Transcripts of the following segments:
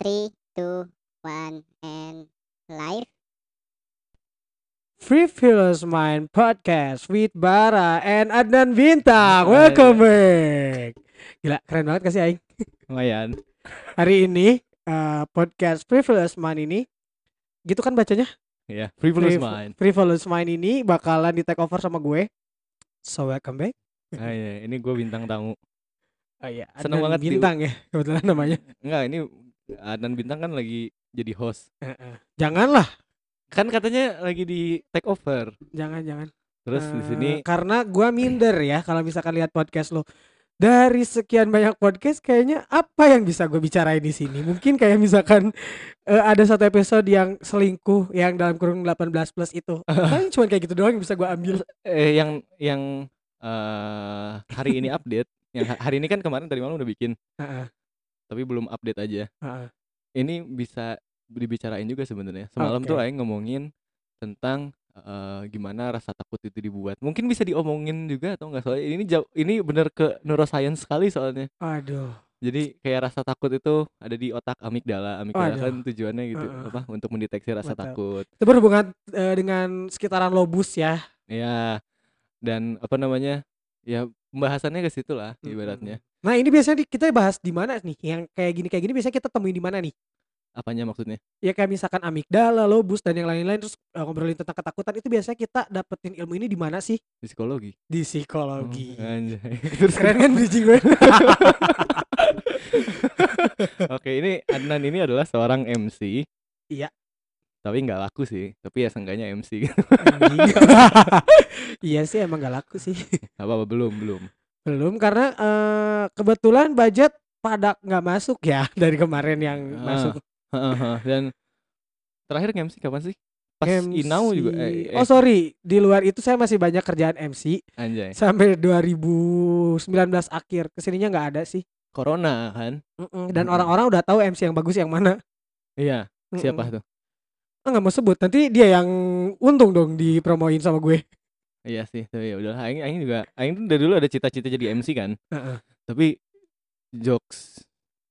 Three, two, one, and live. Frivolous Mind Podcast with Bara and Adnan Bintang. Welcome back. Gila, keren banget kasih Aing. Lumayan. Hari ini eh, podcast Frivolous Mind ini gitu kan bacanya? Ya, frivolous Friv- mind. Frivolous Mind ini bakalan di take over sama gue. So welcome back. Ah, iya, ini gue bintang tamu. Oh iya, Seneng Adnan banget di- Bintang ya kebetulan namanya. Enggak, ini Adnan Bintang kan lagi jadi host. Janganlah, Kan katanya lagi di take over. jangan jangan. Terus di Eh, sini karena gua minder ya kalau misalkan lihat podcast lo dari sekian banyak podcast kayaknya apa yang bisa gue bicarain di sini mungkin kayak misalkan eh, ada satu episode yang selingkuh yang dalam kurung 18 plus itu paling cuma kayak gitu doang yang bisa gue ambil eh yang yang eh hari ini update. Yang ha- hari ini kan kemarin tadi malam udah bikin, Heeh, tapi belum update aja. heeh. Ini bisa dibicarain juga sebenarnya. Semalam tuh Oke. Aing ngomongin tentang eh, gimana rasa takut itu dibuat. Mungkin bisa diomongin juga atau enggak soalnya ini jauh ini bener ke neuroscience sekali soalnya. aduh Jadi kayak rasa takut itu ada di otak amigdala. Amigdala Waduh. kan tujuannya gitu Heeh. apa untuk mendeteksi rasa Betul. takut. itu berhubungan eh, dengan sekitaran lobus ya Ya. Dan apa namanya? Ya pembahasannya ke situ lah ibaratnya. Nah ini biasanya kita bahas di mana nih yang kayak gini kayak gini biasanya kita temuin di mana nih Apanya maksudnya? ya kayak misalkan amigdala lobus dan yang lain-lain terus eh, ngobrolin tentang ketakutan itu biasanya kita dapetin ilmu ini di mana sih Di psikologi. di psikologi Oh, anjay. Terus keren kan bridging gue Oke, ini Adnan ini adalah seorang MC. Iya. Tapi nggak laku sih. Tapi ya seenggaknya MC. Anjing. iya sih emang gak laku sih apa apa belum belum. Belum karena eh, kebetulan budget pada nggak masuk ya dari kemarin yang Ah, masuk Heeh, Dan terakhir MC kapan sih? Pas MC. Inau juga. Eh, eh, oh sorry di luar itu saya masih banyak kerjaan MC anjay. sampai 2019 akhir ke sininya nggak ada sih Corona kan? Mm-mm. dan Mm-mm. orang-orang udah tahu MC yang bagus yang mana Iya. Siapa Mm-mm. tuh? Ah, nggak mau sebut nanti dia yang untung dong dipromoin sama gue Iya sih, tapi ya udah. Aing, Aing juga, Aing tuh dari dulu ada cita-cita jadi MC kan. Heeh. Tapi jokes,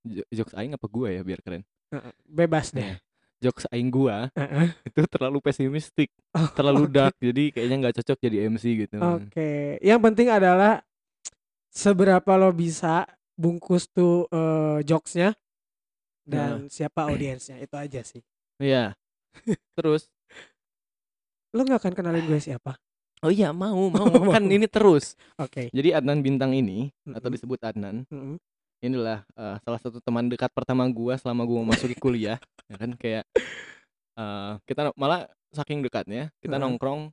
jo- jokes Aing apa gua ya biar keren. Heeh. bebas deh Nah, jokes Aing gua Heeh. itu terlalu pesimistik, Oh, terlalu oke. dark. Jadi kayaknya nggak cocok jadi MC gitu. Oke, yang penting adalah seberapa lo bisa bungkus tuh eh, jokesnya dan siapa audiensnya itu aja sih. Iya. Terus, Lo nggak akan kenalin gue siapa? Oh iya mau, mau, Mau. kan ini terus. Oke. Jadi Adnan Bintang ini atau Mm-mm. disebut Adnan, Mm-mm. inilah eh, salah satu teman dekat pertama gua selama gua memasuki kuliah, ya kan kayak eh, kita malah saking dekatnya kita Heeh. nongkrong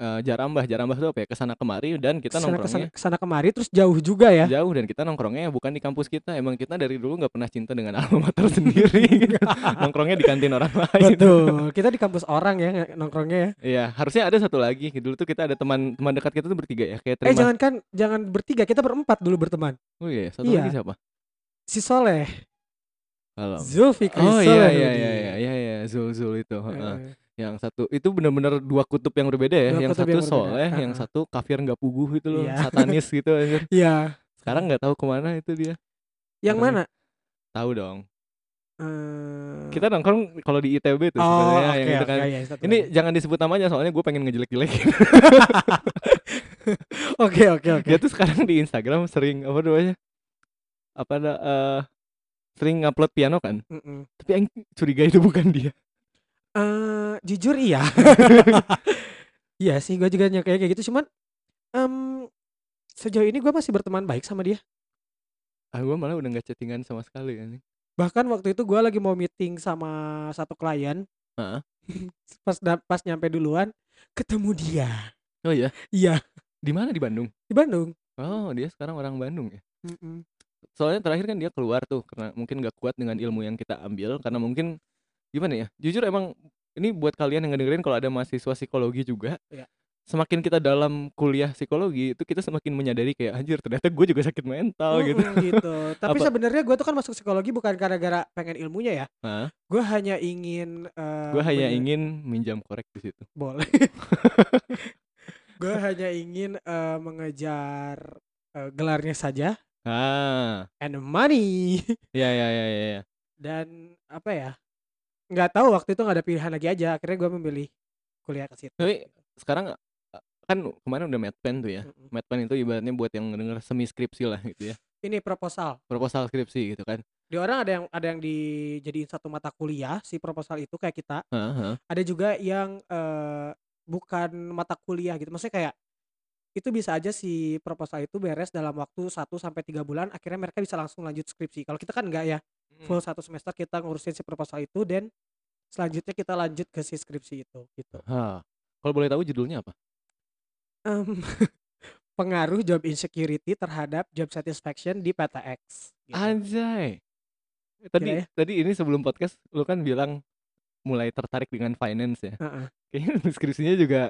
eh, jarambah jarambah tuh apa ya ke sana kemari dan kita Ke sana, ke sana, nongkrongnya ke sana kemari terus jauh juga ya. jauh dan kita nongkrongnya bukan di kampus kita emang kita dari dulu nggak pernah cinta dengan alma mater sendiri nongkrongnya di kantin orang lain Betul. Kita di kampus orang ya nongkrongnya ya. Iya harusnya ada satu lagi dulu tuh kita ada teman teman dekat kita tuh bertiga ya kayak Eh terima jangan kan jangan bertiga, kita berempat dulu berteman. oh iya satu Iya. lagi siapa Si Soleh, Halo. Zulfikri Oh iya Soleh. iya Nudi. iya iya iya iya Zul Zul itu. Heeh. Yang satu itu bener-bener dua kutub yang berbeda ya. Dua yang satu yang soleh yang satu kafir nggak puguh itu loh Iya. satanis gitu. Iya. sekarang nggak tahu ke mana itu dia. Yang mana? tahu dong. Eh, kita nongkrong kalau di ITB tuh Oh, sebenarnya oke, yang itu kan. Iya, satu ini lagi. jangan disebut namanya soalnya gue pengen ngejelek-jelekin. Oke, oke, oke. dia tuh sekarang di Instagram sering apa namanya? Apa ada eh, sering ngupload piano kan? Tapi yang curiga itu bukan dia Eh, jujur iya. iya sih, gue juga nyangka kayak gitu. Cuman em, sejauh ini gue masih berteman baik sama dia. ah gue malah udah nggak chattingan sama sekali kan Bahkan waktu itu gue lagi mau meeting sama satu klien. Heeh. pas da- pas nyampe duluan, ketemu dia. oh iya Iya, di mana di Bandung di Bandung. oh dia sekarang orang Bandung ya Mm-mm. soalnya terakhir kan dia keluar tuh karena mungkin gak kuat dengan ilmu yang kita ambil karena mungkin gimana ya jujur emang ini buat kalian yang ngedengerin kalau ada mahasiswa psikologi juga Iya. semakin kita dalam kuliah psikologi itu kita semakin menyadari kayak anjir ternyata gue juga sakit mental gitu Mm-mm, gitu. Tapi sebenarnya gue tuh kan masuk psikologi bukan gara-gara pengen ilmunya ya. Gue hanya ingin. eh, gue hanya ingin minjam korek di situ boleh. gue hanya ingin eh, mengejar eh, gelarnya saja ah and money. ya ya ya ya, ya. dan apa ya nggak tahu waktu itu nggak ada pilihan lagi aja akhirnya gue memilih kuliah ke situ Tapi sekarang uh, kan kemarin udah medpen tuh ya. Mm-mm. Medpen itu ibaratnya buat yang denger semi skripsi lah gitu ya. ini proposal Proposal skripsi gitu kan. di orang ada yang ada yang dijadiin satu mata kuliah si proposal itu kayak kita heeh. ada juga yang eh, bukan mata kuliah gitu maksudnya kayak itu bisa aja si proposal itu beres dalam waktu 1 sampai tiga bulan akhirnya mereka bisa langsung lanjut skripsi kalau kita kan enggak ya full satu semester kita ngurusin si proposal itu dan selanjutnya kita lanjut ke si skripsi itu gitu. Kalau boleh tahu judulnya apa? Em, pengaruh job insecurity terhadap job satisfaction di PTX gitu. Anjay. Tadi Gila ya. tadi ini sebelum podcast lu kan bilang mulai tertarik dengan finance ya. Heeh. Kayaknya deskripsinya juga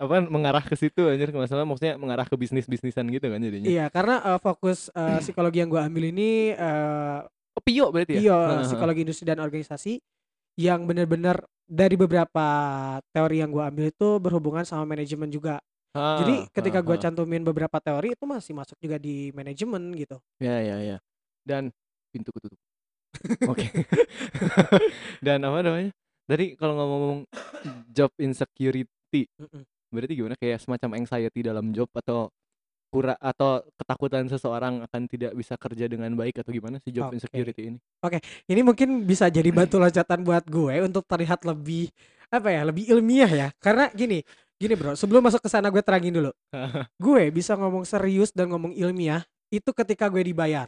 apa mengarah ke situ anjir masalah maksudnya mengarah ke bisnis-bisnisan gitu kan jadinya. iya karena eh, fokus eh, psikologi yang gue ambil ini eh, Oh, Pio berarti ya? Heeh, heeh. psikologi industri dan organisasi yang benar-benar dari beberapa teori yang gua ambil itu berhubungan sama manajemen juga. Jadi Ah, ketika ah, gua ah. cantumin beberapa teori itu masih masuk juga di manajemen gitu. Ya ya ya. Dan pintu ketutup. Oke. Dan apa namanya? Tadi kalau ngomong job insecurity, Mm-mm. Berarti gimana? Kayak semacam anxiety dalam job atau kura atau ketakutan seseorang akan tidak bisa kerja dengan baik atau gimana sih job Oke. insecurity ini? Ini mungkin bisa jadi batu loncatan buat gue untuk terlihat lebih apa ya, lebih ilmiah ya. Karena gini, gini bro, sebelum masuk ke sana gue terangin dulu. gue bisa ngomong serius dan ngomong ilmiah itu ketika gue dibayar.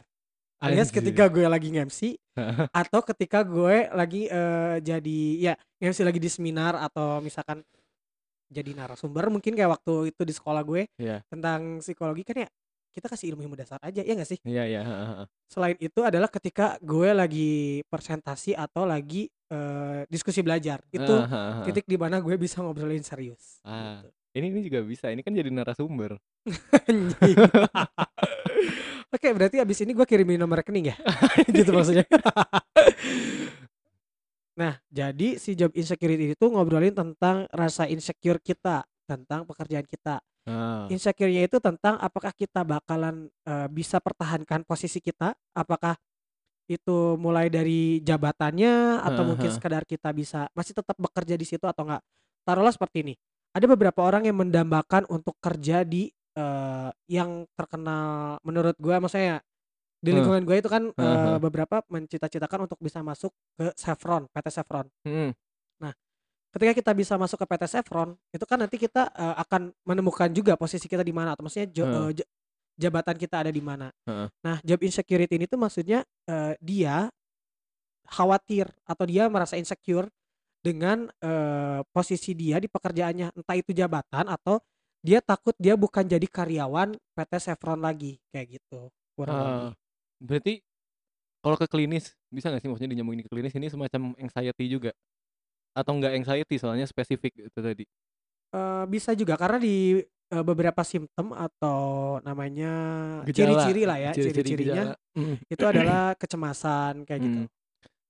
Alias Anjir. ketika gue lagi nge-MC atau ketika gue lagi eh, jadi ya nge-MC lagi di seminar atau misalkan jadi narasumber mungkin kayak waktu itu di sekolah gue Iya. tentang psikologi kan ya kita kasih ilmu ilmu dasar aja ya gak sih Iya iya. heeh, heeh. selain itu adalah ketika gue lagi presentasi atau lagi eh, diskusi belajar itu titik di mana gue bisa ngobrolin serius Ah. gitu. Ini ini juga bisa. Ini kan jadi narasumber. Oke, berarti abis ini gue kirimin nomor rekening ya? gitu maksudnya. nah, jadi si job insecurity itu ngobrolin tentang rasa insecure kita tentang pekerjaan kita. Ah. Insecure-nya itu tentang apakah kita bakalan eh, bisa pertahankan posisi kita, apakah itu mulai dari jabatannya atau mungkin Heeh. sekadar kita bisa masih tetap bekerja di situ atau enggak. Taruhlah seperti ini. Ada beberapa orang yang mendambakan untuk kerja di eh, yang terkenal menurut gua maksudnya di Hmm. lingkungan gue itu kan eh, Heeh. beberapa mencita-citakan untuk bisa masuk ke Chevron, PT Chevron. Mm. Ketika kita bisa masuk ke PT Chevron, itu kan nanti kita eh, akan menemukan juga posisi kita di mana atau maksudnya jo- j- jabatan kita ada di mana. Heeh. Nah, job insecurity ini tuh maksudnya eh, dia khawatir atau dia merasa insecure dengan eh, posisi dia di pekerjaannya, entah itu jabatan atau dia takut dia bukan jadi karyawan PT Chevron lagi kayak gitu. Kurang lebih. Berarti kalau ke klinis bisa nggak sih maksudnya dinyambungin ke klinis ini semacam anxiety juga atau enggak anxiety soalnya spesifik itu tadi Eh, bisa juga karena di eh, beberapa simptom atau namanya ciri-ciri lah ya, ciri-ciri ciri-cirinya gejala. Mm. itu adalah kecemasan kayak gitu. Mm.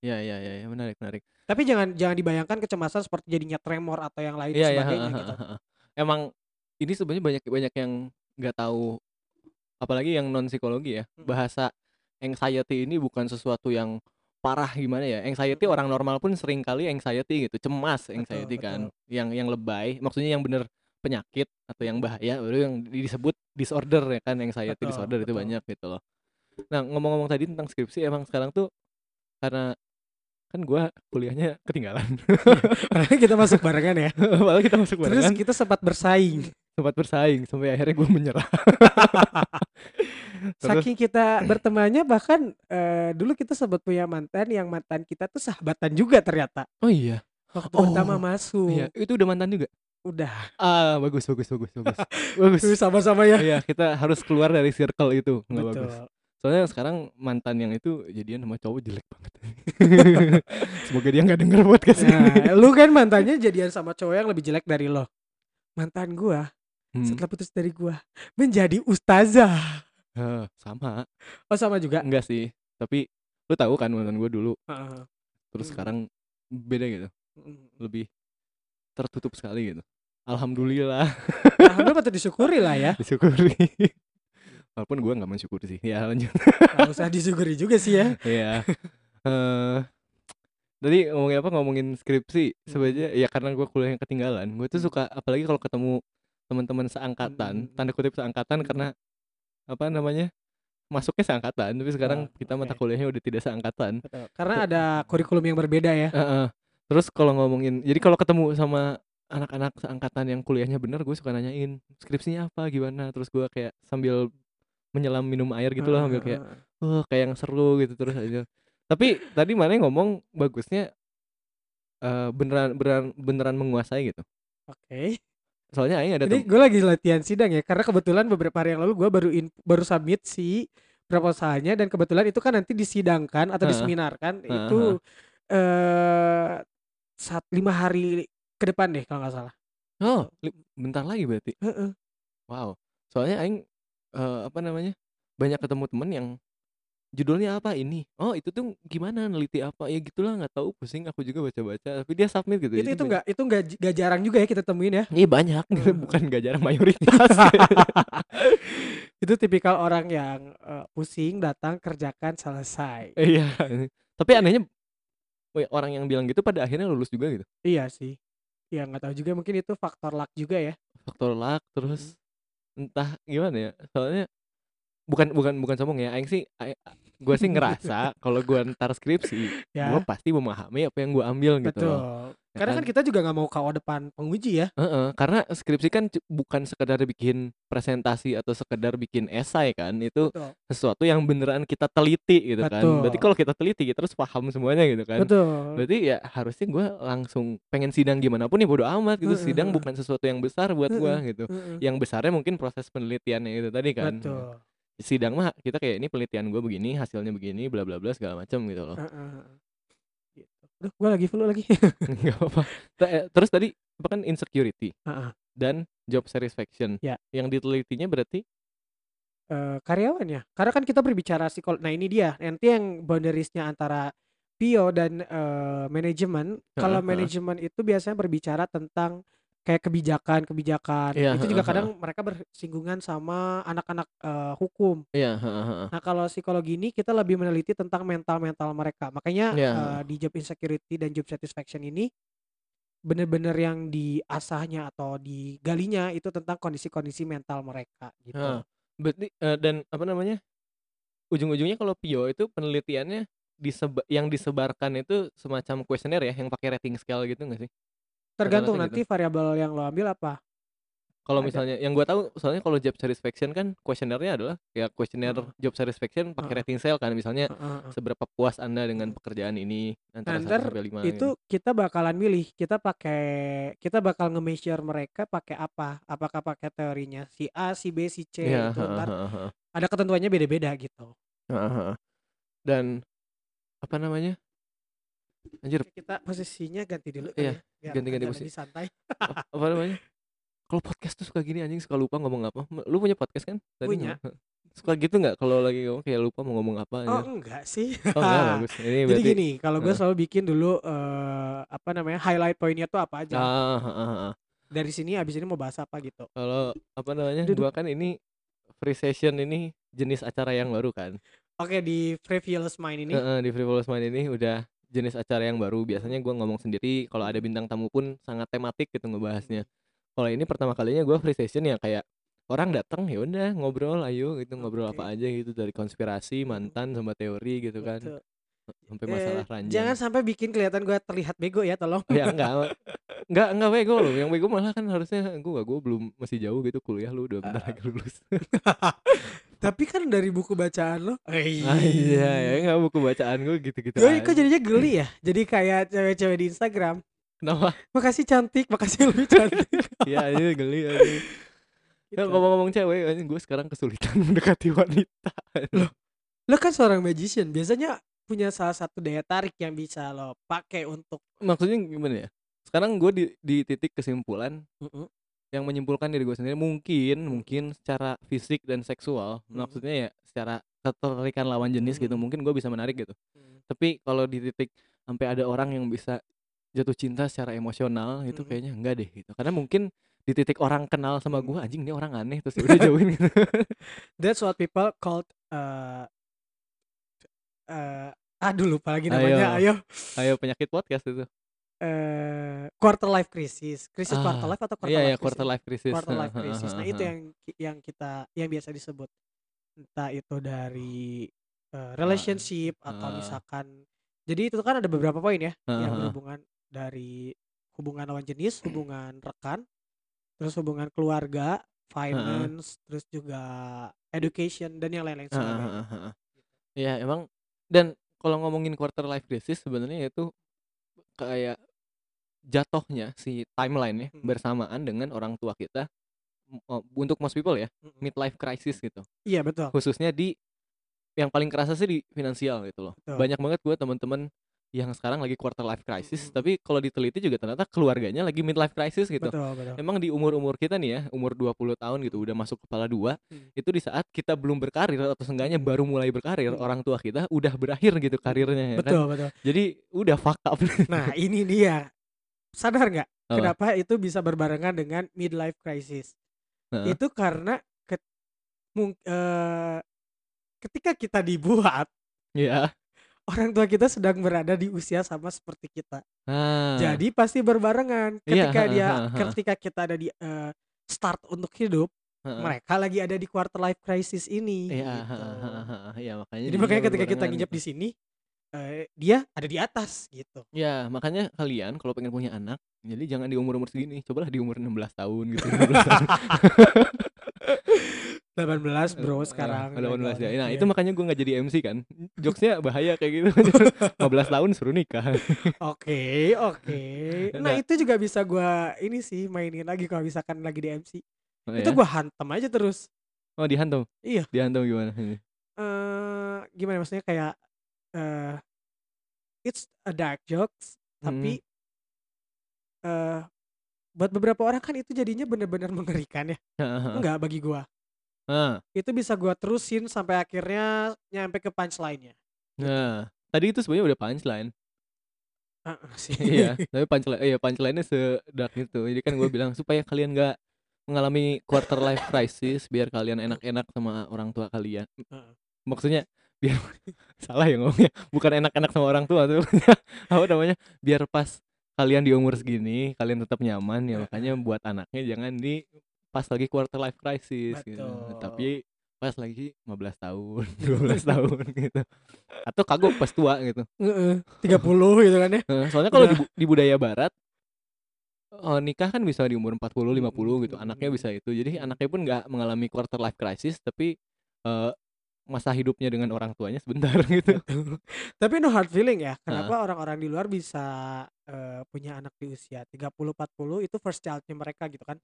ya ya ya ya, menarik menarik Tapi jangan jangan dibayangkan kecemasan seperti jadinya tremor atau yang lain ya sebagainya gitu. emang ini sebenarnya banyak banyak yang nggak tahu apalagi yang non psikologi ya Mm. bahasa anxiety ini bukan sesuatu yang parah gimana ya anxiety orang normal pun sering kali anxiety gitu cemas Betul, anxiety kan betul. yang yang lebay maksudnya yang bener penyakit atau yang bahaya baru yang disebut disorder ya kan anxiety Betul, disorder itu betul. banyak gitu loh nah ngomong-ngomong tadi tentang skripsi emang sekarang tuh karena kan gua kuliahnya ketinggalan Padahal kita masuk barengan ya. padahal kita masuk Terus barengan kita sempat bersaing. Sempat bersaing sampai akhirnya gue menyerah Saking kita bertemannya bahkan eh, dulu kita sempat punya mantan yang mantan kita tuh sahabatan juga ternyata. oh iya Waktu Oh, pertama masuk. iya itu udah mantan juga Udah. ah bagus bagus bagus bagus bagus sama-sama ya. iya kita harus keluar dari circle itu nggak Betul. bagus soalnya sekarang mantan yang itu jadian sama cowok jelek banget semoga dia nggak denger podcast ini Nah, lu kan mantannya jadian sama cowok yang lebih jelek dari lo. Mantan gua Hmm. setelah putus dari gua menjadi ustazah. Ah, sama Oh sama juga. enggak sih tapi lu tahu kan mantan gue dulu Heeh. terus Hmm. sekarang beda gitu Mm. lebih tertutup sekali gitu alhamdulillah Alhamdulillah patut disyukuri lah ya. disyukuri walaupun gue nggak mensyukuri sih ya lanjut Gak usah disyukuri juga sih ya. Iya. Eh, tadi ngomongin apa ngomongin skripsi Hmm. sebenarnya ya karena gue kuliah yang ketinggalan gue tuh Hmm. suka apalagi kalau ketemu teman-teman seangkatan Hmm. tanda kutip seangkatan Hmm. karena apa namanya masuknya seangkatan tapi sekarang Oh, kita mata oke. kuliahnya udah tidak seangkatan Betul. Karena ada kurikulum yang berbeda ya. Heeh. terus kalau ngomongin jadi kalau ketemu sama anak-anak seangkatan yang kuliahnya bener gue suka nanyain skripsinya apa gimana terus gue kayak sambil menyelam minum air gitu loh sambil kayak wah kayak yang seru gitu terus aja tapi tadi mana ngomong bagusnya eh, beneran beneran beneran menguasai gitu Oke. Soalnya aing ada tem- gue lagi latihan sidang ya, karena kebetulan beberapa hari yang lalu gue baru in, baru submit si proposalnya dan kebetulan itu kan nanti disidangkan atau diseminarkan Heeh, itu eh saat lima hari ke depan deh kalau nggak salah. oh bentar lagi berarti Heeh. wow soalnya aing eh, apa namanya banyak ketemu temen yang judulnya apa ini oh itu tuh gimana neliti apa ya gitulah nggak tahu pusing aku juga baca-baca tapi dia submit gitu Itu itu nggak itu nggak nggak jarang juga ya kita temuin ya. Iya banyak Heeh. bukan gak jarang mayoritas itu tipikal orang yang eh, pusing datang kerjakan selesai. iya tapi anehnya weh, orang yang bilang gitu pada akhirnya lulus juga gitu Iya sih. Ya nggak tahu juga mungkin itu faktor luck juga ya. faktor luck terus entah gimana ya soalnya bukan bukan bukan sombong ya aing sih gue sih ngerasa kalau gue ntar skripsi Ya. gue pasti memahami apa yang gue ambil gitu Betul. loh. Ya Karena kan kan? kita juga nggak mau KO depan penguji ya. Heeh, karena skripsi kan bukan sekedar bikin presentasi atau sekedar bikin esai kan itu Betul. sesuatu yang beneran kita teliti gitu kan berarti Betul. kalau kita teliti kita harus paham semuanya gitu kan Betul. berarti ya harusnya gue langsung pengen sidang gimana pun ya bodo amat gitu Heeh, sidang heeh. bukan sesuatu yang besar buat gue Heeh, gitu heeh. yang besarnya mungkin proses penelitiannya itu tadi kan Betul. Sidang mah kita kayak ini penelitian gue begini hasilnya begini bla bla bla segala macam gitu loh Heeh, heeh. Gitu. Aduh, gue lagi flu lagi. nggak apa terus tadi apa kan insecurity Heeh. dan job satisfaction Ya. yang ditelitinya berarti Eh, karyawannya. Karena kan kita berbicara psikol. Nah ini dia. Nanti yang boundariesnya antara PO dan eh, manajemen. Kalau Heeh, heeh. manajemen itu biasanya berbicara tentang kayak kebijakan-kebijakan. Iya, itu juga heeh, kadang mereka bersinggungan sama anak-anak eh, hukum. Iya, heeh, heeh. Nah kalau psikologi ini kita lebih meneliti tentang mental-mental mereka. Makanya Iya. eh, di job insecurity dan job satisfaction ini bener-bener yang diasahnya atau digalinya itu tentang kondisi-kondisi mental mereka gitu. Heeh. Berarti eh, dan apa namanya? Ujung-ujungnya kalau PIO itu penelitiannya diseba yang disebarkan itu semacam kuesioner ya yang pakai rating scale gitu nggak sih? Tergantung nanti variabel yang lo ambil apa. Kalau misalnya yang gua tahu soalnya kalau job satisfaction kan kuesionernya adalah ya kuesioner Heeh. job satisfaction pakai Heeh. rating scale kan misalnya Heeh, heeh. seberapa puas Anda dengan pekerjaan ini antara 1 Ntar sampai 5 itu kita bakalan milih kita pakai kita bakal nge-measure mereka pakai apa apakah pakai teorinya si A si B si C Iya, itu ntar ada ketentuannya beda-beda gitu. Dan apa namanya? Anjir, Oke, kita posisinya ganti dulu Iya, ya, ganti-ganti agak posisi. santai ap- apa namanya? Kalau podcast tuh suka gini anjing suka lupa ngomong apa. Lu punya podcast kan? Tadi Punya. ngomong. Suka gitu nggak kalau lagi ngomong kayak lupa mau ngomong apa oh anjir. enggak sih Oh, enggak bagus. Ini jadi berarti gini kalau gue Heeh. selalu bikin dulu eh, apa namanya highlight poinnya tuh apa aja Ah, heeh, heeh. dari sini abis ini mau bahas apa gitu Kalau apa namanya? Duduk. Gua kan ini free session ini jenis acara yang baru kan. oke di Frivolous Mind ini Heeh, di Frivolous Mind ini udah jenis acara yang baru. Biasanya gua ngomong sendiri, kalau ada bintang tamu pun sangat tematik gitu ngebahasnya. Kalau ini pertama kalinya gua free session ya kayak orang datang ya udah ngobrol ayo gitu ngobrol Oke. apa aja gitu dari konspirasi, mantan sama teori gitu kan. Betul. Sampai Eh, masalah ranjang. jangan sampai bikin kelihatan gue terlihat bego ya tolong ya enggak. Enggak, enggak bego loh. Yang bego malah kan harusnya gua gua belum masih jauh gitu kuliah lu udah bentar lagi lulus. Tapi kan dari buku bacaan lo. Ah, iya, ya enggak buku bacaan gua gitu-gitu Gue kok jadinya geli ya. Jadi kayak cewek-cewek di Instagram. Kenapa? Makasih cantik, makasih lebih cantik. Iya, ini geli aja. Ya Gitu. ngomong-ngomong cewek, gue sekarang kesulitan mendekati wanita. Lo kan seorang magician, biasanya punya salah satu daya tarik yang bisa lo pakai untuk Maksudnya gimana ya? Sekarang gue di, di titik kesimpulan Mm-mm. yang menyimpulkan diri gue sendiri mungkin mungkin secara fisik dan seksual Mm. maksudnya ya secara ketertarikan lawan jenis gitu Mm. mungkin gue bisa menarik gitu tapi kalau di titik sampai ada orang yang bisa jatuh cinta secara emosional itu Mm. kayaknya enggak deh gitu karena mungkin di titik orang kenal sama Mm. gue anjing ini orang aneh terus ya udah jauhin gitu That's what people called uh, uh, Aduh lupa lagi Ayo. namanya. Ayo. Ayo penyakit podcast itu. Eh, quarter life crisis. Krisis quarter Ah, life atau quarter Iya life ya crisis? quarter life crisis. Quarter life crisis. Nah, itu yang yang kita yang biasa disebut entah itu dari eh, relationship atau heeh. misalkan jadi itu kan ada beberapa poin ya Heeh, yang berhubungan dari hubungan lawan jenis, hubungan rekan, terus hubungan keluarga, finance, terus juga education dan yang lain-lain sebagainya. Iya emang dan kalau ngomongin quarter life crisis sebenarnya itu kayak jatuhnya si timeline ya Hmm. bersamaan dengan orang tua kita oh, untuk most people ya Mm-mm. midlife crisis gitu Iya betul. khususnya di yang paling kerasa sih di finansial gitu loh Betul. banyak banget gue teman-teman yang sekarang lagi quarter life crisis Mm-mm. tapi kalau diteliti juga ternyata keluarganya lagi midlife crisis gitu Betul, betul. Emang di umur-umur kita nih ya, umur 20 tahun gitu udah masuk kepala dua, Hmm. itu di saat kita belum berkarir atau seenggaknya baru mulai berkarir, Hmm. orang tua kita udah berakhir gitu karirnya ya kan. Betul, betul. Jadi udah fuck up. Nah, ini dia. Sadar nggak Apa? kenapa itu bisa berbarengan dengan midlife crisis? Heeh. Itu karena ket, mung- eh, ketika kita dibuat, Iya. Orang tua kita sedang berada di usia sama seperti kita. Ah. Jadi pasti berbarengan. Iya, Ketika heeh, dia, ketika kita ada di eh, start untuk hidup, mereka lagi ada di quarter life crisis ini. Iya, gitu. Iya, makanya Jadi makanya ketika kita nginjak gitu. di sini, eh, dia ada di atas gitu. Ya, makanya kalian kalau pengen punya anak, jadi jangan di umur-umur segini, cobalah di umur 16 tahun gitu. 15 tahun. 18 bro Eh, sekarang. eh, 18 ya. Nah, Iya. itu makanya gue nggak jadi MC kan. Jokesnya bahaya kayak gitu. 15 tahun suruh nikah. Oke, oke. Nah, Nah. itu juga bisa gua ini sih mainin lagi kalau misalkan lagi di MC. Oh, Itu gua hantem aja terus. Oh, dihantam. Iya. Dihantam gimana? Eh gimana maksudnya kayak eh it's a dark jokes tapi eh buat beberapa orang kan itu jadinya benar-benar mengerikan ya. Enggak bagi gua. Nah, Itu bisa gua terusin sampai akhirnya nyampe ke punchline-nya. nah, tadi itu sebenarnya udah punchline. Sih. iya, tapi punchline iya punchline-nya sedark itu. Jadi kan gue bilang supaya kalian nggak mengalami quarter life crisis biar kalian enak-enak sama orang tua kalian. Heeh. Maksudnya biar salah ya ngomongnya. Bukan enak-enak sama orang tua tuh. apa namanya? Biar pas kalian di umur segini kalian tetap nyaman ya makanya buat anaknya jangan di pas lagi quarter life crisis gitu. Tapi pas lagi 15 tahun, 12 tahun gitu. Atau kagok pas tua gitu. Heeh, 30 gitu kan ya. Soalnya kalau di, bu- di budaya barat oh, nikah kan bisa di umur 40 50 gitu. Mm, Anaknya bisa itu. Jadi anaknya pun nggak mengalami quarter life crisis tapi eh, masa hidupnya dengan orang tuanya sebentar gitu. Tapi no hard feeling ya. Kenapa orang-orang di luar bisa eh, punya anak di usia 30 40 itu first child-nya mereka gitu kan.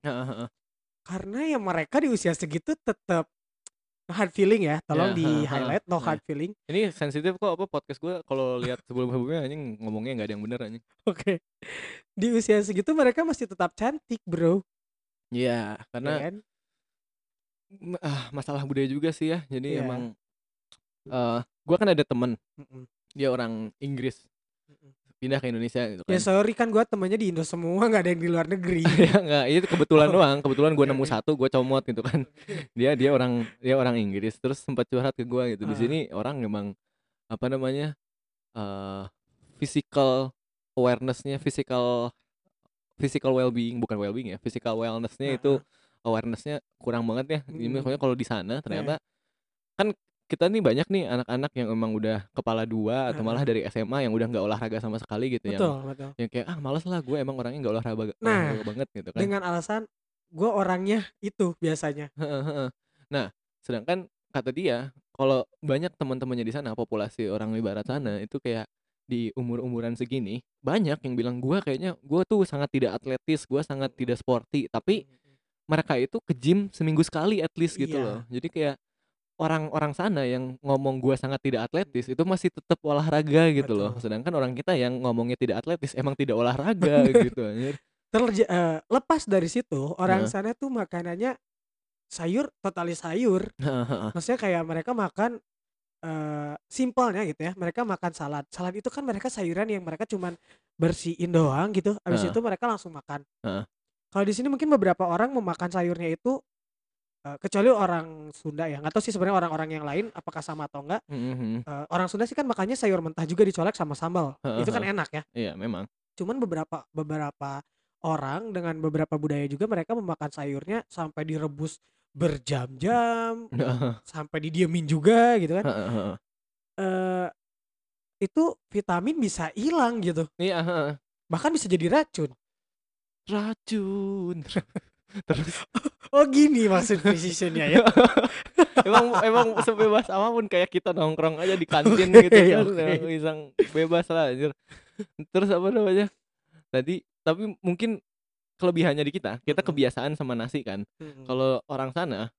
Karena ya mereka di usia segitu tetap no hard feeling ya. Tolong Ya, di highlight no hard feeling. Ini sensitif kok apa podcast gue kalau lihat sebelum-sebelumnya anjing ngomongnya nggak ada yang bener anjing. Oke. Di usia segitu mereka masih tetap cantik, Bro. Iya, Ya karena kan? m- ah, masalah budaya juga sih ya. Jadi Iya. emang eh gua kan ada temen Mm-mm, dia orang Inggris mm-mm. Pindah ke Indonesia gitu Ya kan. sorry kan gua temannya di Indo semua nggak ada yang di luar negeri. ya enggak itu kebetulan Oh. doang kebetulan gue nemu oke. satu gue comot gitu kan dia dia orang dia orang Inggris terus sempat curhat ke gue gitu di Ah. sini orang emang apa namanya eh physical awarenessnya physical physical well-being bukan well-being ya physical wellnessnya itu Heeh. awarenessnya kurang banget ya jadi Mm. maksudnya kalau di sana Iya. ternyata kan kita nih banyak nih anak-anak yang emang udah kepala dua atau malah dari SMA yang udah nggak olahraga sama sekali gitu yang Betul, betul. yang kayak ah males lah gue emang orangnya nggak olahraga, Nah, olahraga banget gitu kan Dengan alasan gua orangnya itu biasanya. Nah, sedangkan kata dia, kalau banyak teman-temannya di sana, populasi orang di barat sana itu kayak di umur-umuran segini, banyak yang bilang gua kayaknya gua tuh sangat tidak atletis, gua sangat tidak sporty, tapi mereka itu ke gym seminggu sekali at least gitu Iya. loh. Jadi kayak orang-orang sana yang ngomong gua sangat tidak atletis itu masih tetap olahraga gitu loh. Betul. Sedangkan orang kita yang ngomongnya tidak atletis emang tidak olahraga gitu anjir. Terja eh, lepas dari situ orang Heeh. sana tuh makanannya sayur totalis sayur. Maksudnya kayak mereka makan eh simpelnya gitu ya. Mereka makan salad. Salad itu kan mereka sayuran yang mereka cuman bersihin doang gitu. Habis itu mereka langsung makan. Kalau di sini mungkin beberapa orang memakan sayurnya itu eh, kecuali orang Sunda ya nggak tahu sih sebenarnya orang-orang yang lain apakah sama atau enggak Mhm mhm. Eh, orang Sunda sih kan makannya sayur mentah juga dicolek sama sambal Heeh, itu kan enak ya Iya memang. cuman beberapa beberapa orang dengan beberapa budaya juga mereka memakan sayurnya sampai direbus berjam-jam Heeh, sampai didiemin juga gitu kan heeh. eh itu vitamin bisa hilang gitu Iya, heeh. bahkan bisa jadi racun Racun. Terus oh gini maksud precisionnya ya emang emang sebebas apa pun kayak kita nongkrong aja di kantin gitu Oke, kan oke. ya, bisa bebas lah anjir. Terus apa namanya? Tadi tapi mungkin kelebihannya di kita, kita Mm-mm. kebiasaan sama nasi kan. Mm-mm. Kalau orang sana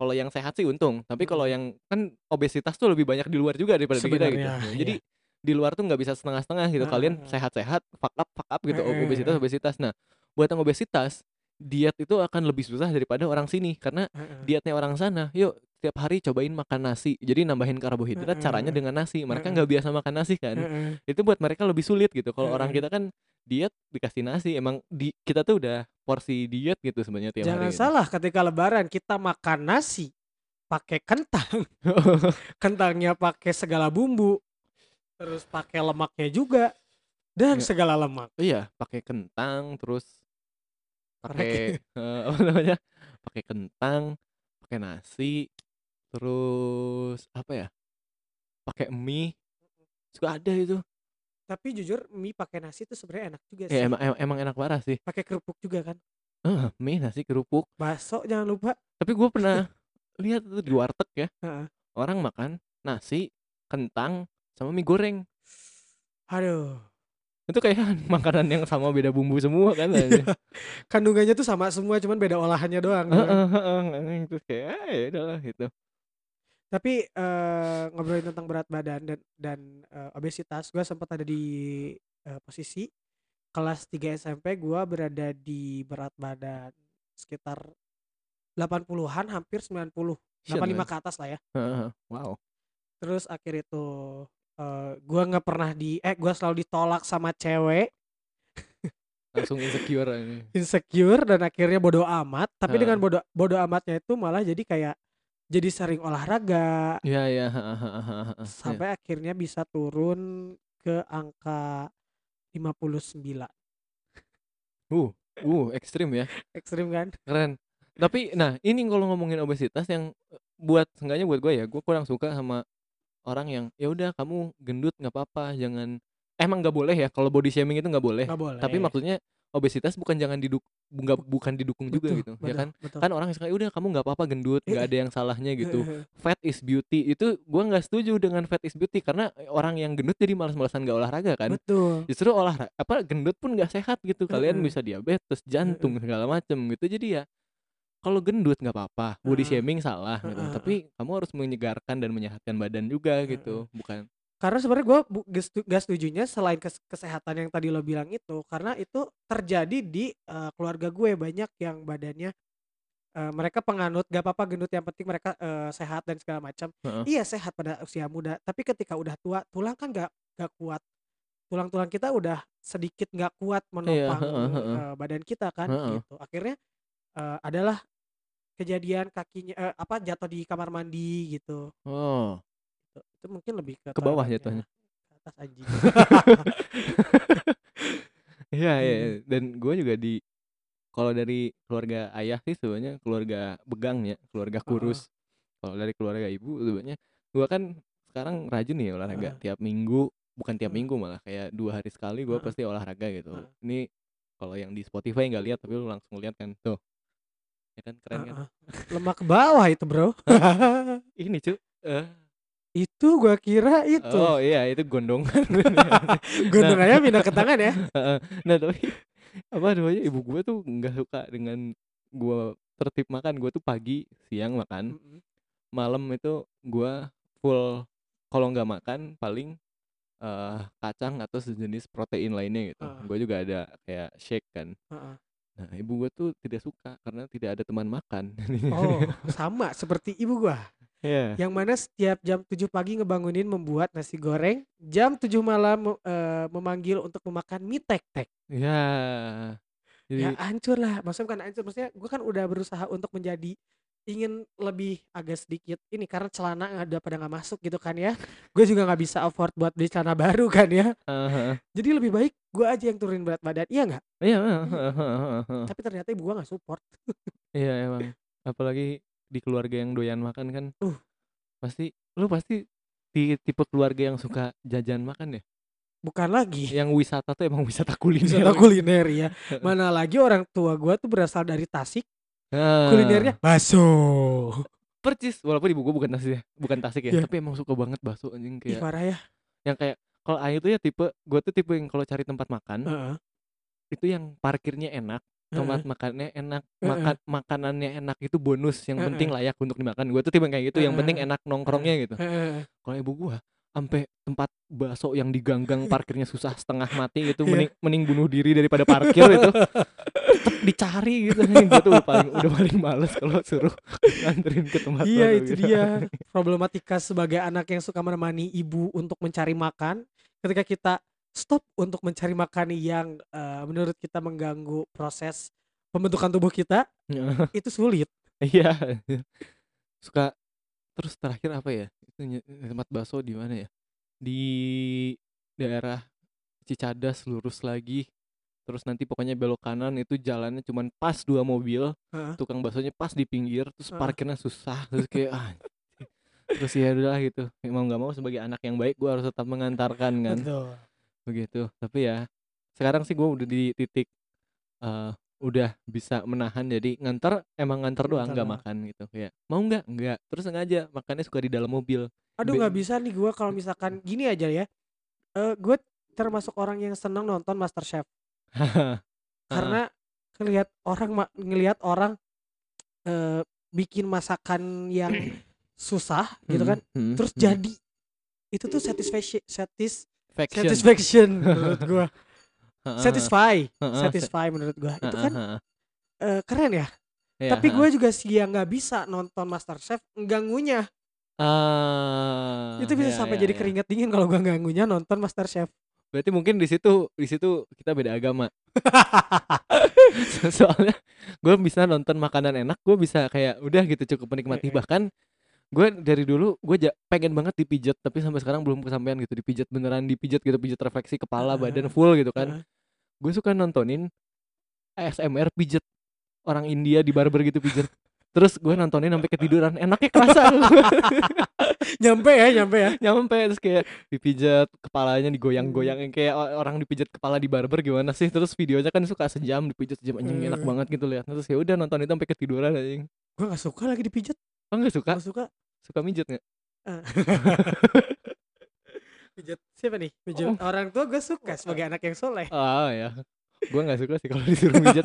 kalau yang sehat sih untung, tapi kalau Mm-mm. yang kan obesitas tuh lebih banyak di luar juga daripada di kita gitu. Sebenarnya, iya. Jadi di luar tuh nggak bisa setengah-setengah gitu. Kalian Heeh. sehat-sehat, fuck up, fuck up gitu. Obesitas, obesitas. Nah, buat yang obesitas, diet itu akan lebih susah daripada orang sini karena Heeh. dietnya orang sana. Yuk, tiap hari cobain makan nasi. Jadi nambahin karbohidrat Heeh, caranya dengan nasi. Mereka nggak biasa makan nasi kan. Itu buat mereka lebih sulit gitu. Kalau orang kita kan diet dikasih nasi. Emang di kita tuh udah porsi diet gitu sebenarnya tiap Jangan hari. gitu. salah ketika lebaran kita makan nasi pakai kentang, kentangnya pakai segala bumbu, terus pakai lemaknya juga dan Iya. segala lemak. Iya, pakai kentang terus. Pakai eh, apa namanya? Pakai kentang, pakai nasi, terus apa ya? Pakai mie. Suka ada itu. Tapi jujur mie pakai nasi itu sebenarnya enak juga Ya sih. emang emang, emang enak parah sih. Pakai kerupuk juga kan. Eh, mie nasi kerupuk. Bakso jangan lupa. Tapi gue pernah lihat tuh di warteg ya. Heeh. Orang makan nasi, kentang, sama mie goreng. Aduh, Itu kayak makanan yang sama beda bumbu semua kan. Iya. kandungannya tuh sama semua cuman beda olahannya doang. anjing. Terus kayak ah, ya udahlah gitu. Tapi eh, ngobrolin tentang berat badan dan dan eh, obesitas, gue sempat ada di eh, posisi kelas 3 SMP gue berada di berat badan sekitar 80-an hampir 90 Shit, 85 man. ke atas lah ya. Wow. terus akhir itu eh gue nggak pernah di eh gue selalu ditolak sama cewek Langsung insecure ini. insecure dan akhirnya bodoh amat tapi Heeh. dengan bodoh bodoh amatnya itu malah jadi kayak jadi sering olahraga Iya iya. heeh, heeh, heeh, heeh. sampai akhirnya bisa turun ke angka 59 Uh, uh, ekstrim ya. ekstrim kan Keren. Tapi nah, ini kalau ngomongin obesitas yang eh, buat seenggaknya buat gue ya, gue kurang suka sama orang yang ya udah kamu gendut nggak apa-apa, jangan emang nggak boleh ya kalau body shaming itu nggak boleh. nggak boleh Tapi maksudnya obesitas bukan jangan diduk nggak bukan didukung juga Betul, gitu, ya betul, kan? betul. Kan orang yang suka "Ya udah kamu nggak apa-apa gendut, nggak ada yang salahnya gitu. Fat is beauty itu gue nggak setuju dengan fat is beauty karena orang yang gendut jadi malas-malasan gak olahraga kan. betul justru olahraga apa gendut pun nggak sehat gitu kalian bisa diabetes jantung segala macem gitu jadi ya kalau gendut nggak apa-apa body Heeh. shaming salah gitu Heeh. tapi kamu harus menyegarkan dan menyehatkan badan juga Heeh. gitu bukan karena sebenarnya gue gak, setujunya selain kes- kesehatan yang tadi lo bilang itu karena itu terjadi di eh, keluarga gue banyak yang badannya eh, mereka penganut gak apa-apa gendut yang penting mereka eh, sehat dan segala macam Heeh. iya sehat pada usia muda tapi ketika udah tua tulang kan gak gak kuat tulang-tulang kita udah sedikit gak kuat menopang heeh, heeh. eh, badan kita kan Heeh. gitu akhirnya eh, adalah kejadian kakinya eh, apa jatuh di kamar mandi gitu oh Itu- itu mungkin lebih ke Ke bawah jatuhnya. ke atas anjing iya iya Hmm. iya. dan gue juga di kalau dari keluarga ayah sih sebenarnya keluarga begang ya keluarga kurus kalau dari keluarga ibu sebenarnya gue kan sekarang rajin nih olahraga Heeh. tiap minggu bukan tiap Heeh. minggu malah kayak dua hari sekali gue Heeh. pasti olahraga gitu Heeh. ini kalau yang di Spotify nggak lihat tapi lu langsung lihat kan tuh ya kan keren kan? Heeh. lemak ke bawah itu bro. Ini cu Eh, itu gua kira itu. Oh iya itu gondongan. Gondongannya pindah ke tangan ya? Nah tapi apa namanya ibu gue tuh nggak suka dengan gue tertib makan. Gue tuh pagi siang makan. Malam itu gue full kalau nggak makan paling eh kacang atau sejenis protein lainnya gitu. Heeh. gue juga ada kayak shake kan. Heeh. Nah ibu gue tuh tidak suka karena tidak ada teman makan. Oh sama seperti ibu gua. Ya yang mana setiap jam 7 pagi ngebangunin membuat nasi goreng jam 7 malam eh, memanggil untuk memakan mie tek tek ya ya jadi hancur lah. Maksudnya bukan hancur maksudnya gua kan udah berusaha untuk menjadi ingin lebih agak sedikit ini karena celana ada pada nggak masuk gitu kan ya. Gue juga nggak bisa afford buat beli celana baru kan ya. Heeh. Jadi lebih baik gue aja yang turunin berat badan. Iya nggak? Iya, heeh. Tapi ternyata ibu gue nggak support. Iya emang. Apalagi di keluarga yang doyan makan kan. Uh. Pasti lu pasti di tipe keluarga yang suka jajan makan ya? Bukan lagi. Yang wisata tuh emang wisata kuliner. Wisata kuliner ya. Mana lagi orang tua gue tuh berasal dari Tasik. Nah, Kulinernya bakso. percis walaupun ibu gua bukan Tasik ya, bukan Tasik ya, Iya. tapi emang suka banget bakso anjing Ih kayak parah ya. yang kayak kalau Ayu tuh ya tipe gua tuh tipe yang kalau cari tempat makan Heeh. itu yang parkirnya enak, tempat Heeh. makannya enak, Heeh. makan makanannya enak itu bonus, yang penting Heeh. layak untuk dimakan. Gua tuh tipe yang kayak gitu, yang penting enak nongkrongnya gitu. Heeh. Kalau ibu gua sampai tempat bakso yang diganggang parkirnya susah setengah mati gitu Iya. mending mending bunuh diri daripada parkir itu tetep dicari gitu gue tuh udah paling udah paling males kalau suruh nganterin ke tempat Iya itu gitu. dia problematika sebagai anak yang suka menemani ibu untuk mencari makan. Ketika kita stop untuk mencari makan yang eh, menurut kita mengganggu proses pembentukan tubuh kita, itu sulit. iya suka terus terakhir apa ya tempat bakso di mana ya di daerah Cicadas lurus lagi terus nanti pokoknya belok kanan itu jalannya cuman pas dua mobil Heeh. tukang baksonya pas di pinggir terus Heeh. parkirnya susah terus kayak ah terus ya udah gitu mau nggak mau sebagai anak yang baik gue harus tetap mengantarkan kan Betul. begitu tapi ya sekarang sih gue udah di titik eh udah bisa menahan jadi nganter emang nganter doang nggak makan gitu kayak mau nggak? Nggak. Terus sengaja makannya suka di dalam mobil. Aduh nggak bisa nih gue kalau misalkan gini aja ya. Eh gue termasuk orang yang senang nonton MasterChef. Karena ngelihat orang ngelihat orang eh bikin masakan yang susah gitu kan Hmm, hmm, terus hmm. jadi. Itu tuh satisfaction satis Faction. satisfaction menurut gua. Heeh, satisfy. satisfy menurut gua. Itu kan eh, keren ya. Iya, tapi gue juga sih yang nggak bisa nonton MasterChef ganggunya ah itu bisa iya, sampai iya, jadi iya. keringat dingin kalau gua ganggunya nonton MasterChef Berarti mungkin di situ di situ kita beda agama. Soalnya gue bisa nonton makanan enak, gue bisa kayak udah gitu cukup menikmati. Bahkan gue dari dulu gue pengen banget dipijat, tapi sampai sekarang belum kesampaian gitu. Dipijat beneran dipijat gitu, pijat refleksi kepala, Heeh, badan full gitu kan. Heeh. Gue suka nontonin ASMR pijat. Orang India di barber gitu pijat. Terus gue nontonin sampai ketiduran, enaknya kerasa. Nyampe ya nyampe ya. Nyampe terus kayak dipijat kepalanya digoyang-goyang. Yang kayak orang dipijat kepala di barber gimana sih? Terus videonya kan suka sejam dipijat sejam. Anjing enak Eh. banget gitu lihat terus ya udah nonton itu sampai ketiduran anjing. Gue nggak suka lagi dipijat oh nggak suka? Gak suka. Suka mijat nggak? Eh. pijat siapa nih? Pijat Oh. orang tua gue suka sebagai anak yang soleh. Oh ya gue nggak suka sih kalau disuruh mijat.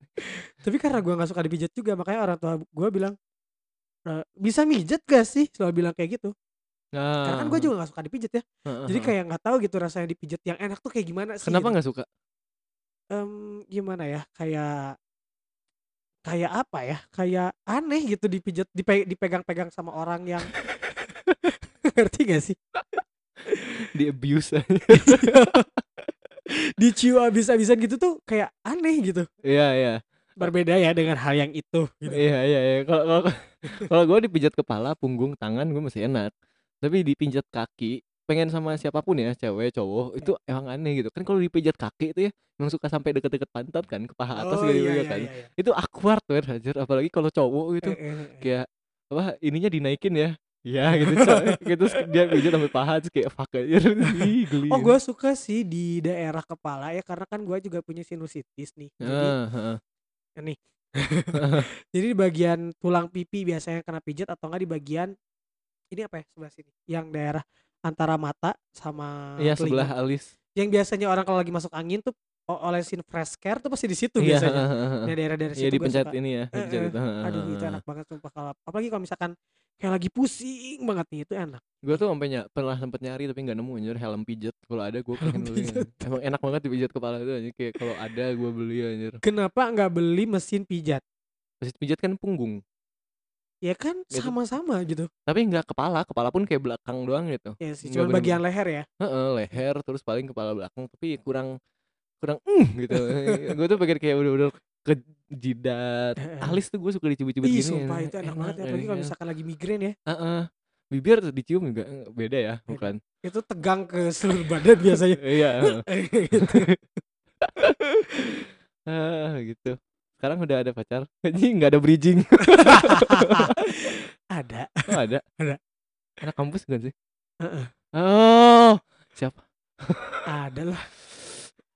Tapi karena gue nggak suka dipijat juga makanya orang tua gue bilang "Eh, bisa mijat gak sih? Selalu bilang kayak gitu. Karena kan gue juga nggak suka dipijat ya. Jadi kayak nggak tahu gitu rasanya dipijat yang enak tuh kayak gimana sih kenapa gitu. nggak suka? Em, gimana ya? Kayak kayak apa ya kayak aneh gitu dipijat dipe- dipegang-pegang sama orang yang ngerti gak sih? Di abuse. Dicium abis-abisan gitu tuh kayak aneh gitu. Iya iya. Berbeda ya dengan hal yang itu gitu. iya iya iya. Kalau kalau kalau gue dipijat kepala punggung tangan gue masih enak. Tapi dipijat kaki pengen sama siapa pun ya cewek cowok itu emang aneh gitu kan kalau dipijat kaki itu ya emang suka sampai deket-deket pantat kan ke paha atas Oh, gitu iya, juga iya, kan iya, iya. itu awkward tuh anjir apalagi kalau cowok gitu Eh, eh, eh. kayak apa ininya dinaikin ya ya gitu gitu dia pijat sampai paha terus kayak fuck aja geli Oh gue suka sih di daerah kepala ya karena kan gue juga punya sinusitis nih. Jadi heeh. nih. Jadi di bagian tulang pipi biasanya kena pijat atau enggak di bagian ini apa ya sebelah sini? Yang daerah antara mata sama iya telinga. sebelah alis Yang biasanya orang kalau lagi masuk angin tuh olesin fresh care tuh pasti di situ iya biasanya. Nah daerah-daerah iya situ gue dipencet suka. ini ya dipencet eh. itu Aduh itu enak banget sumpah kalau apalagi kalau misalkan kayak lagi pusing banget nih itu enak. Gue tuh sampai ny- pernah sempet nyari tapi nggak nemu anjir helm pijat. Kalau ada gue pengen beli. Emang enak banget dipijat kepala itu anjir kayak kalau ada gue beli anjir. Kenapa nggak beli mesin pijat? Mesin pijat kan punggung, Ya kan Gitu. sama-sama gitu. tapi nggak kepala. Kepala pun kayak belakang doang gitu. Ya sih, cuma bagian leher ya. Heeh, leher terus paling kepala belakang tapi kurang kurang mm, gitu. gue tuh pengen kayak udah-udah ke jidat alis tuh gue suka dicubit-cubit Ih, gini sumpah itu enak banget ya, apalagi kalau kan. misalkan lagi migrain ya. Heeh. bibir dicium juga eh, beda ya bukan Itu tegang ke seluruh badan biasanya. iya gitu. ah gitu sekarang udah ada pacar jadi nggak ada bridging Ada. oh ada Ada. anak kampus kan sih Heeh. oh siapa Ada lah.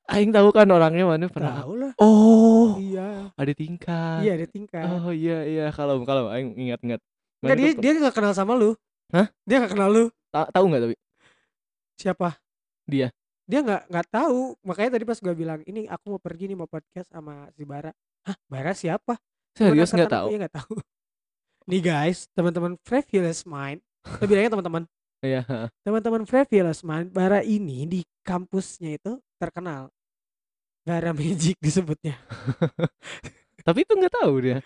Aing tahu kan orangnya mana pernah Tahu lah. oh Iya. ada tingkat Iya ada tingkat. oh iya iya kalau kalau Aing ingat-ingat Enggak dia dia nggak kenal sama lu. Hah? Dia nggak kenal lu. ta- tahu nggak tapi Siapa? Dia. Dia nggak nggak tahu. Makanya tadi pas gue bilang ini aku mau pergi nih mau podcast sama si Bara. Hah, Bara siapa? Serius nggak tahu Iya nggak tahu. Nih guys, teman-teman Fabulous Mind. Kita bilangnya teman-teman. iya. Teman-teman Fabulous Mind, Bara ini di kampusnya itu terkenal. Bara Magic disebutnya. tapi itu nggak tahu dia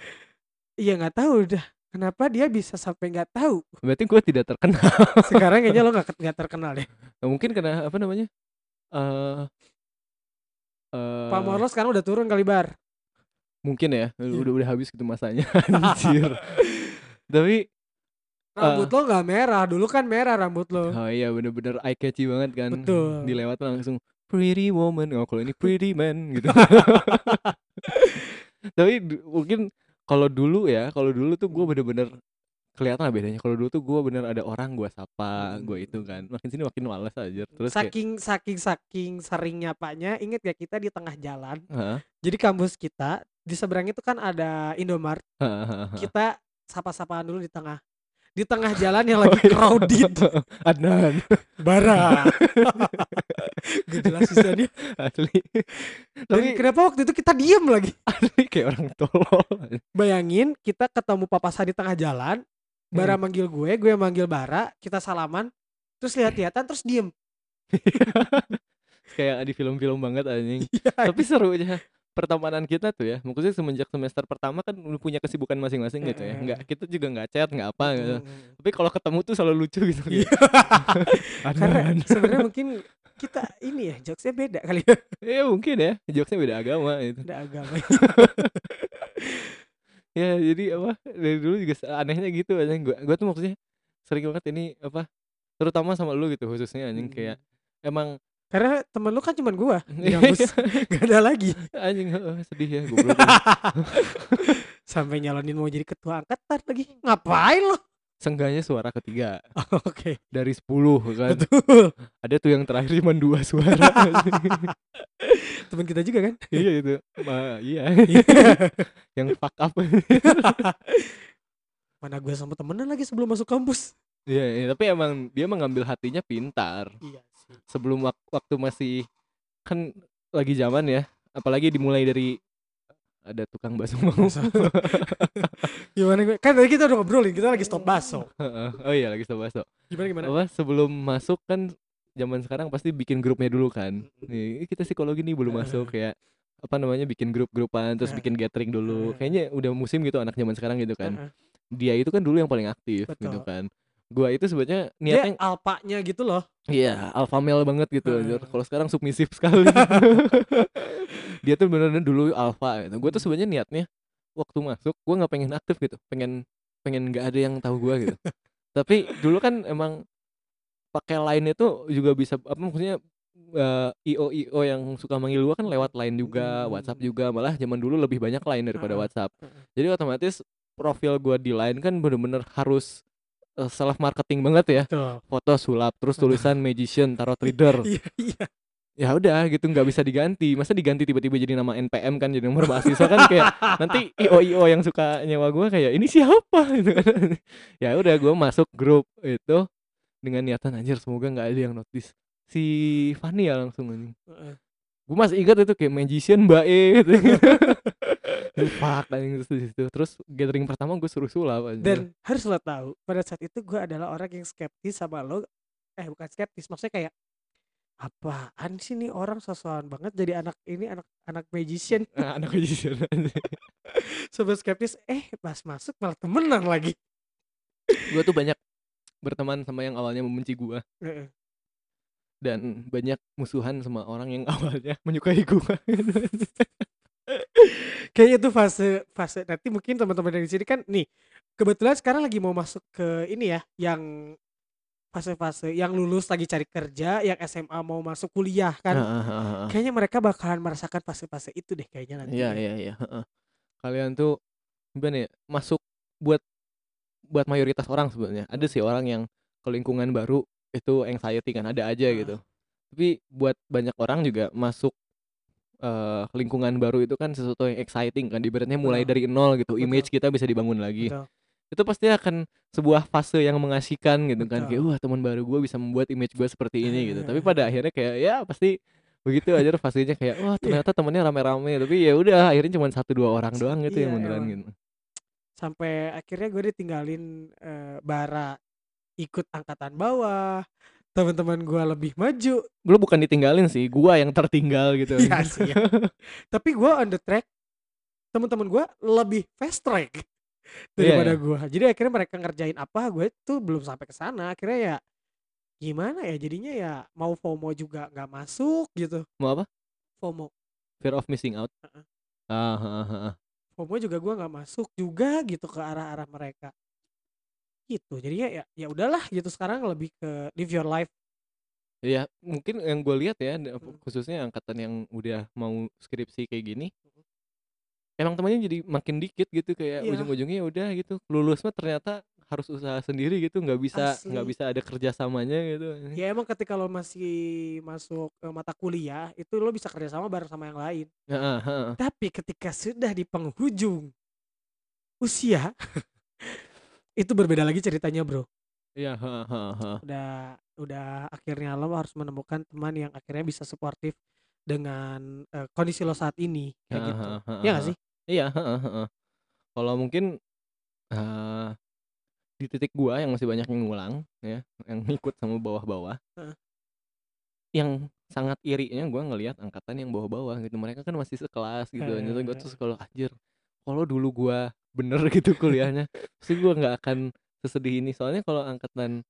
Iya nggak tahu udah. Kenapa dia bisa sampai nggak tahu? berarti gue tidak terkenal Sekarang kayaknya lo nggak nggak terkenal deh. Nah, mungkin karena apa namanya eh eh, Pak Morlo sekarang udah turun kali bar. Mungkin ya Iya. udah udah habis gitu masanya anjir tapi Rambut lo nggak merah, dulu kan merah rambut lo. oh iya bener-bener eye catchy banget kan Betul. dilewat langsung pretty woman oh kalau ini pretty man gitu tapi mungkin kalau dulu ya kalau dulu tuh gue bener-bener kelihatan lah bedanya kalau dulu tuh gue bener ada orang gue sapa gue itu kan makin sini makin males aja terus kayak saking saking saking seringnya paknya, inget gak kita di tengah jalan. Hah? Jadi kampus kita di seberang itu kan ada Indomart. Kita sapa-sapaan dulu di tengah. Di tengah jalan yang Oh, lagi iya. crowded. Adnan Bara. Gak jelas sisanya. asli Dan tapi kenapa waktu itu kita diem lagi? asli kayak orang tolol Bayangin kita ketemu papasan di tengah jalan, Bara manggil gue, gue manggil Bara, kita salaman, terus lihat-lihatan terus diem. kayak di film-film banget anjing Iya. tapi seru aja pertemanan kita tuh ya maksudnya semenjak semester pertama kan udah punya kesibukan masing-masing gitu ya Heeh. nggak kita juga nggak chat nggak apa gitu Mm. tapi kalau ketemu tuh selalu lucu gitu Iya. kayak, Karena sebenarnya mungkin kita ini ya jokesnya beda kali ya. ya mungkin ya jokesnya beda agama itu Beda agama. ya jadi apa dari dulu juga anehnya gitu anjing gua gua tuh maksudnya sering banget ini apa terutama sama lu gitu khususnya anjing Hmm. kayak emang Karena temen lu kan cuman gua di kampus. Gak ada lagi. anjing heeh, sedih ya goblok Sampai nyalonin mau jadi ketua angkatan lagi. Ngapain lo? Sengganya suara ketiga Oke. dari 10 kan Betul. ada tuh yang terakhir cuma dua suara Temen kita juga kan? iya itu Ma, iya yang fuck up Mana gue sama temenan lagi sebelum masuk kampus. iya iya, tapi emang dia mengambil hatinya pintar Iya sih. sebelum wak- waktu masih kan lagi zaman ya apalagi dimulai dari ada tukang bakso mau. Gimana gue? Kan tadi kita udah ngobrolin, kita lagi stop baso. oh iya lagi sama bakso. Gimana gimana? apa sebelum masuk kan zaman sekarang pasti bikin grupnya dulu kan. Nih kita psikologi nih belum masuk kayak apa namanya bikin grup-grupan terus bikin gathering dulu. Kayaknya udah musim gitu anak zaman sekarang gitu kan. Dia itu kan dulu yang paling aktif gitu Betul. kan gua itu sebenarnya Dia niatnya alpanya gitu loh. iya alpha male banget gitu anjir. kalau sekarang submisif sekali dia tuh bener-bener dulu alpha gitu gua tuh sebenarnya niatnya waktu masuk gua nggak pengen aktif gitu pengen pengen nggak ada yang tahu gua gitu tapi dulu kan emang pakai line itu juga bisa apa maksudnya eh, io io yang suka manggil gua kan lewat line juga Hmm. WhatsApp juga malah zaman dulu lebih banyak line daripada Heeh. WhatsApp Heeh. jadi otomatis profil gua di line kan bener-bener harus self marketing banget ya. Tuh. foto sulap terus tulisan magician tarot reader. Iya, iya. ya udah gitu nggak bisa diganti. Masa diganti tiba-tiba jadi nama NPM kan jadi nomor mahasiswa kan kayak nanti io io yang suka nyewa gua kayak ini siapa? Gitu kan. Ya udah gua masuk grup itu dengan niatan anjir semoga nggak ada yang notice. Si Fanny ya langsung anjing. Heeh. gue masih ingat itu kayak magician mbak E gitu terus di situ. Terus gathering pertama gue suruh sulap anjir. Dan harus lo tahu, pada saat itu gue adalah orang yang skeptis sama lo. Eh bukan skeptis, maksudnya kayak apaan sih nih orang sosokan banget jadi anak ini anak anak magician. Nah, anak magician sobat skeptis eh pas masuk malah temenan lagi. Gue tuh banyak berteman sama yang awalnya membenci gue dan banyak musuhan sama orang yang awalnya menyukai gue Kayaknya itu fase fase nanti mungkin teman-teman dari sini kan nih kebetulan sekarang lagi mau masuk ke ini ya yang fase-fase yang lulus lagi cari kerja, yang SMA mau masuk kuliah kan. Heeh heeh heeh. Kayaknya mereka bakalan merasakan fase-fase itu deh kayaknya nanti. Iya iya iya, heeh. Kalian tuh gimana ya, masuk buat buat mayoritas orang sebenarnya. Ada sih orang yang ke lingkungan baru itu anxiety kan, ada aja Heeh. gitu. Tapi buat banyak orang juga masuk eee, lingkungan baru itu kan sesuatu yang exciting kan, ibaratnya mulai Betul. dari nol gitu, Betul. image kita bisa dibangun lagi. Betul. Itu pasti akan sebuah fase yang mengasihkan gitu kan, kayak, Betul. "Wah, teman baru gue bisa membuat image gue seperti ini," gitu. Tapi Eh. pada akhirnya kayak ya pasti begitu aja fasenya kayak, "Wah, ternyata temennya rame-rame," tapi ya udah akhirnya cuman 1, 2 orang doang gitu yang Iya, beneran emang. gitu. Sampai akhirnya gue ditinggalin eee, bara ikut angkatan bawah, teman-teman gua lebih maju. Lu bukan ditinggalin sih, gua yang tertinggal gitu. Iya sih ya. Tapi gua on the track, teman-teman gua lebih fast track Iya daripada iya. gua. Jadi akhirnya mereka ngerjain apa, gue tuh belum sampai ke sana. Akhirnya ya gimana ya jadinya ya mau FOMO juga nggak masuk gitu. Mau apa? FOMO. Fear of missing out? Heeh. Ah, heeh heeh. FOMO juga gua nggak masuk juga gitu ke arah-arah mereka. Gitu. Jadinya ya ya udahlah gitu sekarang lebih ke live your life. Iya, mungkin yang gue lihat ya, Mhm. khususnya angkatan yang udah mau skripsi kayak gini Mhm. emang temannya jadi makin dikit gitu, kayak Iya. ujung-ujungnya ya udah gitu, lulus mah ternyata harus usaha sendiri gitu, nggak bisa nggak bisa ada kerjasamanya gitu. Ya emang ketika lo masih masuk ke mata kuliah, itu lo bisa kerjasama bareng sama yang lain. Heeh heeh. Tapi ketika sudah di penghujung usia, itu berbeda lagi ceritanya, Bro. Iya, heeh heeh heeh. Udah udah akhirnya lo harus menemukan teman yang akhirnya bisa suportif dengan, eee, kondisi lo saat ini, kayak gitu. Iya heeh. sih? Iya. Kalau mungkin, eee, di titik gua yang masih banyak yang ngulang ya, yang ngikut sama bawah-bawah yang sangat irinya gua ngelihat angkatan yang bawah-bawah gitu, mereka kan masih sekelas gitu, Heeh terus gua heeh. terus kalau anjir, kalau dulu gua bener gitu kuliahnya, pasti gua nggak akan sesedih ini. Soalnya kalau angkatan,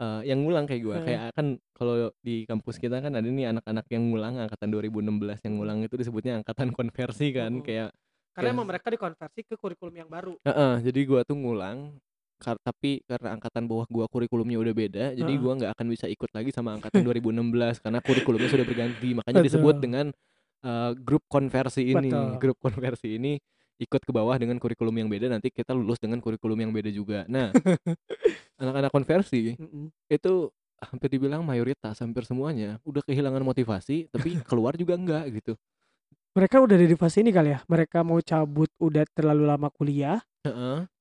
eee, yang ngulang kayak gua, Heeh. kayak kan kalau di kampus kita kan ada nih anak-anak yang ngulang angkatan 2016 yang ngulang itu disebutnya angkatan konversi kan, Mhm. kayak Karena kayak emang mereka dikonversi ke kurikulum yang baru. Heeh, jadi gua tuh ngulang, kar tapi karena angkatan bawah gua kurikulumnya udah beda, jadi Heeh. gua nggak akan bisa ikut lagi sama angkatan 2016 karena kurikulumnya sudah berganti. Makanya disebut dengan, eee, grup konversi ini. Betul. Grup konversi ini ikut ke bawah dengan kurikulum yang beda, nanti kita lulus dengan kurikulum yang beda juga. Nah, anak-anak konversi Mhm. itu hampir dibilang mayoritas, hampir semuanya udah kehilangan motivasi, tapi keluar juga enggak gitu. Mereka udah di fase ini kali ya, mereka mau cabut udah terlalu lama kuliah,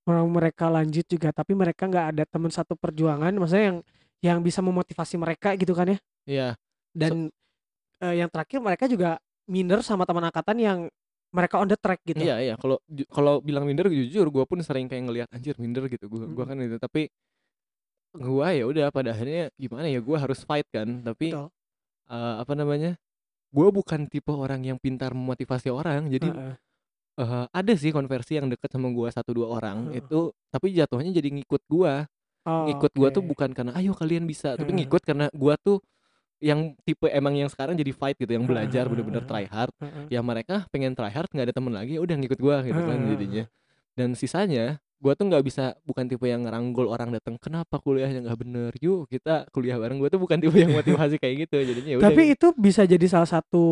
mau mereka lanjut juga, tapi mereka nggak ada teman satu perjuangan, maksudnya yang yang bisa memotivasi mereka gitu kan ya. Iya. So Dan, eee, yang terakhir mereka juga minder sama teman angkatan yang mereka on the track gitu. Iya iya, kalau kalau bilang minder jujur gua pun sering kayak ngelihat, anjir minder gitu gua gua Mhm. kan itu, tapi gua ya udah pada akhirnya gimana ya, gua harus fight kan, tapi, Betul. eee, apa namanya, gua bukan tipe orang yang pintar memotivasi orang, jadi, Heeh. eee, ada sih konversi yang deket sama gua 1, 2 orang Heeh. itu, tapi jatuhnya jadi ngikut gua. Oh, Ngikut gua tuh oke. bukan karena, "Ayo kalian bisa," tapi Heeh. ngikut karena gua tuh yang tipe emang yang sekarang jadi fight gitu, yang Heeh belajar heeh bener-bener heeh try hard. Ya mereka pengen try hard nggak ada temen lagi, udah ngikut gua gitu kan jadinya. Dan sisanya, gua tuh nggak bisa bukan tipe yang ngeranggul orang datang, "Kenapa kuliahnya nggak bener? Yuk kita kuliah bareng." Gua tuh bukan tipe yang motivasi kayak gitu, jadinya ya udah Tapi itu bisa jadi salah satu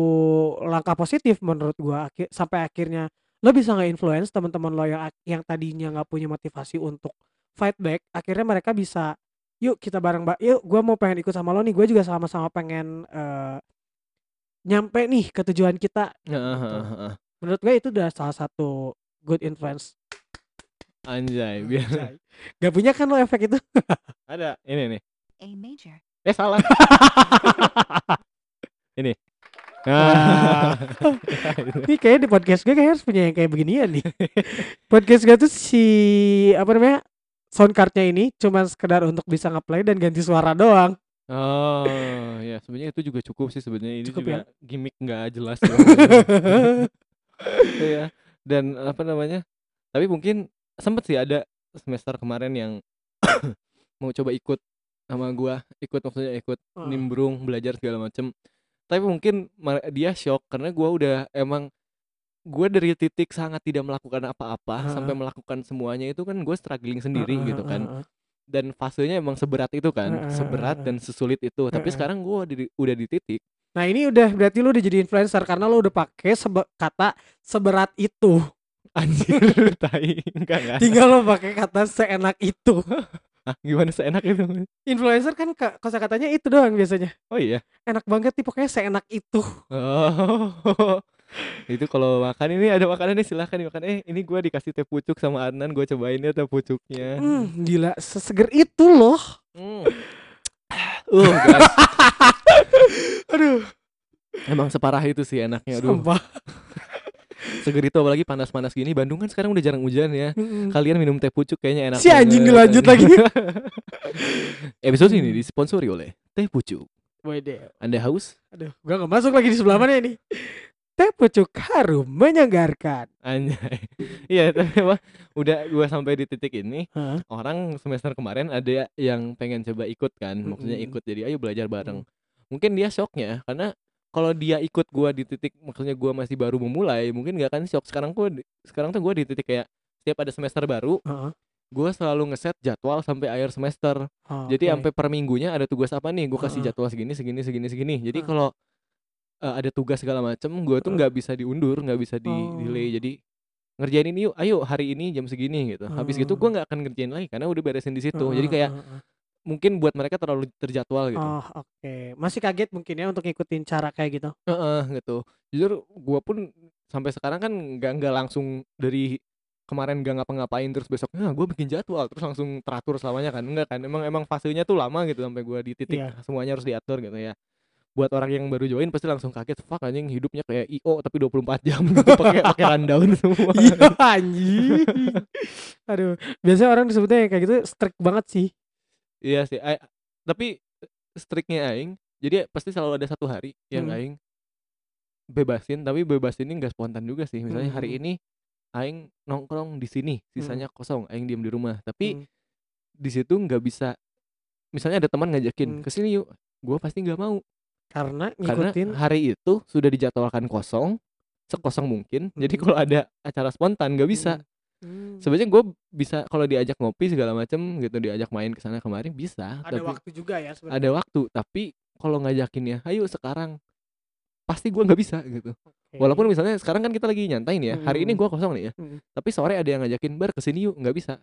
langkah positif menurut gua, akhi sampai akhirnya lo bisa nge-influence teman-teman lo yang yang tadinya nggak punya motivasi untuk fight back, akhirnya mereka bisa, "Yuk kita bareng ba yuk gua mau pengen ikut sama lo nih, gue juga sama-sama pengen, eee, nyampe nih ke tujuan kita," Heeh gitu. Menurut gue itu udah salah satu good influence. Anjay, biar Anjay. Nggak punya kan lo efek itu? Ada, ini nih. A major. Eh salah. Ini. Nah, itu. Nih kayaknya di podcast gue kayaknya harus punya yang kayak beginian nih. Podcast gue tuh si apa namanya, sound card-nya ini cuman sekedar untuk bisa nge-play dan ganti suara doang. Oh, ya sebenarnya itu juga cukup sih sebenarnya, ini Cukup juga ya? gimmick nggak jelas. Iya, dan apa namanya, tapi mungkin sempet sih ada semester kemarin yang mau coba ikut sama gua, ikut maksudnya ikut Heeh. nimbrung, belajar segala macem. Tapi mungkin dia syok karena gua udah emang gue dari titik sangat tidak melakukan apa-apa Heeh. sampai melakukan semuanya itu kan gue struggling sendiri Heeh, gitu heeh, kan dan fasenya emang seberat itu kan seberat dan sesulit itu tapi sekarang gue udah di, udah di titik Nah ini udah berarti lu udah jadi influencer karena lu udah pakai sebe- kata seberat itu. anjir tai enggak enggak Tinggal lo pakai kata seenak itu. ah, gimana seenak itu Influencer kan ka- kosakatanya itu doang biasanya. oh iya Enak banget nih pokoknya seenak itu. oh itu kalau makan ini ada makanan nih silahkan dimakan eh ini gue dikasih teh pucuk sama Adnan gue cobain ya teh pucuknya Hmm, gila seseger itu loh. Hmm. uh. Aduh, emang separah itu sih enaknya aduh sumpah. seger itu apalagi panas-panas gini Bandung kan sekarang udah jarang hujan ya Mm-mm. kalian minum teh pucuk kayaknya enak Si anjing banget. lanjut lagi. episode ini disponsori oleh teh pucuk Wede. anda haus Aduh, gua gak masuk lagi di sebelah mana ini. Teh pucuk harum menyegarkan. anjay iya tapi apa udah gua sampai di titik ini Hah? orang semester kemarin ada yang pengen coba ikut kan maksudnya ikut jadi ayo belajar bareng mungkin dia shocknya karena kalau dia ikut gua di titik maksudnya gua masih baru memulai mungkin gak akan shock sekarang gua sekarang tuh gua di titik kayak setiap ada semester baru Heeh. gua selalu ngeset jadwal sampai akhir semester Oh, jadi oke. sampai per minggunya ada tugas apa nih gue kasih jadwal segini segini segini segini jadi Heeh. kalau eh, ada tugas segala macem gue tuh nggak bisa diundur nggak bisa di Oh. delay jadi ngerjain ini yuk ayo hari ini jam segini gitu habis gitu gue Oh. nggak akan ngerjain lagi karena udah beresin di situ jadi Heeh, kayak heeh, heeh. mungkin buat mereka terlalu terjadwal gitu Oh, oke. Masih kaget mungkin ya untuk ngikutin cara kayak gitu. Heeh, gitu jujur gue pun sampai sekarang kan nggak nggak langsung dari kemarin gak ngapa-ngapain terus besoknya gue bikin jadwal terus langsung teratur selamanya kan enggak kan emang emang fasenya tuh lama gitu sampai gue di titik Iya. semuanya harus diatur gitu ya buat orang yang baru join pasti langsung kaget fuck anjing hidupnya kayak IO tapi 24 jam gitu pakai pakai rundown semua Iya anjing. Aduh, biasanya orang disebutnya kayak gitu strict banget sih. iya sih ai- tapi striknya aing jadi pasti selalu ada satu hari yang Hmm. aing bebasin tapi bebasin ini nggak spontan juga sih misalnya hari Hmm. ini aing nongkrong di sini sisanya kosong aing diem di rumah tapi Hmm. di situ nggak bisa misalnya ada teman ngajakin Hmm. ke sini yuk gue pasti nggak mau Karena karena ngikutin hari itu sudah dijadwalkan kosong sekosong mungkin jadi Hmm. kalau ada acara spontan nggak bisa Hmm. sebenarnya gue bisa kalau diajak ngopi segala macem gitu diajak main ke sana kemari bisa ada tapi waktu juga ya sebenarnya. ada waktu tapi kalau ngajakinnya ayo sekarang pasti gue nggak bisa gitu Oke. walaupun misalnya sekarang kan kita lagi nyantai nih ya hari ini Mm. gue kosong nih ya Mm. tapi sore ada yang ngajakin bar ke sini yuk nggak bisa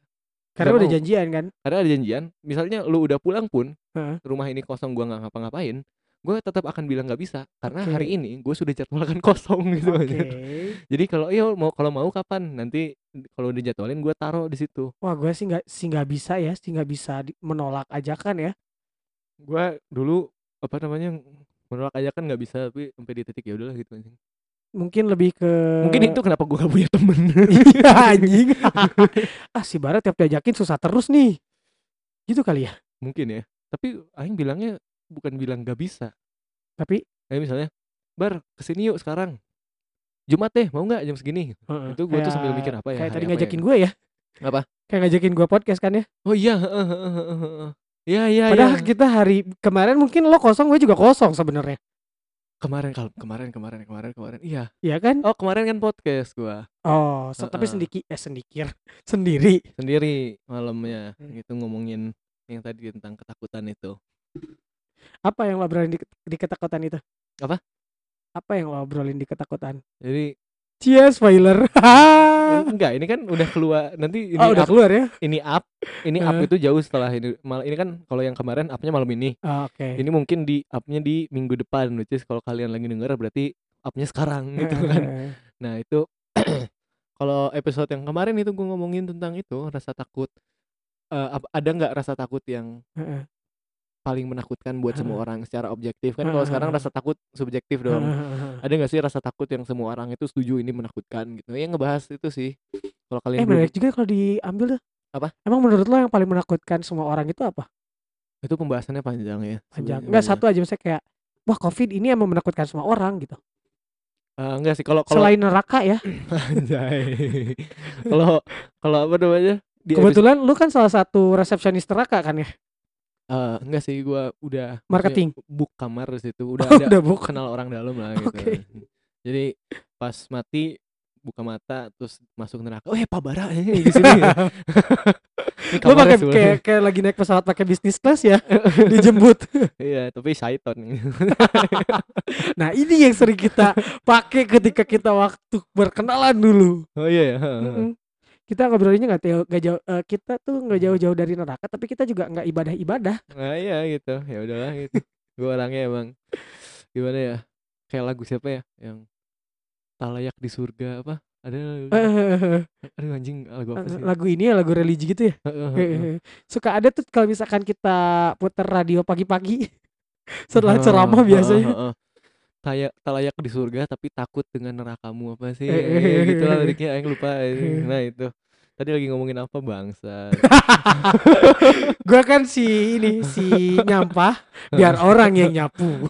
karena nggak udah mau. janjian kan. karena ada janjian misalnya lu udah pulang pun Heeh. rumah ini kosong gue nggak ngapa-ngapain gue tetap akan bilang nggak bisa karena Oke. hari ini gue sudah jadwalkan kosong gitu Oke. aja jadi kalau iya mau kalau mau kapan nanti kalau udah jadwalin gue taruh di situ Wah, gue sih nggak sih nggak bisa ya, sih nggak bisa di- menolak ajakan ya. gue dulu apa namanya menolak aja kan nggak bisa tapi sampai di titik ya udahlah gitu anjing. Mungkin lebih ke mungkin itu kenapa gue gak punya temen Iya anjing. ah si Barat tiap diajakin susah terus nih. Gitu kali ya. mungkin ya tapi Aing bilangnya bukan bilang gak bisa Tapi kayak misalnya bar ke sini yuk sekarang Jumat deh mau nggak jam segini heeh, Itu gua tuh sambil kayak- mikir apa ya, Kayak tadi ya ngajakin gitu. gue ya. Apa? Kayak ngajakin gue podcast kan ya. oh iya heeh. iya iya Padahal iya. kita hari kemarin mungkin lo kosong, gue juga kosong sebenarnya. kemarin kal kemarin kemarin kemarin kemarin iya Iya kan? oh kemarin kan podcast gua Oh, se- tapi Heeh. sendiki eh sendikir sendiri. sendiri malamnya Hmm. gitu ngomongin yang tadi tentang ketakutan itu Apa yang lo obrolin di, di ketakutan itu? Apa? Apa yang lo obrolin di ketakutan? jadi Cia spoiler. enggak ini kan udah keluar nanti ini oh, udah up, keluar ya? ini up ini up Heeh. itu jauh setelah ini mal ini kan kalau yang kemarin upnya malam ini Oh, Oke. ini mungkin di upnya di minggu depan which is kalau kalian lagi denger berarti upnya sekarang gitu kan nah itu kalau episode yang kemarin itu gue ngomongin tentang itu rasa takut Eh, ap- ada nggak rasa takut yang. Paling menakutkan buat semua orang secara objektif kan kalau sekarang rasa takut subjektif dong ada nggak sih rasa takut yang semua orang itu setuju ini menakutkan gitu ya ngebahas itu sih kalau kalian Eh belum- menarik juga kalau diambil tuh. Apa? Emang menurut lo yang paling menakutkan semua orang itu apa? itu pembahasannya panjang ya Panjang. panjang. satu aja misalnya kayak wah covid ini emang menakutkan semua orang gitu. Eh, enggak sih kalau kalau Selain neraka ya. Anjay. kalau kalau apa namanya di episode- Kebetulan lu kan salah satu resepsionis neraka kan ya? Eh, enggak sih gua udah Marketing. book kamar di situ udah ada udah book. kenal orang dalam lah gitu Oke. jadi pas mati buka mata terus masuk neraka. Oh, eh Pak Bara ini di sini. ya. Lo pakai kayak kayak lagi naik pesawat pakai bisnis class ya, dijemput. Iya, tapi syaiton. Nah, ini yang sering kita pakai ketika kita waktu berkenalan dulu. oh iya ya. heeh, heeh. Kita ngobrolinnya nggak jauh, nggak jauh eh, kita tuh nggak jauh-jauh dari neraka, tapi kita juga nggak ibadah-ibadah. Nah, iya gitu. Ya udahlah gitu. Gue orangnya emang gimana ya? Kayak lagu siapa ya yang tak layak di surga apa? Ada Eh, aduh anjing lagu apa sih? lagu ini ya lagu religi gitu ya. Suka ada tuh kalau misalkan kita puter radio pagi-pagi setelah ceramah biasanya. Kayak tak layak di surga tapi takut dengan nerakamu apa sih? Gitu lah liriknya aing lupa. Nah, itu. Tadi lagi ngomongin apa bangsa? Gua kan si ini si nyampah biar orang yang nyapu.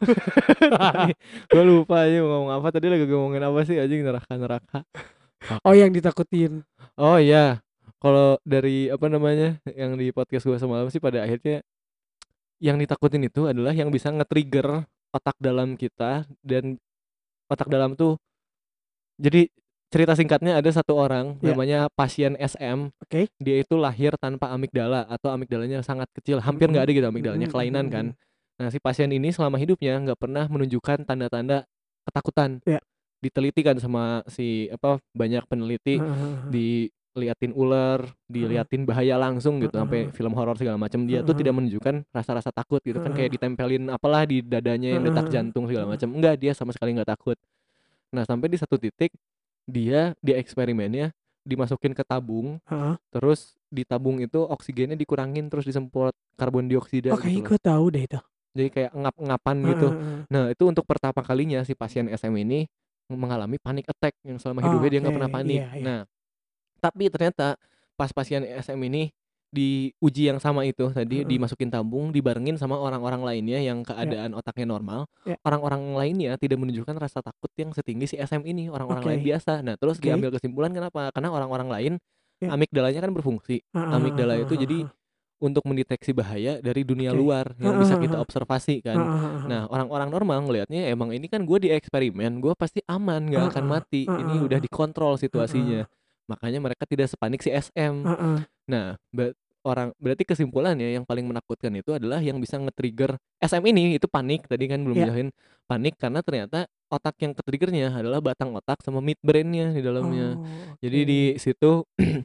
gue lupa aja mau ngomong apa tadi lagi ngomongin apa sih anjing neraka neraka. oh yang ditakutin. Oh iya, kalau dari apa namanya yang di podcast gue semalam sih pada akhirnya yang ditakutin itu adalah yang bisa nge-trigger otak dalam kita dan otak dalam tuh jadi cerita singkatnya ada satu orang Ya. namanya pasien SM. Oke. Dia itu lahir tanpa amigdala atau amigdalanya sangat kecil, hampir nggak ada gitu amigdalanya Mm-mm, kelainan kan. mm-mm. Nah si pasien ini selama hidupnya nggak pernah menunjukkan tanda-tanda ketakutan. Ya. Diteliti kan sama si apa banyak peneliti Heeh. Diliatin ular, diliatin bahaya langsung gitu sampai film horor segala macam dia tuh tidak menunjukkan rasa-rasa takut gitu kan kayak ditempelin apalah di dadanya yang detak jantung segala macam enggak dia sama sekali nggak takut. Nah sampai di satu titik dia di eksperimennya dimasukin ke tabung Heeh. terus di tabung itu oksigennya dikurangin terus disemprot karbon dioksida Oh gitu kayaknya loh. gue tahu deh itu. jadi kayak ngap-ngapan gitu. Nah itu untuk pertama kalinya si pasien SM ini mengalami panic attack yang selama hidupnya dia nggak pernah Oke, panik. iya, iya. nah tapi ternyata pas pasien SM ini di uji yang sama itu tadi dimasukin tabung dibarengin sama orang-orang lainnya yang keadaan otaknya normal Ya. orang-orang lainnya tidak menunjukkan rasa takut yang setinggi si SM ini orang-orang lain Oke. biasa nah terus Oke. diambil kesimpulan kenapa karena orang-orang lain Ya. amigdalanya kan berfungsi Heeh, amigdala itu jadi untuk mendeteksi bahaya dari dunia Oke. luar yang bisa kita observasi kan Nah, orang-orang normal ngelihatnya emang ini kan gue di eksperimen, gue pasti aman, nggak akan mati. Ini udah dikontrol situasinya. Makanya mereka tidak sepanik si SM. heeh. Nah, ber- orang berarti kesimpulannya yang paling menakutkan itu adalah yang bisa nge-trigger SM ini itu panik tadi kan belum Ya. jelasin panik karena ternyata otak yang ke-triggernya adalah batang otak sama midbrainnya di dalamnya. Oh, Jadi di situ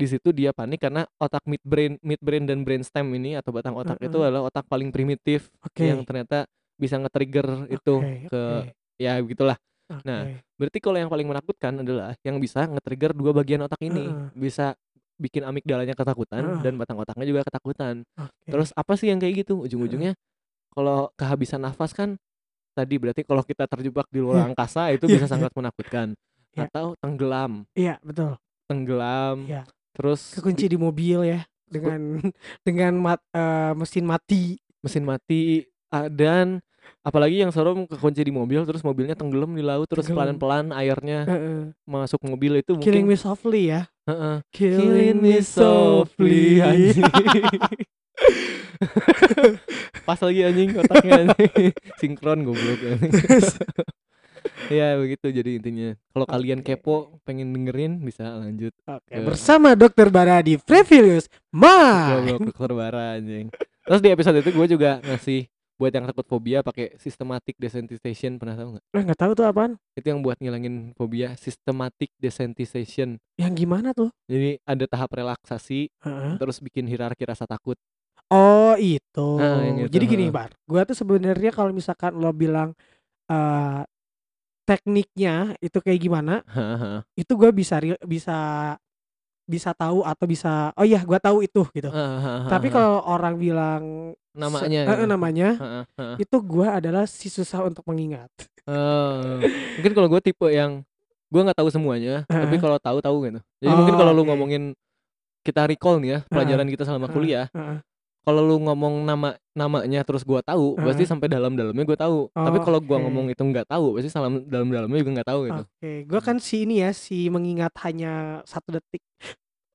di situ dia panik karena otak midbrain midbrain dan brainstem ini atau batang otak itu Heeh. adalah otak paling primitif Oke. yang ternyata bisa nge-trigger itu Oke, ke oke, ya begitulah. Nah, oke. Berarti kalau yang paling menakutkan adalah yang bisa nge-trigger dua bagian otak ini, Heeh. bisa bikin amigdalanya ketakutan Heeh. dan batang otaknya juga ketakutan. Oke. Terus apa sih yang kayak gitu? Ujung-ujungnya kalau kehabisan nafas kan tadi berarti kalau kita terjebak di luar Iya. angkasa itu Iya, bisa iya. sangat menakutkan. Iya. Atau tenggelam, Iya betul. tenggelam. Iya. Terus Kekunci di mobil ya dengan dengan mat, eh, mesin mati. mesin mati ah, dan apalagi yang serem kekunci di mobil terus mobilnya tenggelam di laut terus pelan-pelan airnya Heeh. masuk mobil itu Killing mungkin me softly ya. Heeh. Killing me softly. anjing. Pas lagi anjing otaknya anjing. Sinkron goblok anjing. ya begitu jadi intinya. Kalau kalian kepo pengen dengerin bisa lanjut. Oke, Ke- bersama Dokter Bara di Previlius Ma. Goblok dokter bara anjing. Terus di episode itu gue juga ngasih buat yang takut fobia pakai systematic desensitization pernah tahu nggak? Eh, nggak tahu tuh apaan? Itu yang buat ngilangin fobia systematic desensitization. Yang gimana tuh? Jadi ada tahap relaksasi Heeh. terus bikin hierarki rasa takut. Oh itu. Nah, yang itu, Jadi gini. Bar, gua tuh sebenarnya kalau misalkan lo bilang eh tekniknya itu kayak gimana, Hahaha. itu gua bisa bisa bisa tahu atau bisa oh iya gua tahu itu gitu. Tapi kalau orang bilang se- namanya eh, eh, gitu. namanya itu gua adalah si susah untuk mengingat. Oh, mungkin kalau gue tipe yang gue nggak tahu semuanya, tapi Heeh. kalau tahu tahu gitu. Jadi mungkin Oh, kalau lu oke. ngomongin kita recall nih ya pelajaran kita selama kuliah, heeh. Kalau lu ngomong nama namanya terus gua tahu, pasti Heeh. sampai dalam-dalamnya gue tahu. Tapi Oh, kalau gua ngomong itu nggak tahu, pasti salam dalam-dalamnya juga nggak tahu gitu. Oke, gua kan si ini ya, si mengingat hanya satu detik.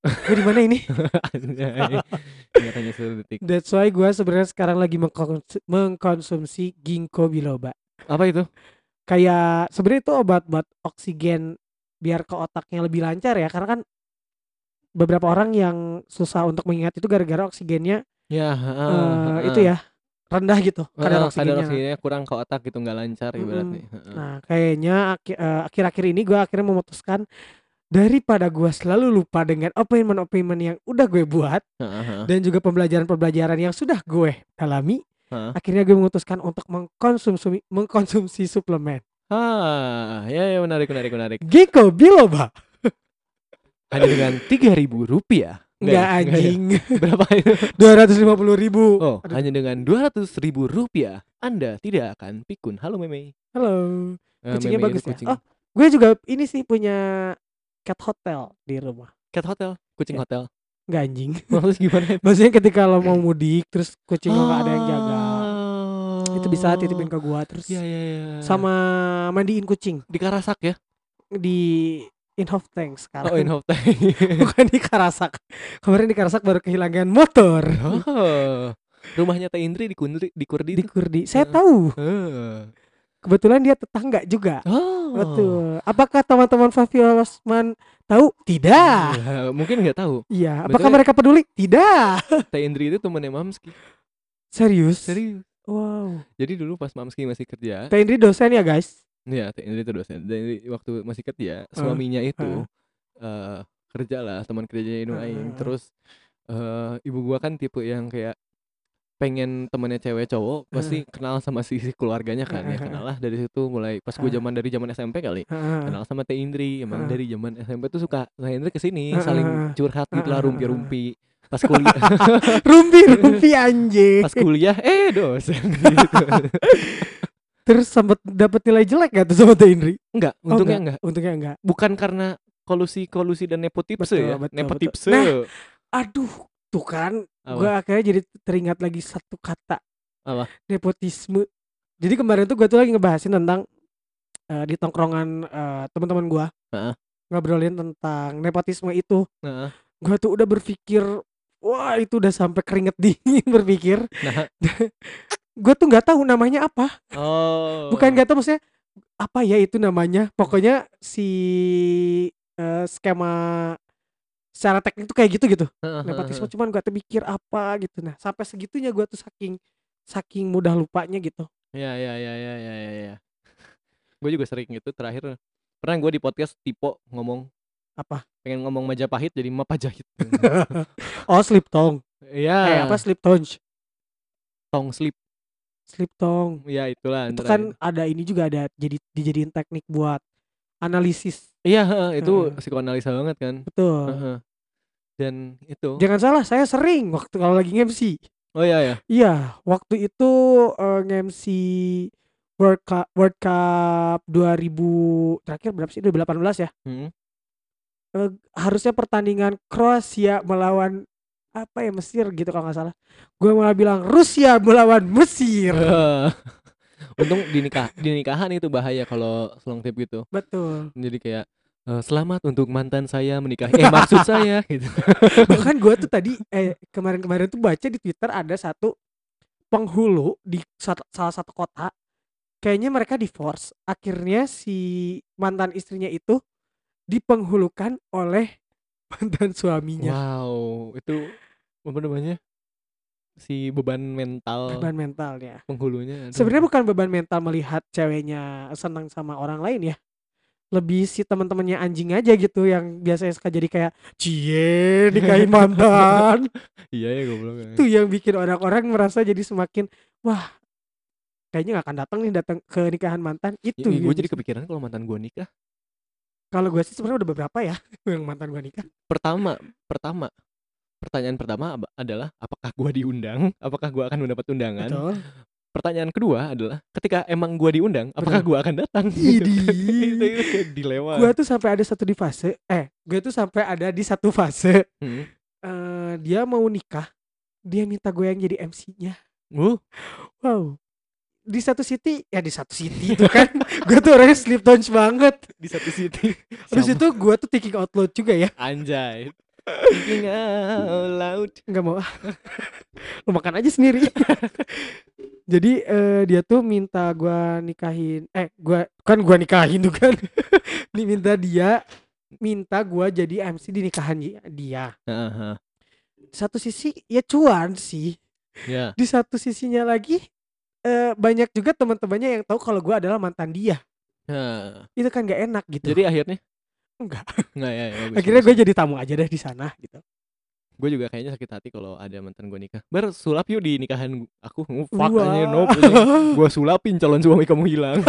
Gue di mana ini? Ingat hanya satu detik. That's why gua sebenarnya sekarang lagi mengkons- mengkonsumsi ginkgo biloba. Apa itu? Kayak sebenarnya itu obat buat oksigen biar ke otaknya lebih lancar ya karena kan beberapa orang yang susah untuk mengingat itu gara-gara oksigennya Ya, eh, heeh. itu ya rendah gitu Heeh, kadar kadar oksigennya. oksigennya kurang ke otak gitu nggak lancar ibaratnya. Heeh. Nah, kayaknya eh, akhir-akhir ini gue akhirnya memutuskan daripada gue selalu lupa dengan opinion-opinion yang udah gue buat Heeh, heeh. dan juga pembelajaran-pembelajaran yang sudah gue dalami, Heeh. akhirnya gue memutuskan untuk mengkonsumsi mengkonsumsi suplemen. Ah, ya ya menarik menarik menarik. Ginkgo biloba. Hanya dengan tiga ribu rupiah. Enggak ya? Ya? anjing. Berapa itu? Dua ratus lima puluh ribu. Oh, Aduh, hanya dengan dua ratus ribu rupiah Anda tidak akan pikun. Halo Meme. halo. Eh, Kucingnya Meme bagus ya. kucing. Oh, gue juga ini sih punya cat hotel di rumah. Cat hotel, kucing Ya. hotel. Enggak anjing. Maksudnya gimana? Maksudnya ketika lo mau mudik terus kucing lo nggak ada yang jaga. Oh. Itu bisa titipin ke gua terus Iya iya iya. sama mandiin kucing di Karasak ya? di Inhofe Tank sekarang. Oh, in Tank. Bukan di Karasak. Kemarin di Karasak baru kehilangan motor. oh. Rumahnya Teh Indri di Kundri, di Kurdi. Di. Kurdi. Saya Heeh. tahu. Eh. Kebetulan dia tetangga juga. Oh. Betul. Apakah teman-teman Fabio Osman tahu? Tidak. Ya, mungkin nggak tahu. Iya. Apakah Betul. mereka peduli? Tidak. Teh Indri itu temennya Mamski. Serius? Serius. Wow. Jadi dulu pas Mamski masih kerja, Teh Indri dosen ya guys? Ya Teh Indri itu dosen. Dan waktu masih kerja, suaminya itu eh kerja lah teman kerjanya Inu. Aing. Terus eh ibu gua kan tipe yang kayak pengen temennya cewek cowok pasti kenal sama sisi keluarganya kan. Ya kenal lah dari situ mulai pas gue zaman dari zaman SMP kali. Kenal sama Teh Indri. Emang dari zaman SMP tuh suka Teh Indri ke sini saling curhat gitu lah rumpi-rumpi. Pas kuliah Rumpi rumpi anjing. pas kuliah eh dosen. gitu Terus sempat dapat nilai jelek gak tuh sama Teh Indri? enggak Oh, untungnya enggak Untungnya enggak. bukan karena kolusi kolusi dan nepotipse Betul, ya betul, nepotipse betul. Aduh, tuh kan Apa? gue akhirnya jadi teringat lagi satu kata Apa? nepotisme jadi kemarin tuh gue tuh lagi ngebahasin tentang eh, di tongkrongan eh, teman-teman gue Heeh. ngobrolin tentang nepotisme itu Heeh. gue tuh udah berpikir wah itu udah sampai keringet dingin berpikir Nah. gue tuh nggak tahu namanya apa. Oh. Bukan nggak tahu maksudnya apa ya itu namanya? Pokoknya si eh, skema secara teknik tuh kayak gitu gitu. Nepotisme cuman gua tuh mikir apa gitu. Nah sampai segitunya gua tuh saking saking mudah lupanya gitu. Ya ya ya ya ya ya, ya. gue juga sering gitu terakhir pernah gue di podcast Tipo ngomong apa? pengen ngomong Majapahit jadi Mapajahit oh slip tong Iya. Eh apa slip tongue tong slip slip tong. Ya itulah itu kan ada ini juga ada jadi dijadiin teknik buat analisis. Iya itu Heeh. psikoanalisa banget kan. Betul. Heeh. dan itu. Jangan salah saya sering waktu kalau lagi MC oh iya ya iya waktu itu eh, nge-MC World Cup World Cup 2000 terakhir berapa sih? 2018 ya? Hmm. eh, harusnya pertandingan Kroasia melawan apa ya Mesir gitu kalau nggak salah. Gue malah bilang Rusia melawan Mesir. untung di nikah di nikahan itu bahaya kalau selong tip gitu Betul. jadi kayak eh, selamat untuk mantan saya menikah eh maksud saya gitu Bahkan gue tuh tadi eh kemarin-kemarin tuh baca di Twitter ada satu penghulu di sat- salah satu kota. Kayaknya mereka divorce. Akhirnya si mantan istrinya itu dipenghulukan oleh mantan suaminya. wow itu apa namanya si beban mental Beban mentalnya. penghulunya aduh. Sebenarnya bukan beban mental melihat ceweknya senang sama orang lain ya. Lebih si teman-temannya anjing aja gitu yang biasanya suka jadi kayak cie nikahin mantan. iya ya goblok ya. Itu yang bikin orang-orang merasa jadi semakin wah kayaknya gak akan datang nih datang ke nikahan mantan itu. gue gitu jadi kepikiran kalau mantan gue nikah Kalau gue sih sebenarnya udah beberapa ya yang mantan gue nikah. pertama pertama pertanyaan pertama adalah apakah gue diundang apakah gue akan mendapat undangan Betul. pertanyaan kedua adalah ketika emang gue diundang apakah gue akan datang Idih. itu, itu kayak dilema Gue tuh sampai ada satu di fase eh gue tuh sampai ada di satu fase Hmm. eh dia mau nikah dia minta gue yang jadi MC-nya. Uh, Wow. Di satu city, ya di satu city itu kan. gue tuh orangnya sleep tones banget. di satu city Terus itu gue tuh thinking out loud juga ya. anjay Thinking out loud. nggak mau lu makan aja sendiri jadi eh, dia tuh minta gua nikahin eh gua kan gua nikahin tuh kan Nih minta dia minta gua jadi MC di nikahan dia- satu sisi ya cuan sih Ya. di satu sisinya lagi eh, banyak juga teman-temannya yang tahu kalau gua adalah mantan dia Nah, itu kan gak enak gitu jadi akhirnya enggak enggak ya, ya akhirnya gue jadi tamu aja deh di sana gitu gue juga kayaknya sakit hati kalau ada mantan gue nikah. Ber sulap yuk di nikahan aku. Oh, fuck aja no. Gue sulapin calon suami kamu hilang.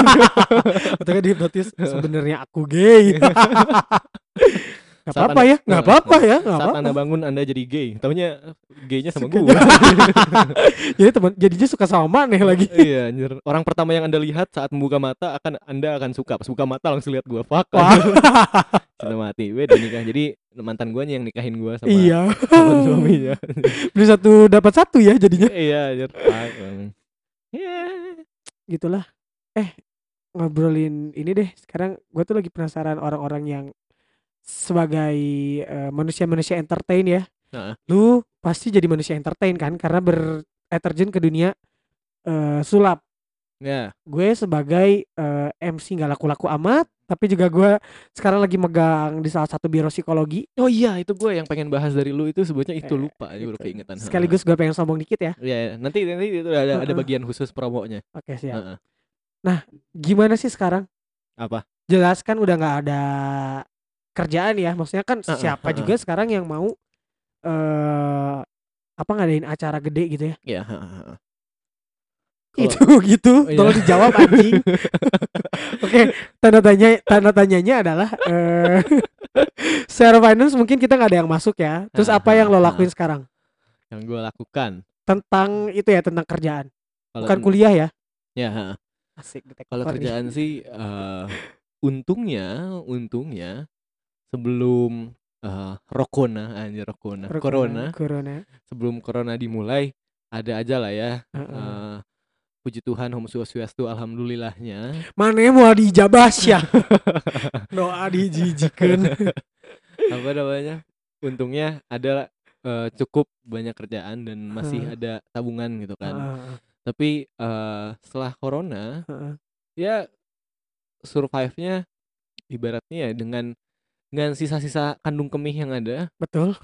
atau kan dihipnotis sebenarnya aku gay nggak Saat apa-apa anda- ya nggak nah, apa-apa ya nggak Saat apa-apa anda bangun anda jadi gay. Taunya gaynya sama gue. jadi teman jadinya suka sama maneh lagi iya anjir. Orang pertama yang anda lihat saat membuka mata akan anda akan suka. Pas buka mata langsung lihat gue. Fuck. Cinta mati. Beda nikah. Jadi mantan gue yang nikahin gue sama iya suaminya. beli satu dapat satu ya jadinya iya anjir. Iya. gitulah eh ngobrolin ini deh sekarang gue tuh lagi penasaran orang-orang yang sebagai eh, manusia-manusia entertain ya Heeh. lu pasti jadi manusia entertain kan karena ber eh, terjun ke dunia eh, sulap Ya. gue sebagai eh, MC nggak laku-laku amat tapi juga gue sekarang lagi megang di salah satu biro psikologi Oh iya itu gue yang pengen bahas dari lu itu sebetulnya itu Eh, lupa aja baru keingetan. sekaligus gue pengen sombong dikit ya Iya, iya. nanti nanti itu ada ada Heeh. bagian khusus promonya. oke siap Heeh. gimana sih sekarang Apa? jelas kan udah nggak ada kerjaan ya. Maksudnya kan Heeh, siapa heeh. juga sekarang yang mau eh apa ngadain acara gede gitu ya? Iya, heeh, heeh. Kalau- itu gitu. Iya. tolong dijawab anjing. Oke tanda tanya tanda tanyanya adalah eh secara finance mungkin kita nggak ada yang masuk ya. Terus apa yang lo lakuin sekarang? Yang gue lakukan. Tentang itu ya tentang kerjaan. Kalau bukan kuliah ya? Ya, asik kalau kerjaan sih eh, untungnya untungnya sebelum eh, rokona anjir rokona corona. Corona. Sebelum corona dimulai ada aja lah ya Heeh. eh, puji Tuhan Om Swastiastu alhamdulillahnya. Mana mau dijabah ya? Doa dijijikan. Apa namanya? Untungnya ada eh, cukup banyak kerjaan dan masih Heeh. ada tabungan gitu kan. Heeh, tapi eh, setelah corona heeh. ya survive-nya ibaratnya ya dengan dengan sisa-sisa kandung kemih yang ada. Betul.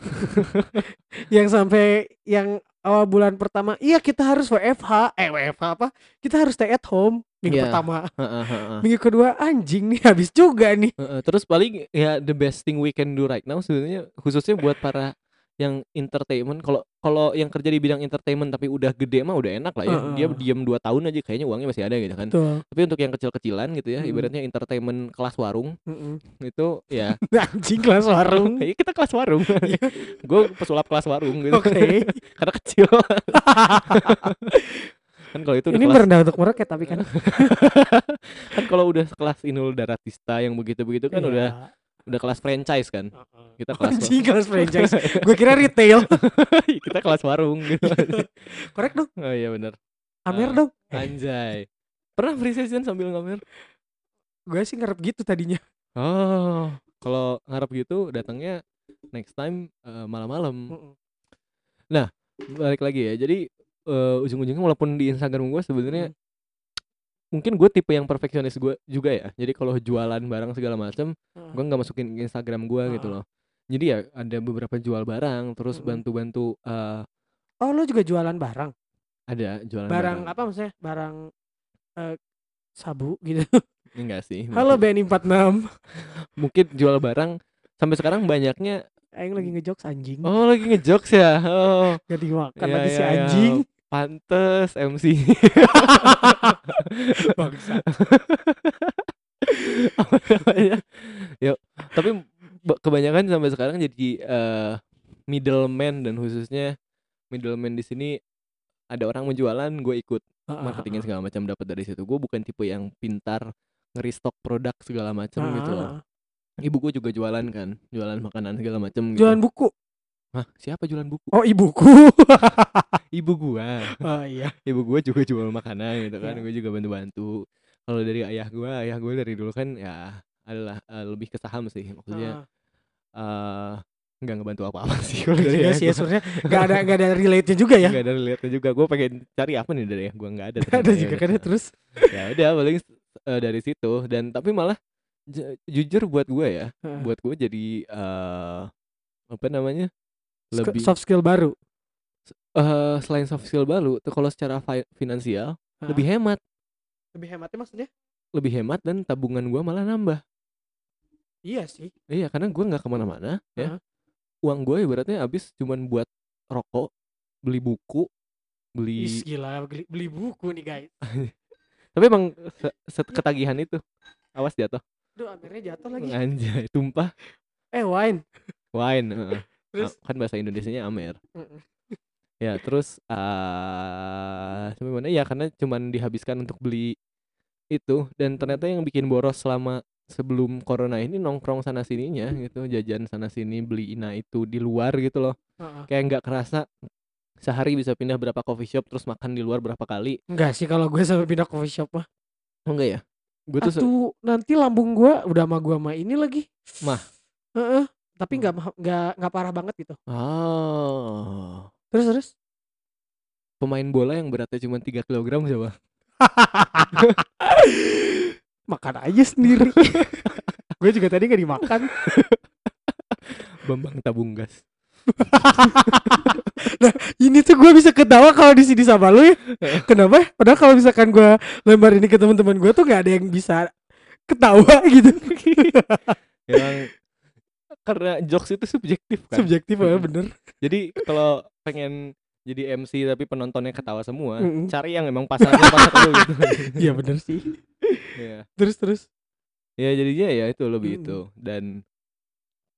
Yang sampai yang awal bulan pertama iya kita harus WFH eh WFH apa? Kita harus stay at home minggu Iya. pertama. Heeh, heeh. minggu kedua anjing nih habis juga nih. Terus paling ya the best thing we can do right now sebenarnya khususnya buat para yang entertainment kalau kalau yang kerja di bidang entertainment tapi udah gede mah udah enak lah ya. Dia Heeh. diam 2 tahun aja kayaknya uangnya masih ada gitu kan. Tuh tapi untuk yang kecil-kecilan gitu ya Mm. ibaratnya entertainment kelas warung itu ya anjing kelas warung. Ya kita kelas warung. Gue pesulap kelas warung gitu. Oke. Karena kecil. Kan kalau itu ini kelas merendah untuk meroket tapi kan. Kan kalau udah kelas Inul Daratista yang begitu-begitu kan Iya. udah udah kelas franchise kan? Kita kelas anjing kelas franchise. Gue kira retail. Kita kelas warung gitu. Korek dong. Oh iya benar Amer Ah. dong. anjay. Pernah free session sambil ngamer? Gue sih ngarep gitu tadinya. Oh kalau ngarep gitu datangnya next time eh, malam-malam. Balik lagi ya. Jadi eh, ujung-ujungnya walaupun di Instagram gue sebenarnya Hmm. Mungkin gue tipe yang perfeksionis gue juga ya. Jadi kalau jualan barang segala macam gue nggak masukin Instagram gue gitu Heeh. loh. Jadi ya ada beberapa jual barang terus Mm-mm. bantu-bantu eh, oh lo juga jualan barang? Ada jualan barang apa maksudnya? Barang eh, sabu gitu. Enggak sih halo BNI 46 mungkin jual barang sampai sekarang banyaknya Aing lagi ngejokes anjing. Oh lagi ngejokes ya? Oh. Gak dimakan Iya, lagi si iya, iya. Pantes MC Bangsa. Apa namanya yuk tapi ba- kebanyakan sampai sekarang jadi eh, middleman dan khususnya middleman di sini ada orang mau jualan gue ikut marketingnya segala macam dapat dari situ. Gue bukan tipe yang pintar ngeristok produk segala macam gitu loh. Ibu gue juga jualan kan jualan makanan segala macam gitu. Jualan buku Hah, siapa jualan buku? Oh ibuku. Ibu gua. Oh iya. Ibu gue juga jual makanan gitu kan Iya. gue juga bantu bantu kalau dari ayah gue ayah gue dari dulu kan ya adalah eh, lebih ke saham sih. Maksudnya eh nggak ngebantu apa-apa sih kalau dari ya sih ya sebenarnya nggak ada nggak ada relate-nya juga ya. nggak ada relate juga. Gue pengen cari apa nih dari ya gue nggak ada ada juga udah. kan ya, terus? Ya udah paling eh, dari situ. Dan tapi malah ju- jujur buat gue ya buat gue jadi eh apa namanya lebih soft skill baru. eh selain soft skill baru tuh kalau secara fi- finansial lebih hemat lebih hematnya maksudnya? lebih hemat dan tabungan gue malah nambah Iya sih. iya karena gue nggak ke mana-mana Heeh. ya uang gue ibaratnya habis cuman buat rokok beli buku beli Ih, gila beli, beli buku nih guys. tapi emang se- se- ketagihan itu awas jatuh Duh, akhirnya jatuh lagi. anjay tumpah Eh, wine. wine heeh. Terus kan bahasa Indonesianya amer ya terus eh sampai mana ya karena cuman dihabiskan untuk beli itu dan ternyata yang bikin boros selama sebelum corona ini nongkrong sana sininya gitu jajan sana sini beli ina itu di luar gitu loh Heeh. kayak nggak kerasa sehari bisa pindah berapa coffee shop terus makan di luar berapa kali Enggak sih kalau gue sampai pindah coffee shop mah. oh enggak ya gue tuh nanti lambung gua udah sama gua sama ini lagi. Mah. Heeh. Tapi nggak ma- nggak nggak parah banget gitu. oh Terus terus. pemain bola yang beratnya cuma 3 kg coba Makan aja sendiri. gue juga tadi nggak dimakan. Bambang tabung gas Ini tuh gue bisa ketawa kalau di sini sama lu ya. Kenapa? Padahal kalau misalkan gue lembar ini ke teman-teman gue tuh nggak ada yang bisa ketawa gitu. yang karena jokes itu subjektif kan Subjektif ya bener. Jadi kalau pengen jadi MC tapi penontonnya ketawa semua, Mm-mm. cari yang emang pasarnya pasar lu gitu. Iya bener sih. Iya. Terus terus. Ya jadinya ya itu lebih Mm-mm. itu dan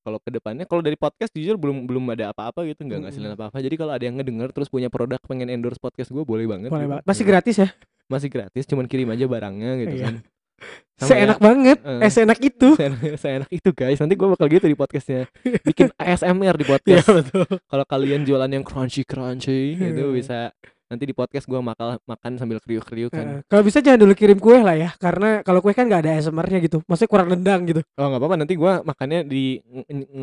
kalau ke depannya kalau dari podcast jujur belum belum ada apa-apa gitu nggak ngasilin Mm-mm. apa-apa jadi kalau ada yang ngedenger terus punya produk pengen endorse podcast gue boleh banget Boleh gitu. banget. Masih gratis ya? masih gratis cuman kirim aja barangnya gitu Iya. kan Sama Seenak ya, banget. eh. Eh seenak itu. seenak, seenak itu guys nanti gue bakal gitu di podcastnya bikin ASMR di Iya podcast betul. kalau kalian jualan yang crunchy crunchy gitu Hmm. bisa nanti di podcast gua makan makan sambil kriuk kriuk kan Heeh. Kalau bisa jangan dulu kirim kue lah ya, karena kalau kue kan nggak ada ASMR-nya gitu, maksudnya kurang nendang gitu. oh nggak apa-apa nanti gua makannya di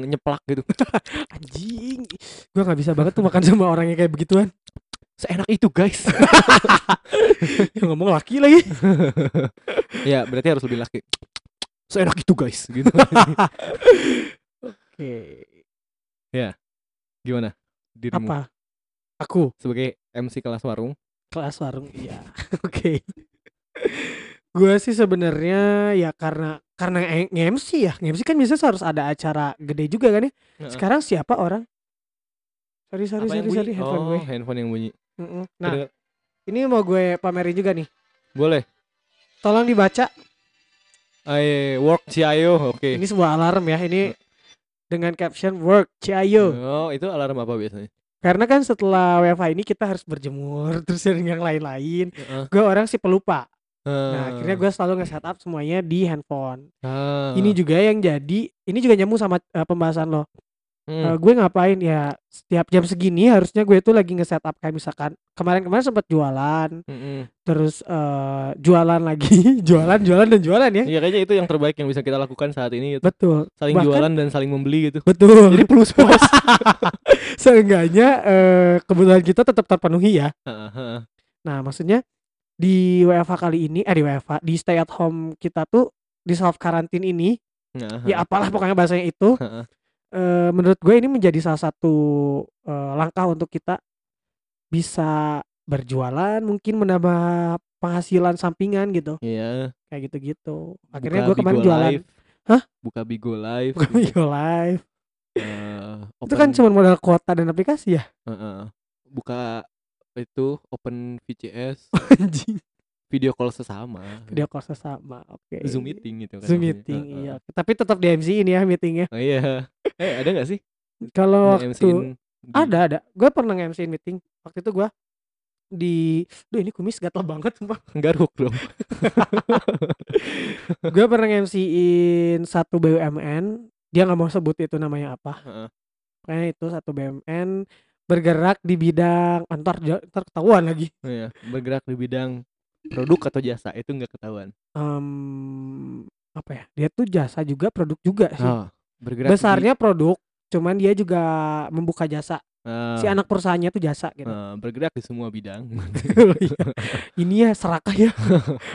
nyeplak gitu Anjing, gua nggak bisa banget tuh makan sama orang yang kayak begituan. Seenak itu guys Yang ngomong laki lagi. ya berarti harus lebih laki seenak itu guys gitu Oke, gimana dirimu apa? Aku sebagai MC kelas warung kelas warung, iya. Oke. Gua sih sebenarnya ya karena karena nge-MC ya, nge-MC kan biasanya harus ada acara gede juga kan ya. Sekarang siapa orang? Sorry sorry Apa sorry sorry bunyi? handphone oh, gue. handphone yang bunyi Mm-mm. Nah, Kedengar- ini mau gue pamerin juga nih. boleh Tolong dibaca. Ayo, work Ciayo oke Ini sebuah alarm ya. Ini dengan caption work Ciayo. oh itu alarm apa biasanya Karena kan setelah WFH ini kita harus berjemur terus yang lain-lain. Heeh. Gue orang sih pelupa. Nah, Ah. akhirnya gue selalu nge-setup semuanya di handphone. Ah. Ini juga yang jadi ini juga nyambung sama eh, pembahasan lo. Hmm. Eh, gue ngapain ya setiap jam segini harusnya gue tuh lagi nge-setup kayak misalkan kemarin-kemarin sempat jualan, Mm-mm. terus eh, jualan lagi, jualan, jualan dan jualan ya. Iya kayaknya itu yang terbaik yang bisa kita lakukan saat ini gitu. Betul. saling Bahkan- jualan dan saling membeli gitu Betul. jadi plus plus Seenggaknya eh, kebutuhan kita tetap terpenuhi ya. Nah, maksudnya di WFH kali ini, eh di WFH, di stay at home kita tuh di self quarantine ini, Heeh, ya apalah pokoknya bahasanya itu, eh, menurut gue ini menjadi salah satu eh, langkah untuk kita bisa berjualan, mungkin menambah penghasilan sampingan gitu, Iya. kayak gitu-gitu. Akhirnya buka gue kemarin Bigo jualan Live. Hah? Buka Bigo Live. buka gitu. Bigo Live. Eh, Itu kan cuma modal kuota dan aplikasi ya. heeh. Buka itu open VCS, Anjing. Video call sesama. Video call sesama. Oke. Zoom meeting gitu kan. Zoom namanya. meeting, Heeh. iya. Tapi tetap di MC ini ya meetingnya. Oh, iya. Eh, ada gak sih? Kalau Nge- waktu di- ada ada, gue pernah nge-MC meeting. Waktu itu gue di, duh ini kumis gatel banget sumpah. Garuk dong. gue pernah nge-MC-in satu BUMN. Dia nggak mau sebut itu namanya apa. Pokoknya itu satu BUMN bergerak di bidang antar antar ketahuan lagi. Oh, iya. Bergerak di bidang produk atau jasa itu nggak ketahuan. Em, apa ya? Dia tuh jasa juga, produk juga sih. Oh, bergerak di- Besarnya produk, cuman dia juga membuka jasa. Si Ah, anak perusahaannya tuh jasa gitu. ah, bergerak di semua bidang. Oh iya. Ini ya serakah ya.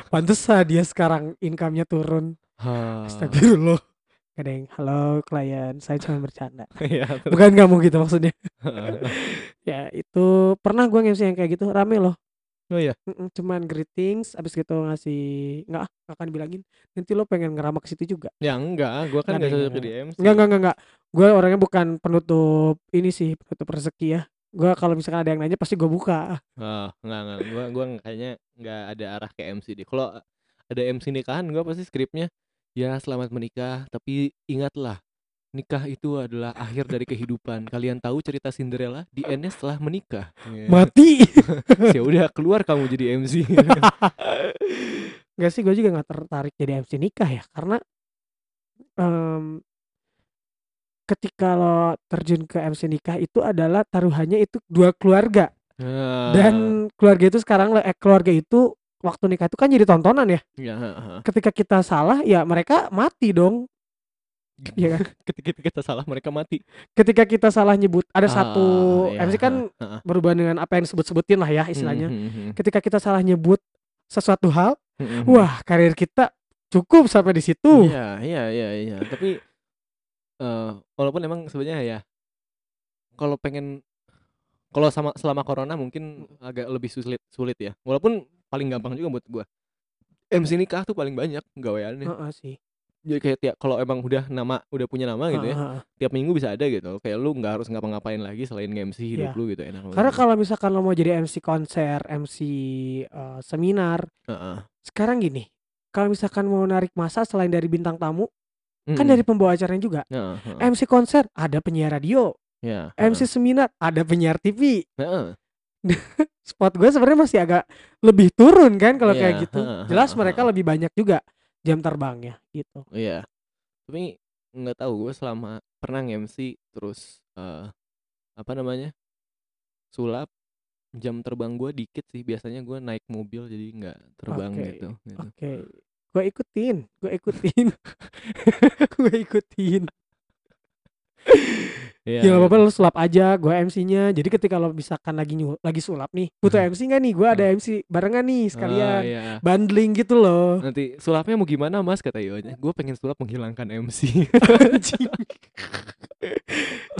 Pantesan dia sekarang income-nya turun. Ah, Astagfirullah. Kadang, halo klien, saya cuma bercanda. Iya. Bukan kamu gitu maksudnya. Ya itu pernah gue nge-MC yang kayak gitu rame loh. Oh iya. Cuman greetings abis gitu ngasih nggak ah, nggak akan bilangin nanti lo pengen ngeramak ke situ juga Ya enggak, gua kan Nggak enggak deh, cocok nggak, di MC. nggak nggak nggak nggak gue orangnya bukan penutup ini sih penutup rezeki ya gue kalau misalkan ada yang nanya pasti gue buka Ah, enggak enggak. Gua gua kayaknya enggak ada arah ke MC deh. Kalau ada MC nikahan gua pasti skripnya ya selamat menikah, tapi ingatlah nikah itu adalah akhir dari kehidupan. Kalian tahu cerita Cinderella di endnya setelah menikah. Ya. mati ya udah keluar kamu jadi MC. nggak sih gue juga nggak tertarik jadi MC nikah ya karena em, ketika lo terjun ke MC nikah itu adalah taruhannya itu dua keluarga Ah, dan keluarga itu sekarang eh, keluarga itu waktu nikah itu kan jadi tontonan ya ya, ha, ha. ketika kita salah ya mereka mati dong Iya kan ketika kita salah mereka mati. ketika kita salah nyebut ada satu Ah, MC ya, kan ha, ha. berhubungan dengan apa yang disebut-sebutin lah ya istilahnya Hmm, hmm, hmm, ketika kita salah nyebut sesuatu hal hmm, hmm. wah karir kita cukup sampai di situ Iya, iya, iya, iya. Tapi eh walaupun emang sebenarnya ya kalau pengen kalau sama selama corona mungkin agak lebih sulit sulit ya. Walaupun paling gampang juga buat gua. MC nikah tuh paling banyak gaweannya. Heeh sih Jadi kayak tiap kalau emang udah nama udah punya nama gitu ya, heeh. tiap minggu bisa ada gitu. Kayak lu nggak harus ngapa-ngapain lagi selain nge-MC hidup Iya. lu gitu enak banget. karena kalau misalkan lo mau jadi MC konser MC eh, seminar Heeh. sekarang gini kalau misalkan mau narik masa selain dari bintang tamu kan Mm-mm. dari pembawa acaranya juga heeh. MC konser ada penyiar radio Ya, MC seminar ada penyiar TV heeh. spot gue sebenarnya masih agak lebih turun kan kalau kayak Iya, gitu jelas mereka lebih banyak juga jam terbangnya gitu Iya. Tapi nggak tahu gue selama pernah nge-MC terus eh apa namanya? sulap jam terbang gue dikit sih biasanya gue naik mobil jadi nggak terbang Oke, gitu, gitu. Oke, gue ikutin, gue ikutin, gue ikutin. Iya, Ya nggak apa-apa gitu. lo sulap aja, gue MC-nya. Jadi ketika lo misalkan lagi nyu, lagi sulap nih, butuh MC nggak nih? Gue ada MC barengan nih sekalian, iya. bundling gitu loh. Nanti sulapnya mau gimana mas kata Ionya. Gue pengen sulap menghilangkan MC.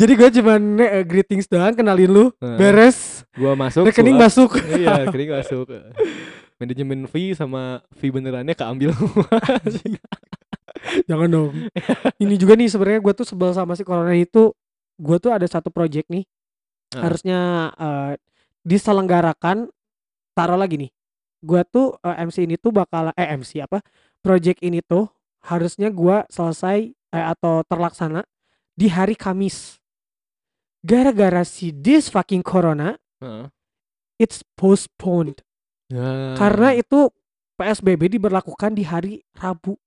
Jadi gue cuman eh, greetings doang, kenalin lu, beres, gue masuk. rekening sulap. masuk. iya, rekening masuk. Manajemen fee sama fee benerannya keambil. Jangan dong. Ini juga nih sebenarnya gue tuh sebel sama si corona itu. Gue tuh ada satu project nih, Ah. harusnya eh, diselenggarakan. Taruh lagi nih, gue tuh eh, MC ini tuh bakal eh MC apa? Project ini tuh harusnya gue selesai eh, atau terlaksana di hari Kamis. Gara-gara si this fucking corona, Heeh. it's postponed. Ya. Karena itu PSBB diberlakukan di hari Rabu.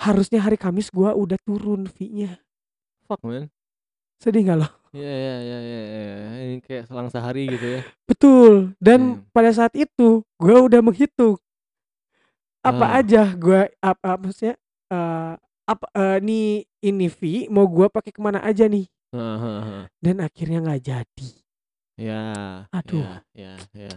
Harusnya hari Kamis gua udah turun fee-nya. fuck man. Sedih nggak lo? Iya iya iya iya iya. Ini kayak selang sehari gitu ya. Betul. Dan Hmm. pada saat itu gua udah menghitung apa Ah. aja gua apa maksudnya eh apa eh, nih ini fee mau gua pakai ke mana aja nih. Heeh. Dan akhirnya nggak jadi. Ya. Aduh. Ya, ya, ya.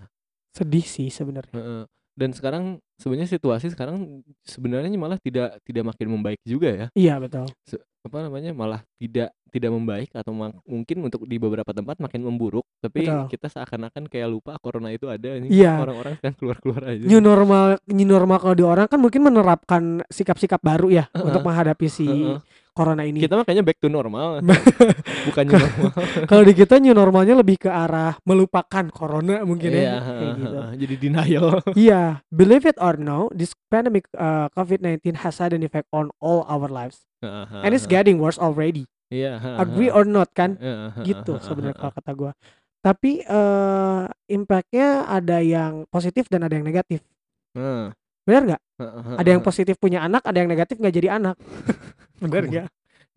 Sedih sih sebenarnya. Heeh. Dan sekarang sebenarnya situasi sekarang sebenarnya malah tidak tidak makin membaik juga ya. Iya betul. Se- apa namanya malah tidak tidak membaik atau mungkin untuk di beberapa tempat makin memburuk tapi Betul. kita seakan-akan kayak lupa corona itu ada ini Iya. orang-orang kan keluar-keluar aja New normal, new normal kalau di orang kan mungkin menerapkan sikap-sikap baru ya Heeh. untuk menghadapi si Heeh. Corona ini. kita mah kayaknya back to normal bukan new normal Kalau di kita new normalnya lebih ke arah melupakan corona mungkin Iya, ya. Kayak heeh, gitu. jadi denial Iya, believe it or no, this pandemic uh, COVID-19 has had an effect on all our lives. And it's getting worse already. iya Agree or not kan? Gitu sebenarnya kalau kata gua. Tapi eh impactnya ada yang positif dan ada yang negatif. Benar nggak? Ada yang positif punya anak, ada yang negatif nggak jadi anak. Benar nggak?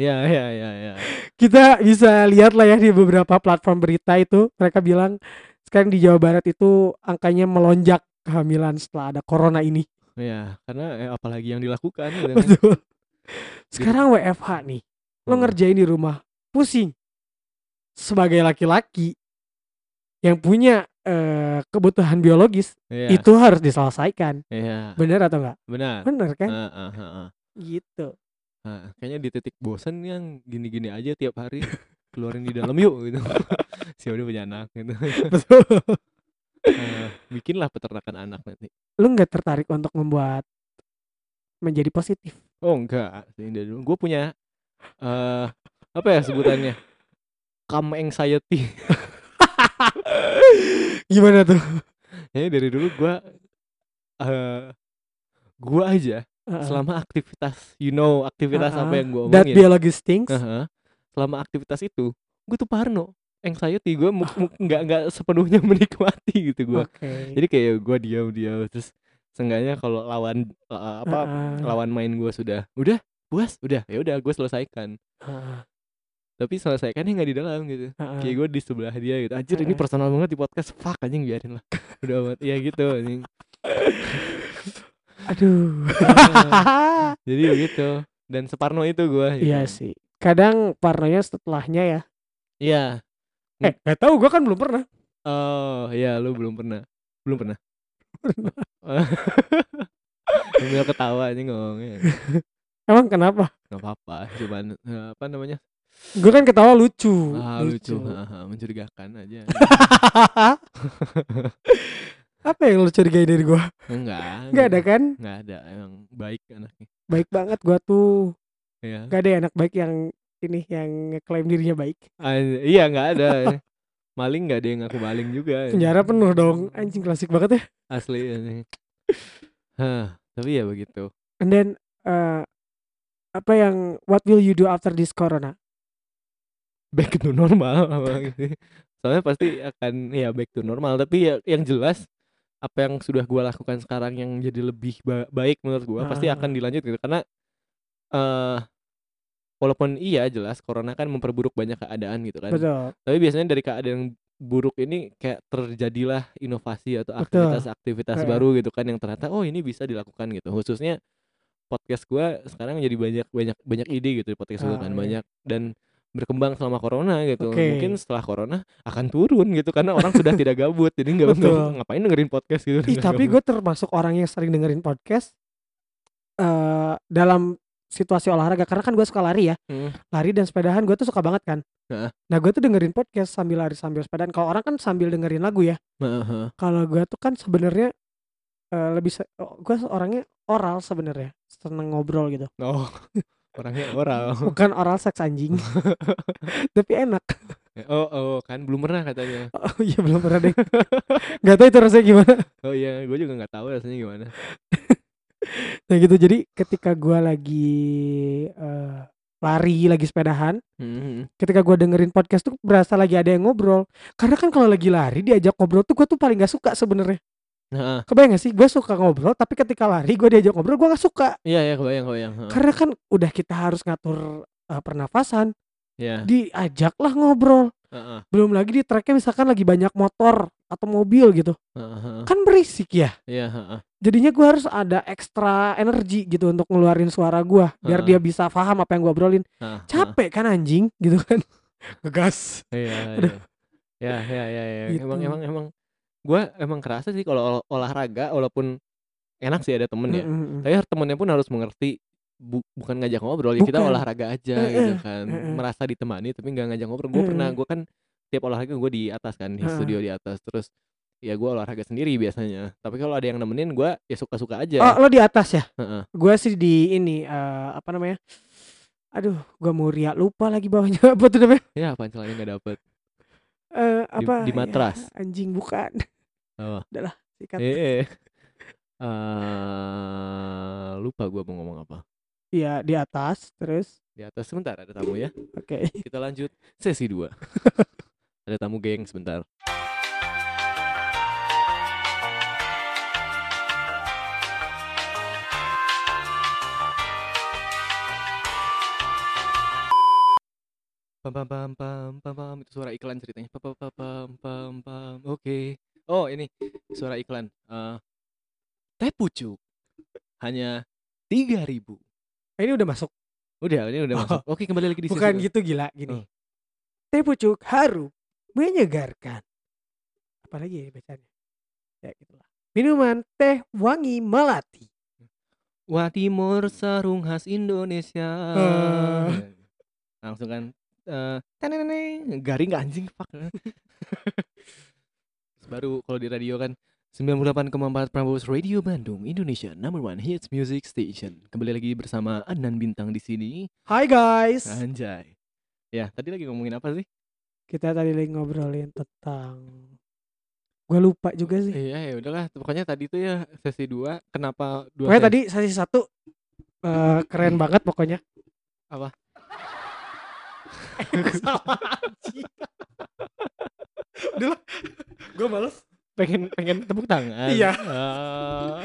Iya iya iya iya. Kita bisa lihat lah ya di beberapa platform berita itu mereka bilang sekarang di Jawa Barat itu angkanya melonjak kehamilan setelah ada corona ini. Iya, karena eh, apalagi yang dilakukan gitu kan. Betul. Sekarang WFH nih. Lo Hmm. ngerjain di rumah. Pusing. sebagai laki-laki yang punya eh, kebutuhan biologis Iya. itu harus diselesaikan. Iya. Bener atau enggak? Benar. Bener kan? Heeh, heeh. Gitu. Nah, kayaknya di titik bosen yang gini-gini aja tiap hari keluarin di dalam yuk gitu. si udah punya anak gitu. Betul. Nah, bikinlah peternakan anak nanti. Lu nggak tertarik untuk membuat menjadi positif? Oh enggak, dulu gue punya eh apa ya sebutannya? Come anxiety. Gimana tuh? Jadi dari dulu gue eh gua aja Selama aktivitas you know aktivitas apa Heeh. yang gue That omongin. biologis things. Heeh. selama aktivitas itu gue tuh parno anxiety gue nggak nggak sepenuhnya menikmati gitu gue Oke. jadi kayak gue diam diam terus seenggaknya kalau lawan eh, apa Heeh. lawan main gue sudah udah puas udah ya udah gue selesaikan Heeh. tapi selesaikannya nggak di dalam gitu Heeh. kayak gue di sebelah dia gitu anjir ini Heeh. personal banget di podcast fuck anjing biarin lah udah amat ya gitu anjing Aduh. jadi begitu dan separno itu gue Iya sih. Kadang parnonya setelahnya ya. iya Eh, gak tahu gua kan belum pernah. oh iya lu belum pernah belum pernah Sambil ketawa aja ngomongnya Emang kenapa? nggak apa-apa cuman eh, apa namanya Gue kan ketawa lucu. ah lucu, haha, mencurigakan aja Apa yang lu curigai dari gua? enggak Gak ada kan? nggak ada emang baik anaknya Baik banget gua tuh. ya Gak ada anak baik yang ini yang ngeklaim dirinya baik. Ah, iya nggak ada maling nggak ada yang ngaku maling juga Penjara penuh dong. Anjing klasik banget ya. asli ini Hah, tapi ya begitu And then eh, apa yang what will you do after this corona? back to normal apa gitu. soalnya pasti akan ya back to normal tapi ya yang jelas apa yang sudah gua lakukan sekarang yang jadi lebih ba- baik menurut gua pasti Ah. akan dilanjut gitu karena eh walaupun iya jelas corona kan memperburuk banyak keadaan gitu kan Betul. tapi biasanya dari keadaan yang buruk ini kayak terjadilah inovasi atau aktivitas-aktivitas baru gitu kan yang ternyata oh ini bisa dilakukan gitu khususnya podcast gua sekarang jadi banyak banyak banyak ide gitu di podcast Ah, kan iya. banyak dan berkembang selama corona gitu Oke. mungkin setelah corona akan turun gitu karena orang sudah tidak gabut jadi nggak ngapain dengerin podcast gitu Ih, tapi gue termasuk orang yang sering dengerin podcast eh dalam situasi olahraga karena kan gue suka lari ya. Hmm. Lari dan sepedahan gue tuh suka banget kan. Heeh. Nah, gue tuh dengerin podcast sambil lari sambil sepedaan. Kalau orang kan sambil dengerin lagu ya. Kalau gue tuh kan sebenarnya eh, lebih gue orangnya oral sebenarnya. Seneng ngobrol gitu. oh orangnya oral Bukan oral seks anjing. tapi enak. oh oh kan belum pernah katanya Oh iya belum pernah deh. Gak tau itu rasanya gimana. oh iya gue juga nggak tahu rasanya gimana Nah gitu jadi ketika gue lagi eh, lari lagi sepedahan Hmm. ketika gua dengerin podcast tuh berasa lagi ada yang ngobrol karena kan kalau lagi lari diajak ngobrol tuh gue tuh paling gak suka sebenarnya Nah, kebayang gak sih gue suka ngobrol tapi ketika lari gue diajak ngobrol gue gak suka iya ya kebayang kebayang Heeh. karena kan udah kita harus ngatur eh, pernafasan ya diajaklah ngobrol Heeh, belum lagi di tracknya misalkan lagi banyak motor atau mobil gitu heeh, heeh. kan berisik ya Iya, heeh. jadinya gue harus ada ekstra energi gitu untuk ngeluarin suara gue biar Heeh. dia bisa paham apa yang gue obrolin Heeh, capek kan anjing gitu kan ngegas heeh. Iya, iya. Ya, ya, ya, ya. Gitu. Emang emang emang gua emang kerasa sih kalau ol- olahraga walaupun enak sih ada temen ya. Mm, mm, mm. Tapi temennya pun harus mengerti bu- bukan ngajak ngobrol ya kita olahraga aja Eh, gitu eh, kan. eh, eh. Merasa ditemani tapi nggak ngajak ngobrol. Gue pernah gue kan tiap olahraga gue di atas kan di studio di atas terus ya gue olahraga sendiri biasanya. Tapi kalau ada yang nemenin gue ya suka-suka aja. Oh, lo di atas ya? Heeh. Gue sih di ini eh, apa namanya? Aduh, gua mau riak lupa lagi bawahnya apa tuh namanya? Ya pancelannya nggak dapet. Eh, Di- apa? di ya, matras. anjing bukan. Oh. Sikat. Eh, eh, lupa gue mau ngomong apa. Iya, di atas terus. Di atas sebentar ada tamu ya. Oke. Kita lanjut sesi 2 Ada tamu geng sebentar. Pam pam pam pam pam pam itu suara iklan ceritanya. Pam pam pam pam pam pam. Oke. Oh, ini suara iklan. Eh teh pucuk hanya 3000 Ini udah masuk. Udah, ini udah Oh. masuk. Oke, kembali lagi di sesi Bukan gitu gila gini. Oh. teh pucuk harum menyegarkan. Apalagi ya bacanya? Ya gitulah. Minuman teh wangi melati. Wah Timur sarung khas Indonesia. Ah. Langsung kan eh teneneng, garing gak anjing fuck. Terus baru kalau di radio kan 98,4 Prambors Radio Bandung Indonesia number one hits music station. Kembali lagi bersama Adnan Bintang di sini. Hai guys. Anjay. Ya, tadi lagi ngomongin apa sih? Kita tadi lagi ngobrolin tentang gue lupa juga sih. Iya, ya udahlah. Pokoknya tadi tuh ya sesi 2 kenapa dua Pokoknya sesi? tadi sesi satu eh, keren banget pokoknya. Apa? Sama. Udah. Gue males. pengen pengen tepuk tangan. Iya. Ah.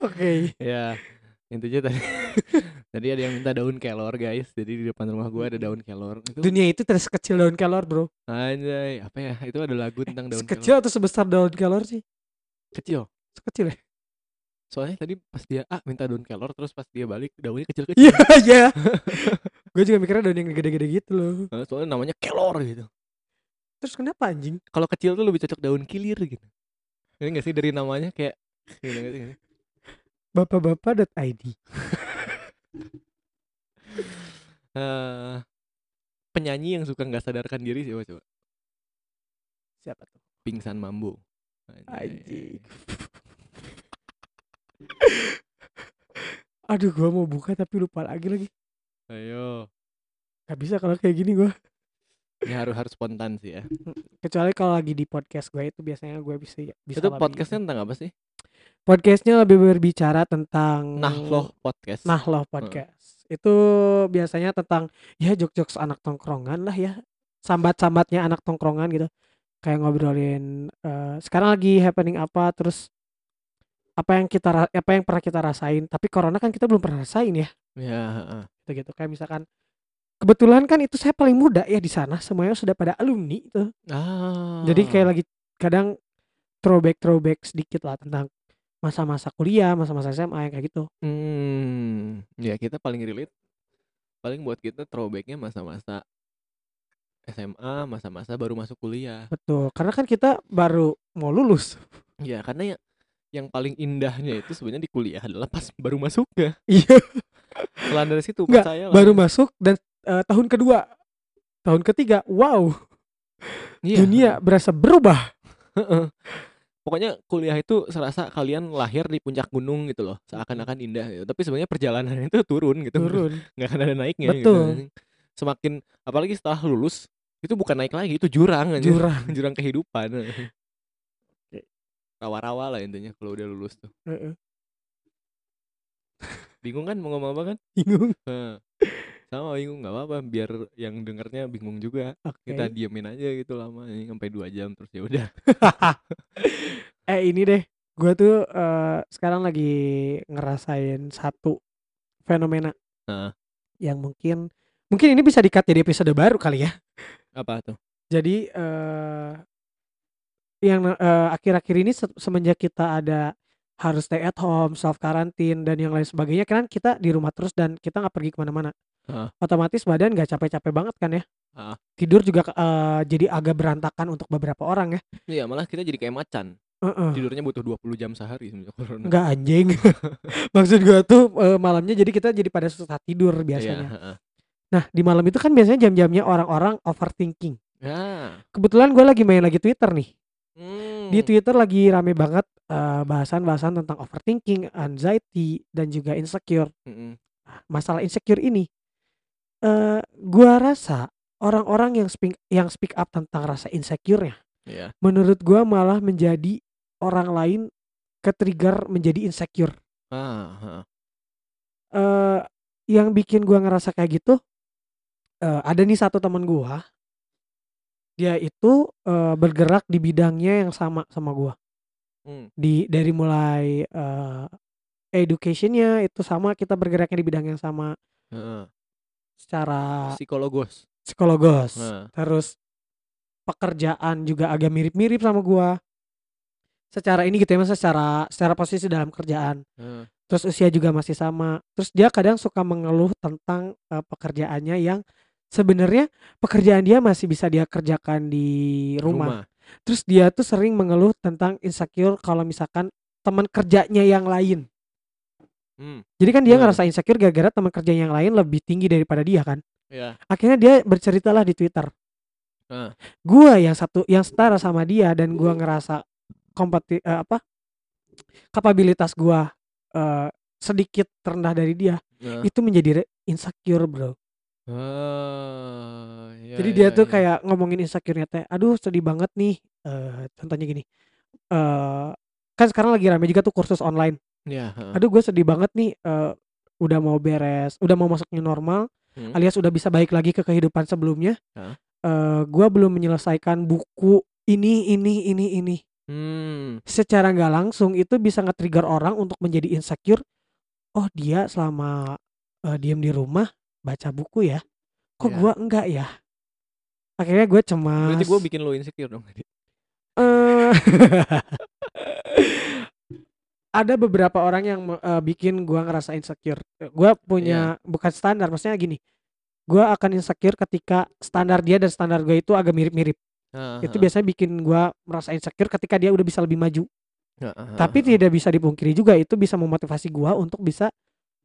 Oke. Ya, intinya tadi tadi ada yang minta daun kelor guys. Jadi di depan rumah gua ada daun kelor. Itu Dunia itu tidak sekecil daun kelor bro. anjay, apa ya? Itu ada lagu tentang daun Sekecil atau sebesar daun kelor sih? kelor. Kecil. Sekecil ya? Soalnya tadi pas dia ah minta daun kelor terus pas dia balik daunnya kecil-kecil. Iya iya. Gue juga mikirnya daun yang gede-gede gitu loh. Soalnya namanya kelor gitu. Terus kenapa anjing? Kalau kecil tuh lebih cocok daun kilir gitu. Ini gak sih dari namanya kayak gitu nggak sih? Bapak-bapak.id Eh, penyanyi yang suka nggak sadarkan diri siapa coba? Siapa tuh? Pingsan Mambo. Anjing. Aduh gua mau buka tapi lupa lagi lagi. Ayo. Gak bisa kalau kayak gini gua. Ya harus harus spontan sih ya. Kecuali kalau lagi di podcast gue itu biasanya gue bisa bisa itu podcastnya tentang apa sih? Podcastnya lebih berbicara tentang Nah loh podcast. Nah loh podcast itu biasanya tentang ya jok-jok anak tongkrongan lah ya sambat-sambatnya anak tongkrongan gitu kayak ngobrolin eh, sekarang lagi happening apa terus apa yang kita apa yang pernah kita rasain tapi corona kan kita belum pernah rasain ya Ya. gitu gitu kayak misalkan kebetulan kan itu saya paling muda ya di sana semuanya sudah pada alumni itu Ah. jadi kayak lagi kadang throwback throwback sedikit lah tentang masa-masa kuliah masa-masa SMA yang kayak gitu Hmm, ya kita paling relate. Paling buat kita throwbacknya masa-masa SMA, masa-masa baru masuk kuliah. betul karena kan kita baru mau lulus Ya karena ya yang paling indahnya itu sebenarnya di kuliah adalah pas baru masuk ya. iya Selain dari situ Nggak, percaya lah. baru masuk dan eh, tahun kedua tahun ketiga wow Iya, dunia berasa berubah. Pokoknya kuliah itu serasa kalian lahir di puncak gunung gitu loh, seakan-akan indah gitu. Tapi sebenarnya perjalanan itu turun gitu. turun nggak akan ada naiknya Betul. gitu. Semakin apalagi setelah lulus itu bukan naik lagi, itu jurang aja. jurang jurang kehidupan. Rawa-rawa lah intinya kalau udah lulus tuh. Bingung kan mau ngomong apa kan? bingung. Sama bingung nggak apa-apa biar yang dengernya bingung juga. oke Kita diemin aja gitu lama ini sampai dua jam terus ya udah. eh ini deh gue tuh eh, sekarang lagi ngerasain satu fenomena Heeh. yang mungkin mungkin ini bisa dikat jadi episode baru kali ya Apa tuh? jadi eh yang eh, akhir-akhir ini se- semenjak kita ada harus stay at home, self karantin dan yang lain sebagainya kan kita di rumah terus dan kita nggak pergi ke mana-mana. Heeh. Otomatis badan nggak capek-capek banget kan ya. Heeh. Tidur juga eh, jadi agak berantakan untuk beberapa orang ya. Iya malah kita jadi kayak macan. Heeh. Tidurnya butuh 20 jam sehari semenjak corona. Nggak anjing. Maksud gua tuh eh, malamnya jadi kita jadi pada susah tidur Iya, biasanya. heeh. Nah di malam itu kan biasanya jam-jamnya orang-orang overthinking. Ya. Kebetulan gue lagi main lagi Twitter nih. Hmm. Di Twitter lagi rame banget eh, bahasan-bahasan tentang overthinking, anxiety, dan juga insecure. Mm-mm. Nah, Masalah insecure ini, eh gua rasa orang-orang yang speak yang speak up tentang rasa insecure-nya, Iya. menurut gua malah menjadi orang lain ke-trigger menjadi insecure. Ah, heeh. eh yang bikin gua ngerasa kayak gitu, eh ada nih satu teman gua, dia itu eh, bergerak di bidangnya yang sama sama gua. Hmm. di dari mulai eh, educationnya itu sama kita bergeraknya di bidang yang sama Heeh. secara Psikologos. psikologos Nah. terus pekerjaan juga agak mirip-mirip sama gua secara ini gitu ya mas secara secara posisi dalam kerjaan Heeh. terus usia juga masih sama terus dia kadang suka mengeluh tentang eh, pekerjaannya yang sebenarnya pekerjaan dia masih bisa dia kerjakan di rumah. Terus dia tuh sering mengeluh tentang insecure kalau misalkan teman kerjanya yang lain. Hmm, Jadi kan dia Gimana? ngerasa insecure gara-gara teman kerja yang lain lebih tinggi daripada dia kan. ya. Akhirnya dia berceritalah di Twitter. Ah. Gua yang satu yang setara sama dia dan gua ngerasa kompeti eh, apa? kapabilitas gua eh, sedikit terendah dari dia. Nah. Itu menjadi re- insecure, Bro. Ah, ya, Jadi dia ya, tuh ya. kayak ngomongin insecure-nya teh, aduh sedih banget nih. eh contohnya gini. eh kan sekarang lagi rame juga tuh kursus online. Ya, heeh. Aduh gue sedih banget nih eh udah mau beres, udah mau masuk new normal, Hmm. alias udah bisa balik lagi ke kehidupan sebelumnya. Hah? Eh gue belum menyelesaikan buku ini ini ini ini. Hmm, Secara nggak langsung itu bisa nge-trigger orang untuk menjadi insecure. Oh dia selama eh, diam di rumah baca buku ya. Kok Ya. gua enggak ya? Akhirnya gue cemas. berarti gue bikin lo insecure dong tadi. Eh, ada beberapa orang yang eh, bikin gua ngerasa insecure. Gua punya bukan standar, maksudnya gini. Gua akan insecure ketika standar dia dan standar gue itu agak mirip-mirip. Ah, Itu biasanya bikin gua merasa insecure ketika dia udah bisa lebih maju. ah, Tapi tidak bisa dipungkiri juga itu bisa memotivasi gua untuk bisa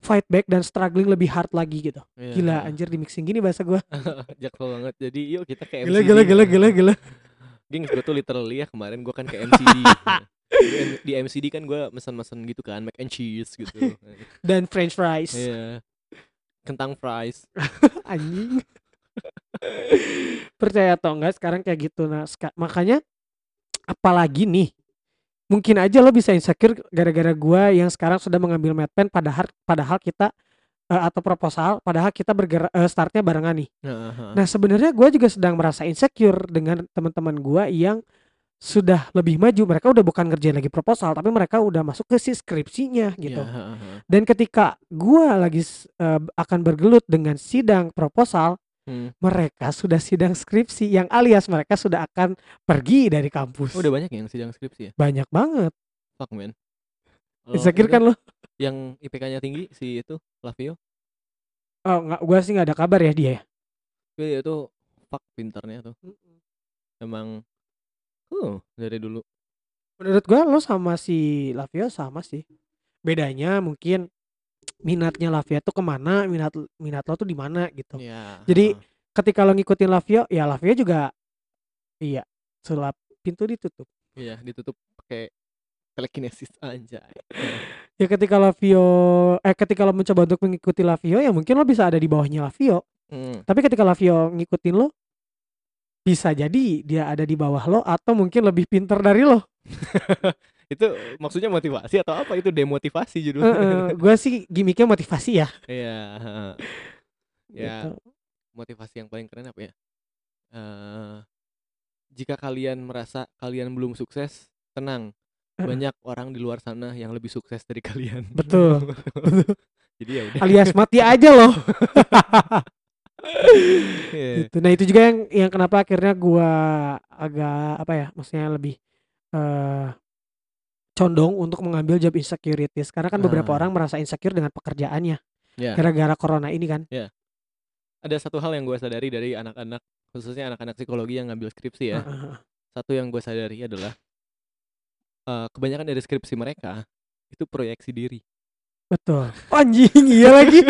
fight back dan struggling lebih hard lagi gitu. iya, Gila anjir di mixing gini bahasa gua. Jaksel banget. Jadi yuk kita ke Gila MCD. gila gila gila gila. Gengs gue tuh literally ya kemarin gue kan ke MCD. di, MCD kan gue mesen-mesen gitu kan mac and cheese gitu. Dan french fries. Iya. Kentang fries. anjing percaya atau enggak sekarang kayak gitu nah makanya apalagi nih mungkin aja lo bisa insecure gara-gara gua yang sekarang sudah mengambil medpen padahal padahal kita eh, atau proposal padahal kita bergerak eh, startnya barengan nih ah. nah sebenarnya gua juga sedang merasa insecure dengan teman-teman gua yang sudah lebih maju mereka udah bukan ngerjain lagi proposal tapi mereka udah masuk ke si skripsinya gitu ah. dan ketika gua lagi eh, akan bergelut dengan sidang proposal Hmm. mereka sudah sidang skripsi yang alias mereka sudah akan pergi dari kampus. Oh, udah banyak yang sidang skripsi ya? banyak banget. Fuck man. Insecure kan lo? Yang IPK-nya tinggi si itu Lavio. Oh, nggak, gua sih nggak ada kabar ya dia. ya? Tapi dia tuh fuck pinternya tuh. Emang uh dari dulu. Menurut gua lo sama si Lavio sama sih. Bedanya mungkin minatnya Lavia tuh ke mana, minat minat lo tuh di mana gitu. Iya. Jadi ketika lo ngikutin Lavio, ya Lavio juga iya sulap pintu ditutup. Iya, ditutup pakai telekinesis anjay. Ya ketika Lavio eh ketika lo mencoba untuk mengikuti Lavio ya mungkin lo bisa ada di bawahnya Lavio. Hmm. Tapi ketika Lavio ngikutin lo bisa jadi dia ada di bawah lo atau mungkin lebih pinter dari lo. Itu maksudnya motivasi atau apa? Itu demotivasi judulnya. gue sih gimmicknya motivasi ya. Iya. Ya, Gitu. motivasi yang paling keren apa ya? Eh jika kalian merasa kalian belum sukses, tenang. Banyak orang di luar sana yang lebih sukses dari kalian. Betul. Jadi ya udah. Alias mati aja loh. Iya. gitu. Nah itu juga yang yang kenapa akhirnya gua agak apa ya, maksudnya lebih eh condong untuk mengambil job insecurities karena kan beberapa Ah. orang merasa insecure dengan pekerjaannya Ya. gara-gara corona ini kan. Ada satu hal yang gue sadari dari anak-anak, khususnya anak-anak psikologi yang ngambil skripsi ya. Heeh. Satu yang gue sadari adalah eh, kebanyakan dari skripsi mereka itu proyeksi diri. Betul. Anjing iya lagi.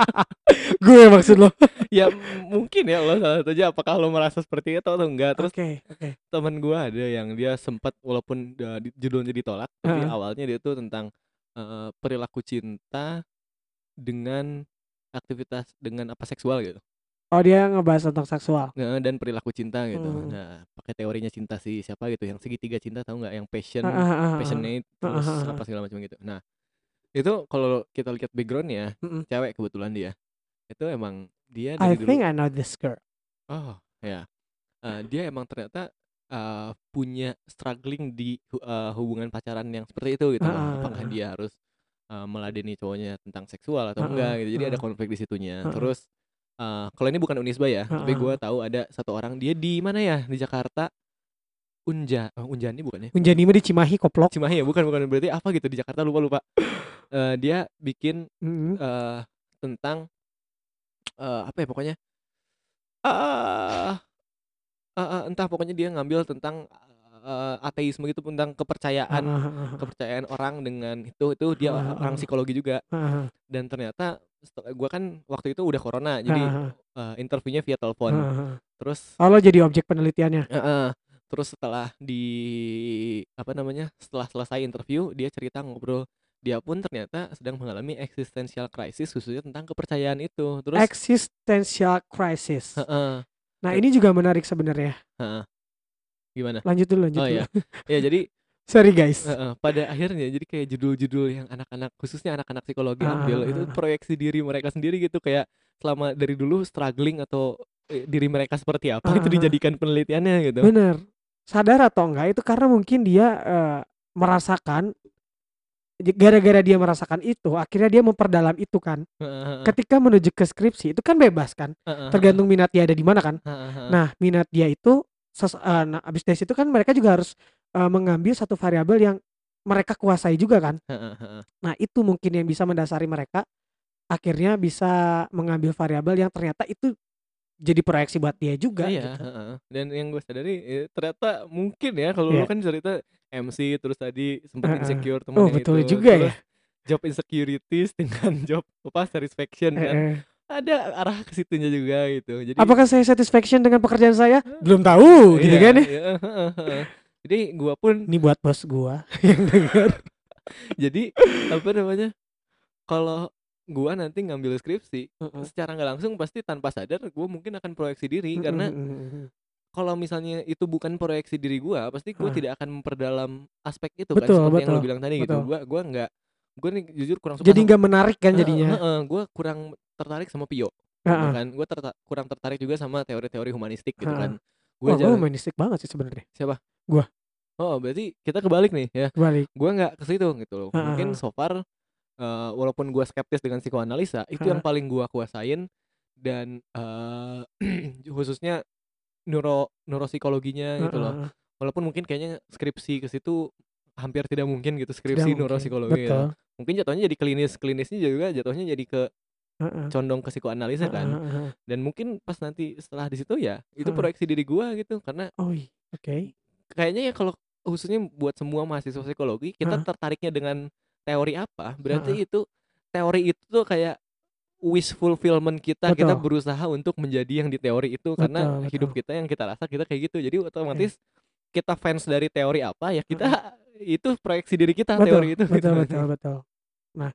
gue maksud lo. ya mungkin ya lo salah satu aja apakah lo merasa seperti itu atau enggak. Terus Oke, oke. teman gue ada yang dia sempat walaupun uh, judulnya ditolak tapi Heeh. awalnya dia tuh tentang uh, perilaku cinta dengan aktivitas dengan apa seksual gitu Oh dia ngebahas tentang seksual. Nah, dan perilaku cinta gitu Hmm. nah pakai teorinya cinta si siapa gitu yang segitiga cinta tahu nggak yang passion ah, ah, ah. passionate terus apa segala macam gitu nah itu kalau kita lihat backgroundnya Mm-mm. cewek kebetulan dia itu emang dia I dari dulu think I know this girl. Oh ya, Eh, dia emang ternyata eh, punya struggling di eh, hubungan pacaran yang seperti itu gitu. Ah, ah, Apakah ah. dia harus eh, meladeni cowoknya tentang seksual atau Ah, enggak gitu. Jadi ada ah. konflik di situnya. Ah. Terus eh, kalau ini bukan Unisba ya, tapi Ah, gue tahu ada satu orang dia di mana ya di Jakarta. Unja, oh, Unjani bukan ya? Unjani mah di Cimahi koplok. Cimahi ya, bukan bukan berarti apa gitu di Jakarta lupa lupa. Eh, dia bikin Mm-mm. eh tentang eh apa ya pokoknya ah ah, ah, entah pokoknya dia ngambil tentang eh, ateisme gitu tentang kepercayaan Heeh, heeh, heeh. kepercayaan orang dengan itu itu dia orang psikologi juga dan ternyata gua kan waktu itu udah corona jadi eh, interviewnya via telepon terus Oh lo jadi objek penelitiannya. Heeh. Terus setelah di apa namanya? Setelah selesai interview, dia cerita ngobrol. Dia pun ternyata sedang mengalami existential crisis khususnya tentang kepercayaan itu. Terus Existential crisis. heeh, Nah ini juga menarik sebenarnya. heeh. Gimana? Lanjut dulu, lanjut Oh dulu. ya. Ya jadi Sorry guys. heeh, pada akhirnya jadi kayak judul-judul yang anak-anak khususnya anak-anak psikologi Ah, ambil ah, itu ah. proyeksi diri mereka sendiri gitu kayak selama dari dulu struggling atau eh, diri mereka seperti apa Ah, itu ah, ah. dijadikan penelitiannya gitu. Bener. Sadar atau enggak itu karena mungkin dia eh, merasakan gara-gara dia merasakan itu akhirnya dia memperdalam itu kan. Ketika menuju ke skripsi itu kan bebas kan. Tergantung minat dia ada di mana kan. Nah, minat dia itu ses- eh, nah abis dari situ kan mereka juga harus eh, mengambil satu variabel yang mereka kuasai juga kan. Nah, itu mungkin yang bisa mendasari mereka akhirnya bisa mengambil variabel yang ternyata itu jadi proyeksi buat dia juga Iya, gitu. heeh. Dan yang gue sadari eh, ternyata mungkin ya kalau lu Iya. kan cerita MC terus tadi sempet Heeh. insecure Oh, temannya betul itu, juga ya. terus job insecurities dengan job apa satisfaction kan eh. ada arah ke situnya juga gitu. Jadi Apakah saya satisfaction dengan pekerjaan saya? Belum tahu gitu iya, kan ya. iya, heeh, heeh. Jadi gua pun Ini buat bos gua yang denger. jadi apa namanya? Kalau gua nanti ngambil skripsi secara nggak langsung pasti tanpa sadar gua mungkin akan proyeksi diri karena kalau misalnya itu bukan proyeksi diri gua pasti gua Hah. tidak akan memperdalam aspek itu Betul, kan seperti yang lu betul, bilang tadi gitu betul. gua gua nggak gua nih jujur kurang suka jadi nggak menarik kan jadinya. heeh, gua kurang tertarik sama Pio gitu Heeh. kan gua terta- kurang tertarik juga sama teori-teori humanistik gitu kan gua gua jarang humanistik banget sih sebenarnya. siapa Gua. oh berarti kita kebalik nih ya Balik. gua nggak ke situ gitu loh mungkin so far eh, walaupun gua skeptis dengan psikoanalisa itu yang Heeh. paling gua kuasain dan eh, khususnya neuro neuropsikologinya gitu loh walaupun mungkin kayaknya skripsi ke situ hampir tidak mungkin gitu tidak skripsi mungkin. neuropsikologi Betul. ya. mungkin jatuhnya jadi klinis klinisnya juga jatuhnya jadi ke Heeh. condong ke psikoanalisa Heeh, kan dan mungkin pas nanti setelah di situ ya itu proyeksi diri gua gitu karena Oh, oke. kayaknya ya kalau khususnya buat semua mahasiswa psikologi kita tertariknya dengan teori apa berarti itu teori itu tuh kayak wish fulfillment kita kita Betul. berusaha untuk menjadi yang di teori itu karena Betul, hidup betul. kita yang kita rasa kita kayak gitu jadi otomatis kita fans dari teori apa ya kita itu proyeksi diri kita Betul, teori itu gitu. betul, betul, betul. Nah,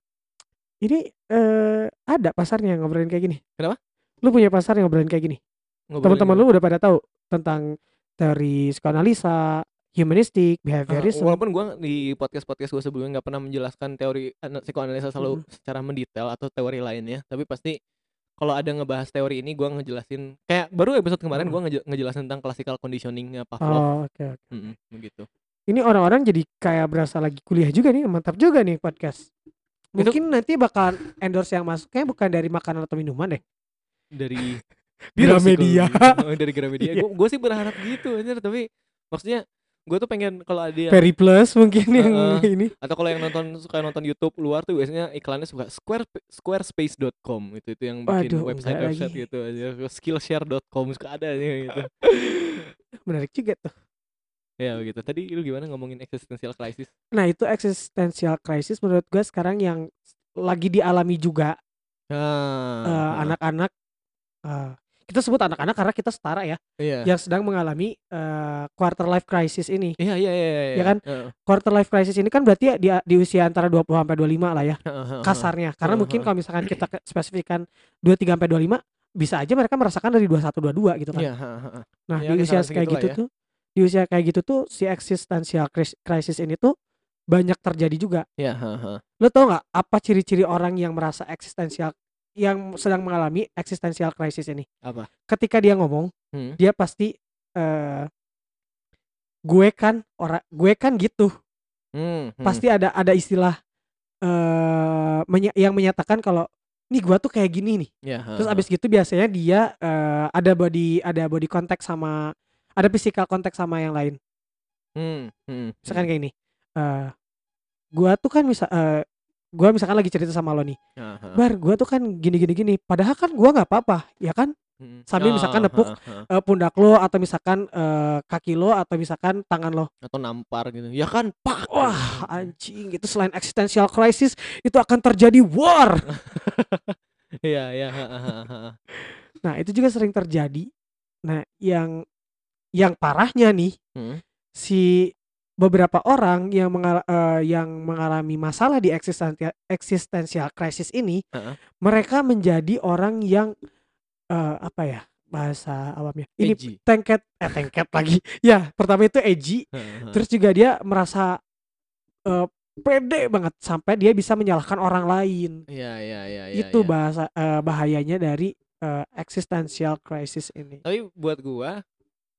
ini eh ada pasarnya ngobrolin kayak gini. Kenapa? Lu punya pasar yang ngobrolin kayak gini. Teman-teman lu udah pada tahu tentang teori psikoanalisa, humanistik, behaviorism. walaupun gua di podcast-podcast gua sebelumnya nggak pernah menjelaskan teori ana- psikoanalisa selalu secara mendetail atau teori lainnya, tapi pasti kalau ada ngebahas teori ini gua ngejelasin kayak baru episode kemarin gua ngeje- ngejelasin tentang classical conditioningnya Pavlov. Oh, oke oke. Mm-mm, begitu. Ini orang-orang jadi kayak berasa lagi kuliah juga nih, mantap juga nih podcast. Itu- Mungkin nanti bakal endorse yang masuk kayak bukan dari makanan atau minuman deh. Dari Gramedia. Oh, dari Gramedia. Iya. Gua sih berharap gitu anjir, tapi maksudnya gua tuh pengen kalau ada yang Very Plus mungkin yang Heeh. ini. atau kalau yang nonton suka nonton YouTube luar tuh biasanya iklannya suka square squarespace.com itu itu yang bikin Waduh, website website lagi. gitu aja skillshare.com suka ada aja gitu Menarik juga tuh. ya begitu tadi lu gimana ngomongin existential crisis Nah, itu existential crisis menurut gue sekarang yang lagi dialami juga eh, ah anak-anak eh, kita sebut anak-anak karena kita setara ya iya yang sedang mengalami eh, quarter life crisis ini. iya iya iya Ya kan? Heeh, Quarter life crisis ini kan berarti ya di, di usia antara 20 sampai 25 lah ya heeh. kasarnya. Karena mungkin kalau misalkan kita spesifikkan 23 sampai 25 bisa aja mereka merasakan dari 21 22 gitu kan. iya heeh, heeh. Nah, Ya, di usia kisaran kayak gitu ya. tuh di usia kayak gitu tuh si existential cris- crisis ini tuh banyak terjadi juga. iya heeh, heeh. Lo tau nggak apa ciri-ciri orang yang merasa eksistensial yang sedang mengalami existential crisis ini? apa Ketika dia ngomong, Hmm. dia pasti eh gue kan orang gue kan gitu. Hmm, hmm. Pasti ada ada istilah eh menye- yang menyatakan kalau nih gua tuh kayak gini nih. Iya, Terus heeh, abis gitu biasanya dia eh ada body ada body contact sama ada physical contact sama yang lain. hmm, hmm, Misalkan hmm. kayak ini. eh gua tuh kan bisa eh gua misalkan lagi cerita sama lo nih. Heeh. Bar, gua tuh kan gini gini gini. Padahal kan gua nggak apa-apa, ya kan? Mhm. sambil misalkan Oh, nepuk heeh, heeh. eh, pundak lo atau misalkan eh, kaki lo atau misalkan tangan lo. atau nampar gitu ya kan pak Wah, anjing itu selain existential crisis itu akan terjadi war. iya iya. Nah, itu juga sering terjadi. Nah, yang yang parahnya nih Hmm. si beberapa orang yang mengal- eh, yang mengalami masalah di existential existential crisis ini, Heeh. mereka menjadi orang yang eh, apa ya bahasa awamnya ini Edgy. tengket eh tengket lagi ya pertama itu edgy Heeh, heeh. terus juga dia merasa eh, pede banget sampai dia bisa menyalahkan orang lain iya iya iya iya, itu iya. bahasa eh, bahayanya dari existential crisis ini tapi buat gua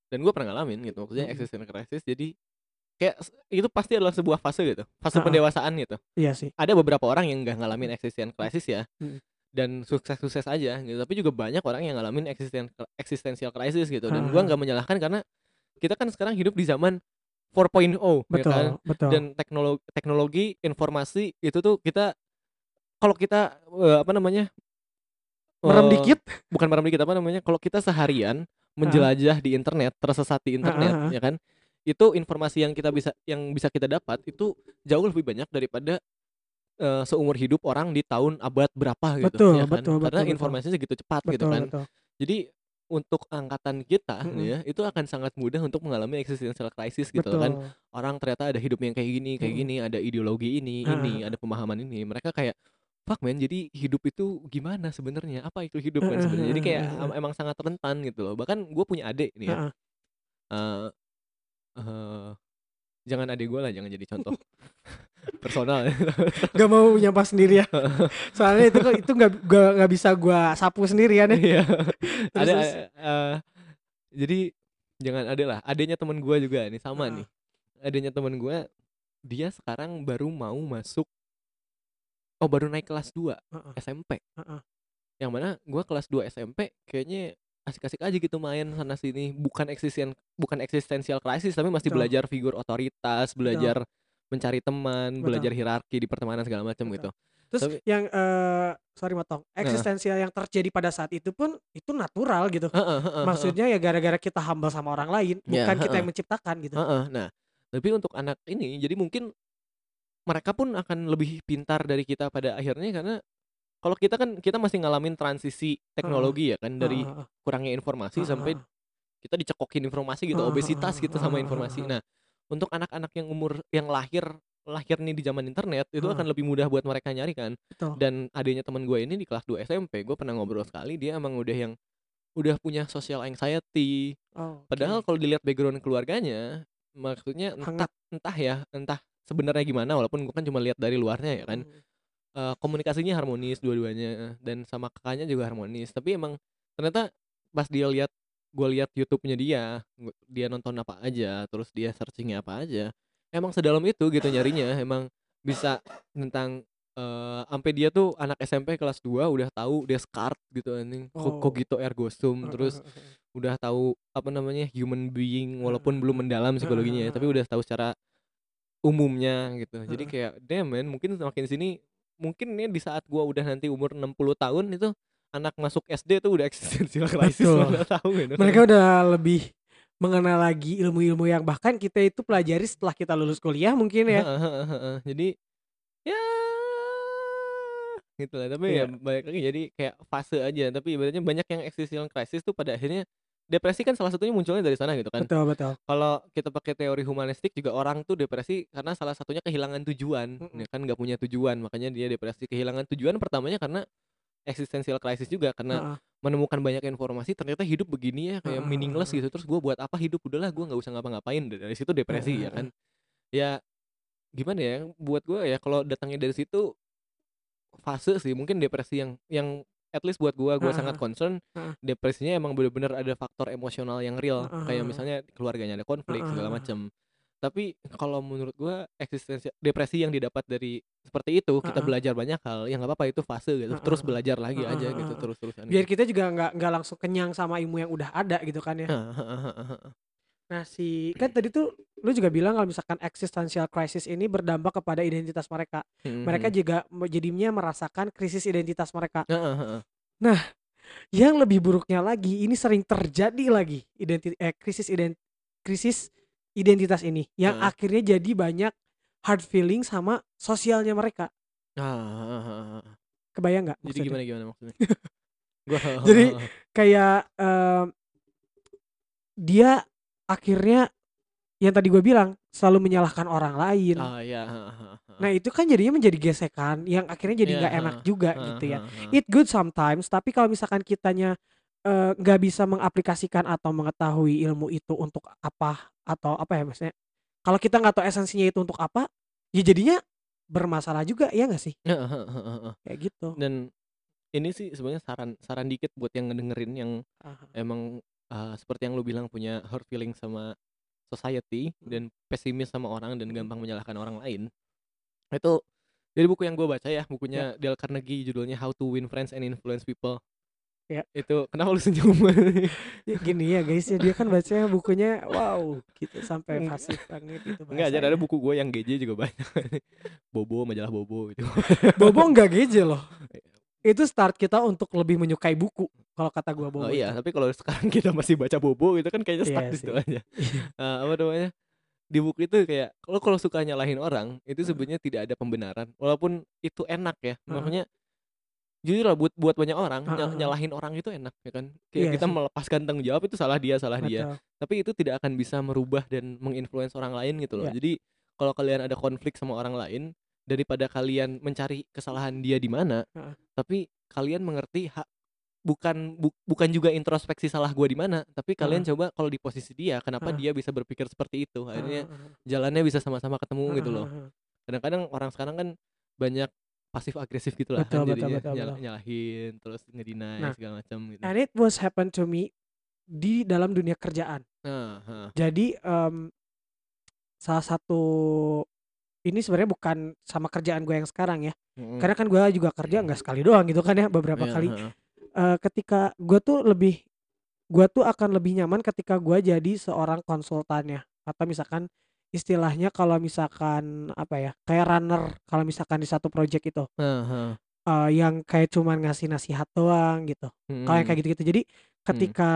dan gua pernah ngalamin gitu maksudnya Mm-mm. existential crisis jadi kayak itu pasti adalah sebuah fase gitu fase Ha-ha. pendewasaan gitu iya sih ada beberapa orang yang nggak ngalamin existential crisis ya Mm. dan sukses-sukses aja gitu tapi juga banyak orang yang ngalamin existen existential crisis gitu dan gua Ha-ha. nggak menyalahkan karena kita kan sekarang hidup di zaman 4.0 ya betul kan betul dan teknologi teknologi informasi itu tuh kita kalau kita eh, apa namanya merem eh, dikit bukan merem dikit apa namanya kalau kita seharian menjelajah di internet tersesat di internet ha, ha. ya kan itu informasi yang kita bisa yang bisa kita dapat itu jauh lebih banyak daripada eh, seumur hidup orang di tahun abad berapa gitu Betul, ya kan? betul, karena betul, betul. informasinya segitu cepat gitu betul kan. betul. Jadi untuk angkatan kita nih Mm-mm. ya itu akan sangat mudah untuk mengalami existential crisis gitu betul. Kan orang ternyata ada hidup yang kayak gini kayak Mm-mm. gini ada ideologi ini Ah, ini ada pemahaman ini. Mereka kayak fuck man jadi hidup itu gimana sebenarnya? Apa itu hidup kan sebenarnya? Jadi kayak em- emang sangat rentan gitu loh. Bahkan gue punya adik nih ya. Ha-ha. Eh, eh, jangan adik gue lah jangan jadi contoh personal gak mau nyapa sendiri ya soalnya itu itu nggak nggak nggak bisa gua sapu sendirian ya Iya. Terus, ada eh, jadi jangan ada lah adanya teman gue juga nih sama Heeh. nih adanya teman gue dia sekarang baru mau masuk oh baru naik kelas 2 Heeh. SMP Heeh. yang mana gue kelas 2 SMP kayaknya asik-asik aja gitu main sana sini bukan eksisten bukan eksistensial crisis tapi masih Betul. belajar figur otoritas belajar mencari teman Betul. belajar hierarki di pertemanan segala macam Betul. gitu Terus Tapi- yang eh sorry motong, eksistensial yang terjadi pada saat itu pun itu natural gitu. Heeh, heeh, heeh. Maksudnya ya gara-gara kita humble sama orang lain, Ya, bukan kita heeh. yang menciptakan gitu. Heeh, nah tapi untuk anak ini jadi mungkin mereka pun akan lebih pintar dari kita pada akhirnya karena kalau kita kan kita masih ngalamin transisi teknologi ya kan dari heeh. kurangnya informasi Heeh, sampai kita dicekokin informasi gitu obesitas heeh, gitu sama informasi nah untuk anak-anak yang umur yang lahir lahir nih di zaman internet itu akan lebih mudah buat mereka nyari kan Betul. dan adanya teman gue ini di kelas 2 SMP gue pernah ngobrol sekali dia emang udah yang udah punya social anxiety Oh, padahal oke. kalau dilihat background keluarganya maksudnya entah Hangat. entah ya entah sebenarnya gimana walaupun gue kan cuma lihat dari luarnya ya kan Hmm. Eh, komunikasinya harmonis dua-duanya dan sama kakaknya juga harmonis. Tapi emang ternyata pas dia lihat gue lihat YouTube-nya dia dia nonton apa aja terus dia searchingnya apa aja emang sedalam itu gitu nyarinya. Emang bisa tentang eh sampai dia tuh anak SMP kelas 2 udah tahu Descartes gitu anjing. Oh. cogito ergo sum terus udah tahu apa namanya human being walaupun belum mendalam psikologinya ya, tapi udah tahu secara umumnya gitu. Jadi kayak damn man, mungkin semakin sini mungkin nih di saat gua udah nanti umur 60 tahun itu anak masuk SD tuh udah Betul. mana tahu gitu. Mereka udah lebih mengenal lagi ilmu-ilmu yang bahkan kita itu pelajari setelah kita lulus kuliah mungkin ya. Jadi ya gitu lah tapi ya Iya. balik lagi jadi kayak fase aja tapi ibaratnya banyak yang existential crisis tuh pada akhirnya depresi kan salah satunya munculnya dari sana gitu kan Betul betul. kalau kita pakai teori humanistik juga orang tuh depresi karena salah satunya kehilangan tujuan Mm-mm. ya kan nggak punya tujuan makanya dia depresi kehilangan tujuan pertamanya karena existential crisis juga karena Heeh. menemukan banyak informasi ternyata hidup begini ya kayak Heeh, meaningless heeh. gitu terus gue buat apa hidup udahlah gue nggak usah ngapa-ngapain dari situ depresi Heeh, ya kan ya gimana ya buat gue ya kalau datangnya dari situ fase sih mungkin depresi yang yang at least buat gue gue Heeh, sangat concern heeh. depresinya emang bener-bener ada faktor emosional yang real Heeh, kayak misalnya keluarganya ada konflik Heeh, segala macam tapi kalau menurut gue eksistensi depresi yang didapat dari seperti itu kita Heeh. belajar banyak hal yang nggak apa-apa itu fase gitu Heeh, terus belajar lagi Heeh, aja gitu heeh. terus-terusan Biar gitu. kita juga nggak nggak langsung kenyang sama ilmu yang udah ada gitu kan ya. Heeh. Nah si kan tadi tuh lu juga bilang kalau misalkan existential crisis ini berdampak kepada identitas mereka. Mhm, Mereka mhm. juga jadinya merasakan krisis identitas mereka. Heeh, heeh. yang lebih buruknya lagi ini sering terjadi lagi identi eh, krisis ident krisis identitas ini yang Heeh. akhirnya jadi banyak hard feeling sama sosialnya mereka Ah, kebayang nggak jadi gimana gimana maksudnya? Gua Jadi, kayak em, dia akhirnya yang tadi gue bilang selalu menyalahkan orang lain. Ah ya, heeh, heeh, heeh. nah itu kan jadinya menjadi gesekan yang akhirnya jadi Iya, nggak enak heeh, juga gitu ya. it good sometimes tapi kalau misalkan kitanya eh, nggak bisa mengaplikasikan atau mengetahui ilmu itu untuk apa atau apa ya maksudnya? Kalau kita nggak tahu esensinya itu untuk apa ya jadinya bermasalah juga ya nggak sih? Kayak gitu. Dan ini sih sebenarnya saran saran dikit buat yang ngedengerin yang Aha. emang uh, seperti yang lu bilang punya hurt feeling sama society Hmm. dan pesimis sama orang dan Hmm. gampang menyalahkan orang lain. Itu dari buku yang gue baca ya, bukunya Dale Carnegie judulnya How to Win Friends and Influence People. Ya. Itu kenapa lu senyum? Ya, gini ya guys ya dia kan bacanya bukunya wow gitu sampai fasih banget itu Enggak aja ada buku gue yang GJ juga banyak. Bobo, majalah Bobo gitu. Bobo enggak geje loh itu start kita untuk lebih menyukai buku kalau kata gua Bobo Oh iya, itu. tapi kalau sekarang kita masih baca Bobo itu kan kayaknya stuck Iya di situ aja. Eh, apa namanya? Di buku itu kayak kalau kalau suka nyalahin orang itu sebenarnya tidak ada pembenaran walaupun itu enak ya. Heeh. Makanya jujur lah buat buat banyak orang nyalahin orang itu enak ya kan. Kayak Iya kita sih. melepaskan tanggung jawab itu salah dia, salah dia. Betul. Tapi itu tidak akan bisa merubah dan menginfluence orang lain gitu loh. Iya. Jadi kalau kalian ada konflik sama orang lain daripada kalian mencari kesalahan dia di mana, Heeh. tapi kalian mengerti hak bukan bu- bukan juga introspeksi salah gua di mana, tapi kalian coba kalau di posisi dia, kenapa Heeh. dia bisa berpikir seperti itu? Akhirnya jalannya bisa sama-sama ketemu gitu loh. Kadang-kadang orang sekarang kan banyak pasif agresif gitu lah kan Betul, betul, jadinya betul, nyala- betul. nyalahin terus ngedinai Nah, segala macam gitu. and it was happen to me di dalam dunia kerjaan Nah, heeh. jadi em, salah satu ini sebenarnya bukan sama kerjaan gue yang sekarang ya. Mm-mm. karena kan gue juga kerja nggak sekali doang gitu kan ya beberapa Iya, kali. Eh, ketika gue tuh lebih gue tuh akan lebih nyaman ketika gue jadi seorang konsultannya. Atau misalkan istilahnya kalau misalkan apa ya kayak runner kalau misalkan di satu project itu. Heeh. eh, yang kayak cuman ngasih nasihat doang gitu. Kalau yang kayak gitu-gitu. Jadi ketika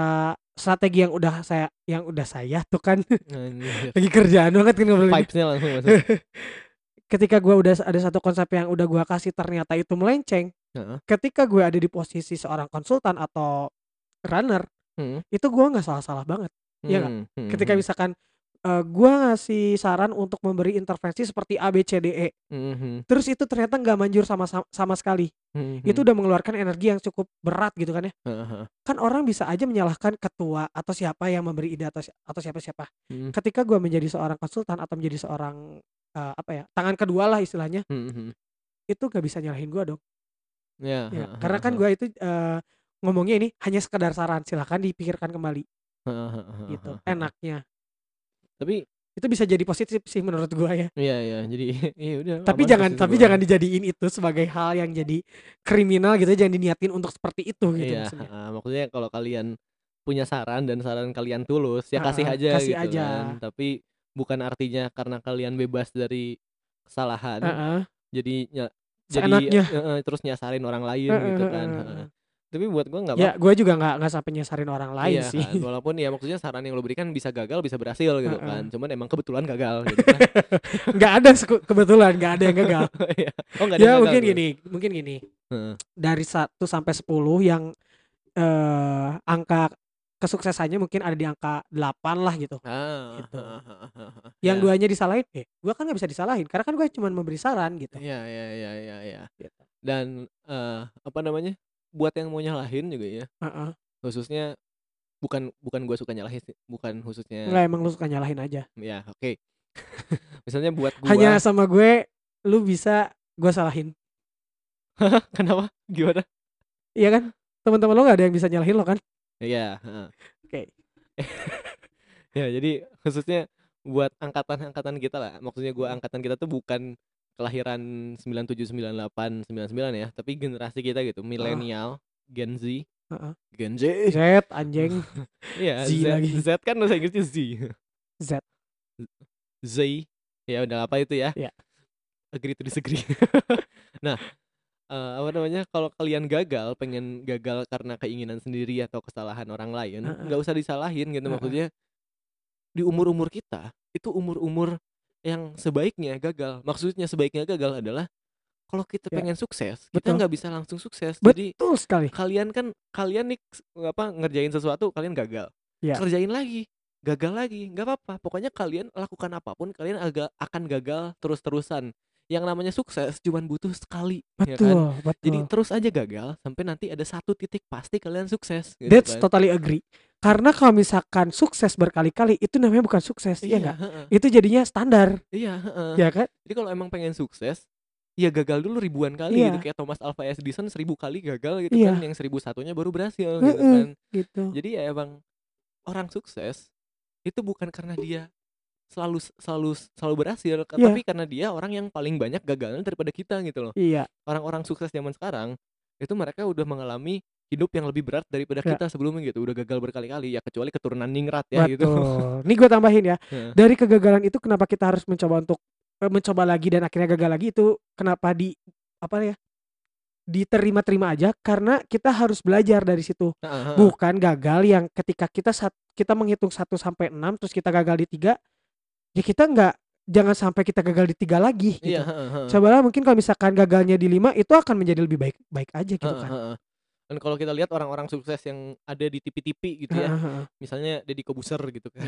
strategi yang udah saya yang udah saya tuh kan Anjir. lagi kerjaan banget kan ngobrolin Vibes-nya langsung masuk. ketika gue udah ada satu konsep yang udah gue kasih ternyata itu melenceng Heeh. ketika gue ada di posisi seorang konsultan atau runner Hmm. itu gue nggak salah-salah banget Iya? Hmm, hmm, ketika hmm. misalkan eh, gue ngasih saran untuk memberi intervensi seperti A B C D E. Hmm, hmm, terus itu ternyata nggak manjur sama sama, sama sekali. Hmm, itu udah mengeluarkan energi yang cukup berat gitu kan ya. Heeh. kan orang bisa aja menyalahkan ketua atau siapa yang memberi ide atau atau siapa siapa Hmm, ketika gue menjadi seorang konsultan atau menjadi seorang eh, apa ya tangan kedua lah istilahnya hmm, hmm. itu gak bisa nyalahin gue dong. Ya, ya heeh, karena kan gue itu eh, ngomongnya ini hanya sekedar saran silahkan dipikirkan kembali. Gitu enaknya Tapi itu bisa jadi positif sih menurut gue ya iya iya jadi iya udah tapi jangan tapi gua. jangan dijadiin itu sebagai hal yang jadi kriminal gitu jangan diniatin untuk seperti itu gitu Iya, maksudnya heeh, maksudnya kalau kalian punya saran dan saran kalian tulus ya kasih aja kasih gitu aja. kan. Tapi bukan artinya karena kalian bebas dari kesalahan Heeh, jadi ny- jadi heeh, terus nyasarin orang lain heeh, gitu heeh, kan. heeh. heeh. Tapi buat gua nggak ya gue juga nggak nggak sampai nyesarin orang lain Iya sih kan, walaupun ya maksudnya saran yang lo berikan bisa gagal bisa berhasil gitu Heeh. kan. Cuman emang kebetulan gagal gitu kan. nggak ada kebetulan nggak ada yang gagal Iya. oh nggak ada ya yang gagal mungkin tuh. gini mungkin gini Heeh. dari 1 sampai 10 yang eh angka kesuksesannya mungkin ada di angka 8 lah gitu. Ah, Gitu. heeh, heeh, heeh. Yang Ya. duanya disalahin, eh gua kan nggak bisa disalahin karena kan gue cuma memberi saran gitu. Iya iya iya iya iya. Gitu. Dan eh apa namanya? Buat yang mau nyalahin juga ya, Heeh. khususnya bukan bukan gua suka nyalahin sih, bukan khususnya Enggak emang lu suka nyalahin aja. ya oke. Misalnya buat gua Hanya sama gue lu bisa gua salahin. kenapa? Gimana? Iya kan? Teman-teman lo nggak ada yang bisa nyalahin lo kan? Iya, heeh. Oke. Ya, jadi khususnya buat angkatan-angkatan kita lah. Maksudnya gua Hmm. angkatan kita tuh bukan kelahiran 97, 98, 99 ya, tapi generasi kita gitu, milenial, Gen Z. Heeh. Gen Z. Z anjing Iya, Z Z, lagi. Z kan bahasa Inggrisnya Z. Z. Z. Ya udah apa itu ya? Ya. Agree to disagree. nah, eh, apa namanya kalau kalian gagal pengen gagal karena keinginan sendiri atau kesalahan orang lain nggak usah disalahin gitu Heeh. maksudnya di umur umur kita itu umur umur yang sebaiknya gagal maksudnya sebaiknya gagal adalah kalau kita Ya. pengen sukses kita Betul. nggak bisa langsung sukses jadi Betul sekali. kalian kan kalian nih apa ngerjain sesuatu kalian gagal Ya. kerjain lagi gagal lagi nggak apa-apa pokoknya kalian lakukan apa pun kalian agak akan gagal terus-terusan yang namanya sukses cuman butuh sekali ya kan Betul, betul. jadi terus aja gagal sampai nanti ada satu titik pasti kalian sukses gitu That's kan. totally agree. Karena kalau misalkan sukses berkali-kali itu namanya bukan sukses, iya ya enggak? heeh. Itu jadinya standar, iya heeh. ya kan? jadi kalau emang pengen sukses ya gagal dulu ribuan kali gitu Iya. kayak Thomas Alva Edison seribu kali gagal gitu Iya. kan yang seribu satunya baru berhasil gitu Heeh. kan Gitu. jadi ya emang orang sukses itu bukan karena dia selalu selalu selalu berhasil Iya. tapi karena dia orang yang paling banyak gagalnya daripada kita gitu loh Iya, orang-orang sukses zaman sekarang itu mereka udah mengalami hidup yang lebih berat daripada Ya. kita sebelumnya gitu udah gagal berkali-kali ya kecuali keturunan ningrat ya gitu betul. Nih gue tambahin ya. Dari kegagalan itu kenapa kita harus mencoba untuk eh, mencoba lagi dan akhirnya gagal lagi itu kenapa di apa ya? Diterima-terima aja karena kita harus belajar dari situ. Heeh. Bukan gagal yang ketika kita saat kita menghitung 1 sampai 6 terus kita gagal di tiga ya kita nggak jangan sampai kita gagal di tiga lagi gitu. iya heeh, heeh. Cobalah mungkin kalau misalkan gagalnya di lima itu akan menjadi lebih baik baik aja gitu Heeh, kan. Dan kalau kita lihat orang-orang sukses yang ada di TV-TV gitu ya, misalnya Deddy Kobuser gitu kan.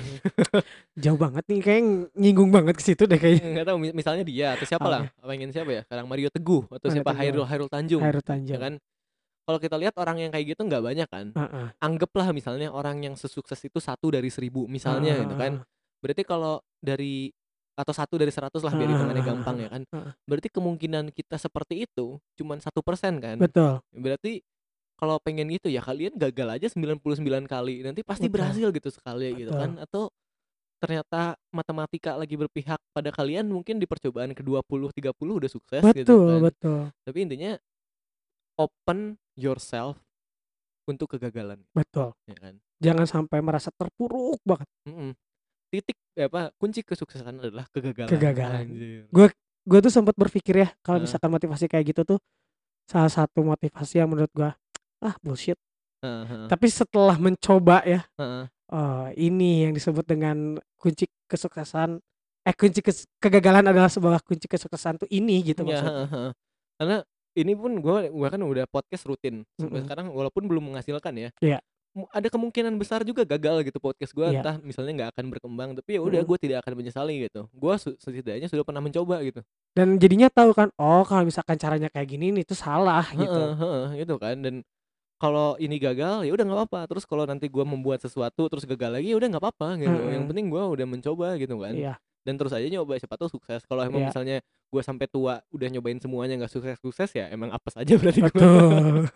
Jauh banget nih kayak nyinggung banget ke situ deh kayaknya. Enggak tahu mi- misalnya dia atau siapa Oke. lah, pengen siapa ya? Sekarang Mario Teguh atau Mario siapa Teguh. Hairul Hairul Tanjung. Hairul Ya Tanjung. kan? Kalau kita lihat orang yang kayak gitu nggak banyak kan. Heeh. Anggaplah misalnya orang yang sesukses itu satu dari seribu misalnya gitu kan. Berarti kalau dari atau satu dari seratus lah biar hitungannya gampang ya kan. Berarti kemungkinan kita seperti itu cuman satu persen kan. Betul. Berarti kalau pengen gitu ya kalian gagal aja 99 kali nanti pasti Betul. berhasil gitu sekali gitu Betul. kan atau ternyata matematika lagi berpihak pada kalian mungkin di percobaan ke-20 30 udah sukses gitu Betul, kan. betul. Tapi intinya open yourself untuk kegagalan Betul. ya kan. Jangan sampai merasa terpuruk banget. Mm-mm. Titik eh, apa kunci kesuksesan adalah kegagalan. Kegagalan. Anjir. Gue tuh sempat berpikir ya kalau Heeh. misalkan motivasi kayak gitu tuh salah satu motivasi yang menurut gua ah bullshit. Heeh, heeh, Tapi setelah mencoba ya, heeh. oh ini yang disebut dengan kunci kesuksesan eh kunci kes- kegagalan adalah sebuah kunci kesuksesan tuh ini gitu Iya, maksudnya. Karena ini pun gua gua kan udah podcast rutin sampai sekarang walaupun belum menghasilkan ya. Iya. Mu- Ada kemungkinan besar juga gagal gitu podcast gua Iya. entah misalnya nggak akan berkembang tapi ya udah Mm-mm. gua tidak akan menyesali gitu. Gua su- setidaknya sudah pernah mencoba gitu. Dan jadinya tahu kan, oh kalau misalkan caranya kayak gini nih itu salah gitu. Heeh, heeh, gitu kan dan kalau ini gagal ya udah nggak apa-apa. Terus kalau nanti gua membuat sesuatu terus gagal lagi ya udah nggak apa-apa gitu. Yang Heeh. penting gua udah mencoba gitu kan. Iya, Dan terus aja nyoba siapa tahu sukses. Kalau emang Iya. misalnya gua sampai tua udah nyobain semuanya nggak sukses-sukses ya emang apes aja berarti betul.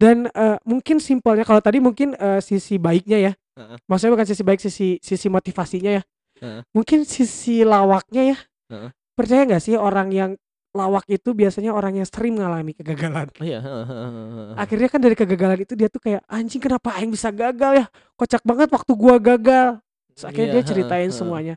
Dan eh, mungkin simpelnya kalau tadi mungkin eh, sisi baiknya ya. Heeh. Maksudnya bukan sisi baik sisi sisi motivasinya ya. Heeh. Mungkin sisi lawaknya ya. Heeh. Percaya nggak sih orang yang lawak itu biasanya orang yang sering mengalami kegagalan. Oh iya. Akhirnya kan dari kegagalan itu dia tuh kayak anjing kenapa aing bisa gagal ya? Kocak banget waktu gua gagal. Terus akhirnya Iya, dia ceritain semuanya.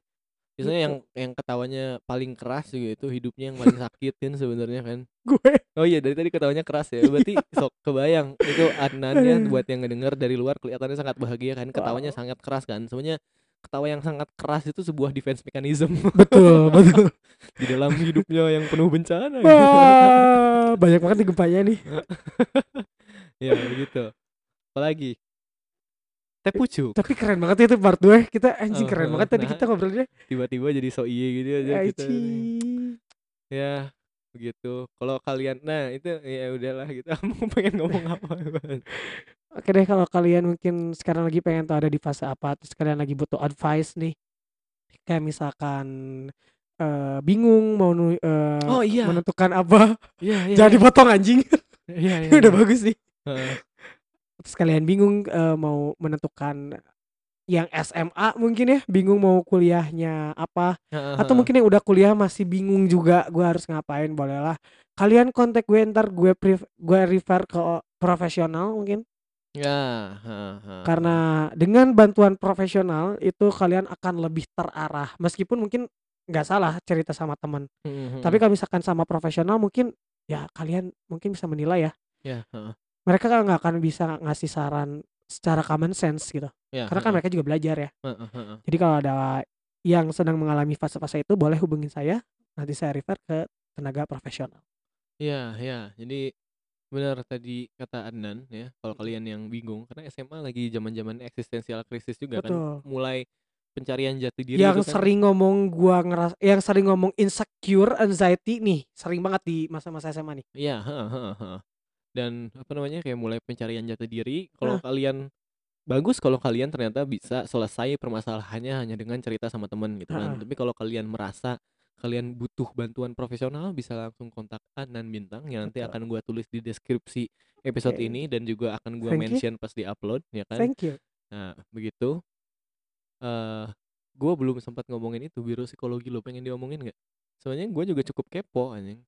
Biasanya Gitu. yang yang ketawanya paling keras juga itu hidupnya yang paling sakit kan sebenarnya kan. Gue Oh iya dari tadi ketawanya keras ya. Berarti sok kebayang itu Adnannya Aduh. buat yang ngedenger dari luar kelihatannya sangat bahagia kan. Ketawanya Wow. sangat keras kan. Sebenarnya ketawa yang sangat keras itu sebuah defense mechanism betul betul. di dalam hidupnya yang penuh bencana. Wah, banyak banget nih gempanya nih. ya begitu. Apalagi teh pucuk Tapi keren banget itu part 2 Kita anjing Oh, keren banget tadi nah. kita ngobrolnya. tiba-tiba jadi so iye gitu aja kita. Anjing. Ya begitu. Kalau kalian nah itu ya udahlah gitu. Mau pengen ngomong apa? Oke deh kalau kalian mungkin sekarang lagi pengen tahu ada di fase apa terus kalian lagi butuh advice nih. Kayak misalkan eh, bingung mau nu- eh, Oh, iya. menentukan apa. Iya iya. Jangan dipotong anjing. Iya iya. Udah iya. bagus nih. Heeh. Terus kalian bingung eh, mau menentukan yang SMA mungkin ya, bingung mau kuliahnya apa Heeh, atau heeh. mungkin yang udah kuliah masih bingung juga gue harus ngapain bolehlah kalian kontak gue ntar gue gue refer ke profesional mungkin Ya, heeh, heeh. karena dengan bantuan profesional itu kalian akan lebih terarah meskipun mungkin nggak salah cerita sama teman Mhm, tapi kalau misalkan sama profesional mungkin ya kalian mungkin bisa menilai ya. Ya, heeh. Mereka kan nggak akan bisa ngasih saran secara common sense gitu. Ya, Karena kan mereka juga belajar ya. Jadi kalau ada yang sedang mengalami fase-fase itu boleh hubungin saya. Nanti saya refer ke tenaga profesional. Iya, ya. Jadi benar tadi kata Adnan ya, kalau kalian yang bingung karena SMA lagi zaman-zaman eksistensial krisis juga kan. Betul. Mulai pencarian jati diri Yang itu kan. sering ngomong gua ngeras yang sering ngomong insecure, anxiety nih, sering banget di masa-masa SMA nih. Iya. Dan apa namanya kayak mulai pencarian jati diri. Kalau Nah. kalian bagus kalau kalian ternyata bisa selesai permasalahannya hanya dengan cerita sama temen gitu kan. Heeh. Tapi kalau kalian merasa kalian butuh bantuan profesional bisa langsung kontak Adnan Bintang yang nanti Betul. akan gua tulis di deskripsi episode Oke. ini dan juga akan gua Thank you. mention pas di-upload ya kan. Thank you. Nah, begitu. Eh, gua belum sempat ngomongin itu biro psikologi lo pengen diomongin nggak? Soalnya gua juga cukup kepo anjing.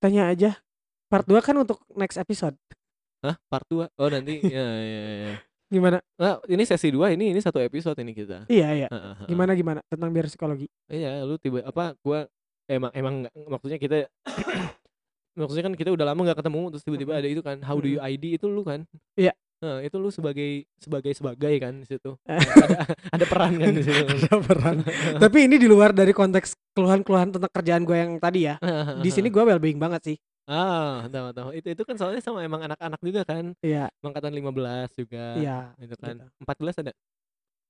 Tanya aja. Part 2 kan untuk next episode. Hah? Part 2? Oh, nanti ya ya ya. Gimana? Nah, ini sesi 2 ini ini satu episode ini kita. Iya, iya. Heeh, heeh. Gimana gimana tentang biro psikologi? Iya, lu tiba apa gua emang emang nggak- maksudnya kita maksudnya kan kita udah lama nggak ketemu terus tiba-tiba ada itu kan how do you. ID itu lu kan? Iya. Nah, itu lu sebagai sebagai sebagai kan di situ. ada ada peran kan di situ. Ada peran. Tapi ini di luar dari konteks keluhan-keluhan tentang kerjaan gue yang tadi ya. Di sini gue well-being banget sih. Ah, tahu tahu. Itu itu kan soalnya sama emang anak-anak juga kan. Iya, Angkatan 15 juga. iya. Itu kan. gitu. 14 ada?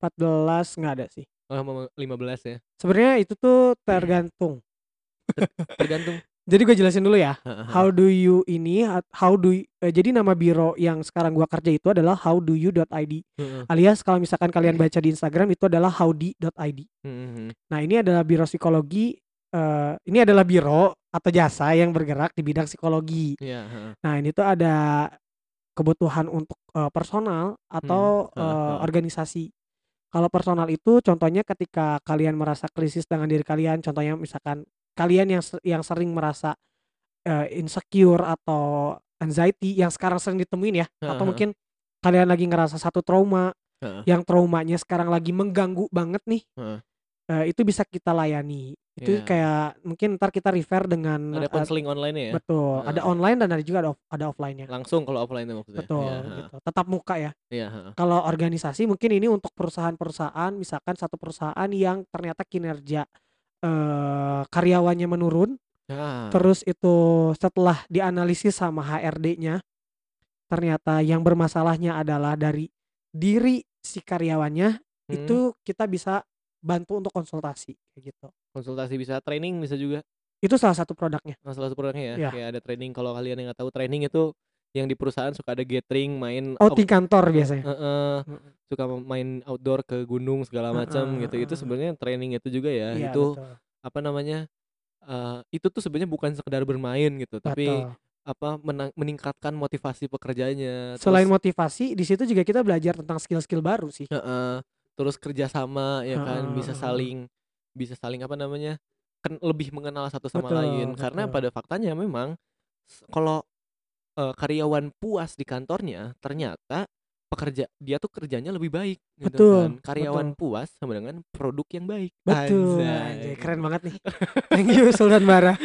14 nggak ada sih. Oh, mau 15 ya. Sebenarnya itu tuh tergantung. Tergantung. Jadi gue jelasin dulu ya. How do you ini how do you- eh, jadi nama biro yang sekarang gua kerja itu adalah howdoyou.id alias kalau misalkan kalian baca di Instagram itu adalah heeh. Nah, ini adalah biro psikologi eh, ini adalah biro atau jasa yang bergerak di bidang psikologi. Iya, heeh. Nah, ini tuh ada kebutuhan untuk eh, personal atau Hmm, eh, ha. organisasi. Kalau personal itu contohnya ketika kalian merasa krisis dengan diri kalian, contohnya misalkan kalian yang yang sering merasa eh, insecure atau anxiety yang sekarang sering ditemuin ya, Ha, atau mungkin kalian lagi ngerasa satu trauma Heeh. yang traumanya sekarang lagi mengganggu banget nih, Heeh. Eh, itu bisa kita layani. Itu Iya. kayak mungkin ntar kita refer dengan Ada eh, konseling online ya? betul, ada Heeh. online dan ada juga ada off- ada offline-nya. Langsung kalau offline itu maksudnya. Betul, Iya, heeh. gitu. Tetap muka ya. Iya, heeh. Kalau organisasi mungkin ini untuk perusahaan-perusahaan, misalkan satu perusahaan yang ternyata kinerja eh, karyawannya menurun, Ah, terus itu setelah dianalisis sama HRD-nya, ternyata yang bermasalahnya adalah dari diri si karyawannya, hmm, itu kita bisa bantu untuk konsultasi kayak gitu. konsultasi bisa, training bisa juga. Itu salah satu produknya. Nah, salah satu produknya ya. Iya. Kayak ada training kalau kalian yang nggak tahu training itu yang di perusahaan suka ada gathering, main Outing out- kantor biasanya. Heeh, Mm, suka main outdoor ke gunung segala macam Heeh, gitu. Itu heeh. sebenarnya training itu juga ya. Iya, itu betul. apa namanya? eh, itu tuh sebenarnya bukan sekedar bermain gitu, tapi Betul. apa menang- meningkatkan motivasi pekerjanya. Selain terus motivasi, di situ juga kita belajar tentang skill-skill baru sih. Heeh, terus kerjasama ya kan bisa saling bisa saling apa namanya kan lebih mengenal satu sama Betul, lain karena betul. pada faktanya memang kalau eh, karyawan puas di kantornya ternyata pekerja dia tuh kerjanya lebih baik gitu Betul, kan karyawan puas sama dengan produk yang baik Betul, Anjay. anjay, keren banget nih. Thank you Sultan Bara.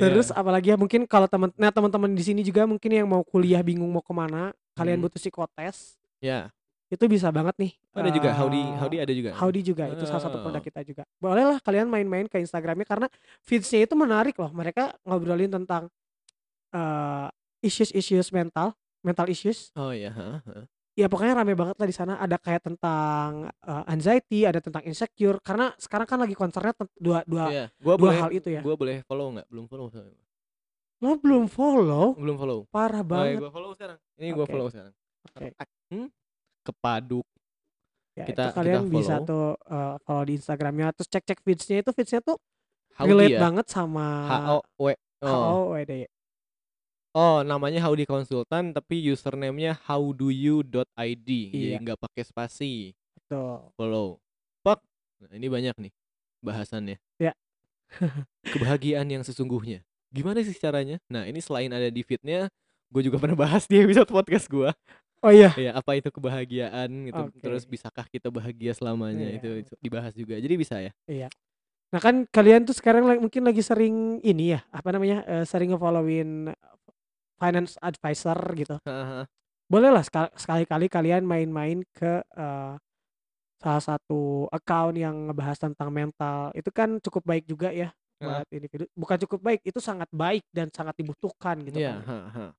Terus Ya. apalagi ya mungkin kalau teman nah teman-teman di sini juga mungkin yang mau kuliah bingung mau ke mana, kalian Hmm. butuh psikotes, ya itu bisa banget nih. ada juga Howdy eh, Howdy ada juga Howdy juga itu salah satu Oh. produk kita juga. Bolehlah kalian main-main ke Instagramnya karena feedsnya itu menarik loh. Mereka ngobrolin tentang eh, issues-issues mental, mental issues. oh ya heeh, heeh. Ya pokoknya rame banget lah di sana. Ada kayak tentang eh, anxiety, ada tentang insecure. Karena sekarang kan lagi konsernya dua dua Iya, gua dua boleh hal itu ya. gua boleh follow nggak belum follow. Lo belum follow? belum follow Parah Oh, ya, banget. gua follow sekarang ini gua Oke. follow sekarang Oke. Hmm? Kepaduk. Ya, Kita- itu kalian kita bisa tuh eh, follow di Instagramnya. Terus cek-cek feedsnya itu feedsnya tuh Howdy relate ya? banget sama H O W oh. Oh namanya Howdy Konsultan tapi username-nya howdoyou.id jadi Iya. nggak pakai spasi. Tuh. follow. Pak nah, ini banyak nih bahasannya. Ya. kebahagiaan yang sesungguhnya. Gimana sih caranya? Nah ini selain ada di feednya gue juga pernah bahas di episode podcast gue Oh iya. ya apa itu kebahagiaan gitu Oke. terus bisakah kita bahagia selamanya Iya. itu, itu dibahas juga jadi bisa ya Iya. Nah kan kalian tuh sekarang mungkin lagi sering ini ya apa namanya eh, sering nge-followin finance advisor gitu. Heeh. Boleh lah sekal- sekali-kali kalian main-main ke eh, salah satu account yang ngebahas tentang mental. Itu kan cukup baik juga ya buat individu. Bukan cukup baik, itu sangat baik dan sangat dibutuhkan gitu Iya, kan. heeh.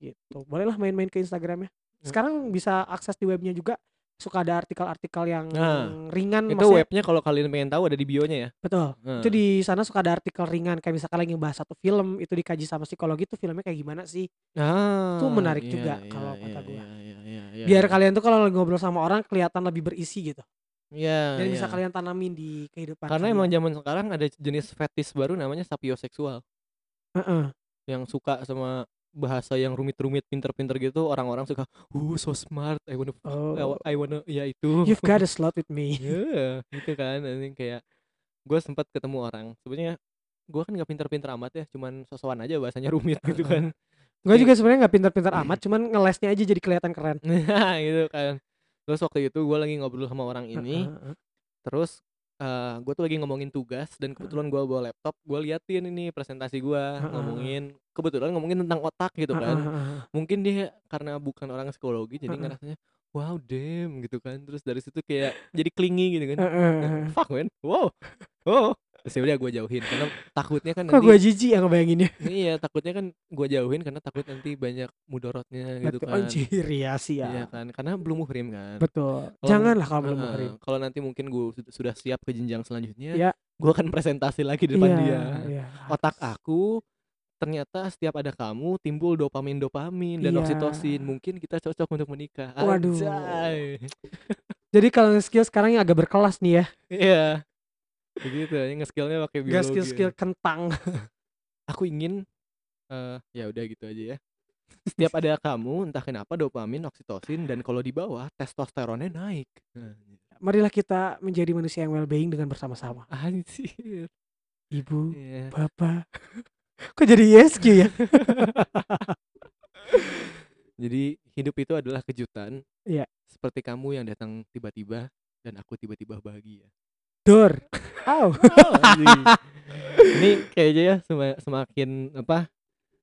Gitu. Bolehlah main-main ke Instagramnya. Hmm. Sekarang bisa akses di webnya juga. Suka ada artikel-artikel yang Nah, ringan Itu maksudnya. webnya kalau kalian pengen tahu ada di bionya ya. Betul. Heeh. Itu di sana suka ada artikel ringan kayak misalkan lagi ngebahas satu film itu dikaji sama psikologi itu filmnya kayak gimana sih. Ah, menarik iya, juga iya, kalau iya, kata gua. iya, iya, iya, iya, Biar iya. kalian tuh kalau ngobrol sama orang kelihatan lebih berisi gitu. Iya, Dan bisa iya. kalian tanamin di kehidupan Karena emang kalian. zaman sekarang ada jenis fetis baru namanya sapioseksual Heeh. yang suka sama bahasa yang rumit-rumit pinter-pinter gitu orang-orang suka uh so smart I wanna Oh. I wanna ya itu You've got a slot with me. Iya, gitu kan anjing kayak gue sempat ketemu orang sebenarnya gue kan nggak pinter-pinter amat ya cuman sosokan aja bahasanya rumit gitu kan Gue juga sebenarnya nggak pintar-pintar amat, cuman ngelesnya aja jadi kelihatan keren. nah gitu kan terus waktu itu gue lagi ngobrol sama orang ini Heeh, heeh. terus gue tuh lagi ngomongin tugas dan kebetulan gue bawa laptop gue liatin ini presentasi gue ngomongin kebetulan ngomongin tentang otak gitu kan. mungkin dia karena bukan orang psikologi jadi Heeh. ngerasanya wow damn gitu kan. Terus dari situ kayak jadi clingy gitu kan. Heeh. fuck man. Wow. Oh ya udah gue jauhin karena takutnya kan Kok nanti gue jijik ya ngebayanginnya. iya takutnya kan gue jauhin karena takut nanti banyak mudorotnya gitu Betul. kan Anjir ya sih iya ya. kan karena belum muhrim kan Betul. Kalau- Janganlah kalau belum muhrim. kalau nanti mungkin gue sudah siap ke jenjang selanjutnya Iya. gue akan presentasi lagi di depan Iya, dia iya. otak aku ternyata setiap ada kamu timbul dopamin dopamin dan Iya. oksitosin mungkin kita cocok untuk menikah Waduh. Jadi kalau skill sekarang yang agak berkelas nih ya. iya begitu ya nge-skillnya pakai Gak biologi skill-skill kentang. aku ingin eh ya udah gitu aja ya setiap ada kamu entah kenapa dopamin oksitosin dan kalau di bawah testosteronnya naik Nah, Marilah kita menjadi manusia yang well-being dengan bersama-sama. anjir Ibu, Iya. bapak. Kok jadi ISQ ya? Jadi hidup itu adalah kejutan. Iya. Seperti kamu yang datang tiba-tiba dan aku tiba-tiba bahagia. Dor. Au. Oh. Ini kayaknya ya sema- semakin apa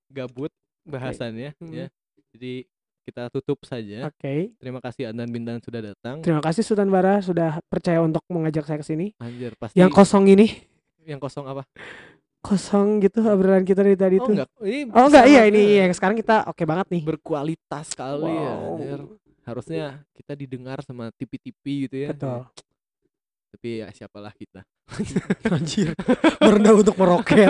gabut bahasannya Hmm. ya. Jadi kita tutup saja. Oke. Terima kasih Adnan Bintang sudah datang. Terima kasih Sultan Bara sudah percaya untuk mengajak saya ke sini. Anjir pasti Yang kosong ini yang kosong apa? kosong gitu obrolan kita dari tadi Oh tuh. enggak. Ini Oh enggak iya ini eh, yang sekarang kita oke banget nih. berkualitas sekali ya. Wow. anjir. Harusnya kita didengar sama TV-TV gitu ya. Betul. Tapi ya siapalah kita. Anjir. Merendah untuk meroket.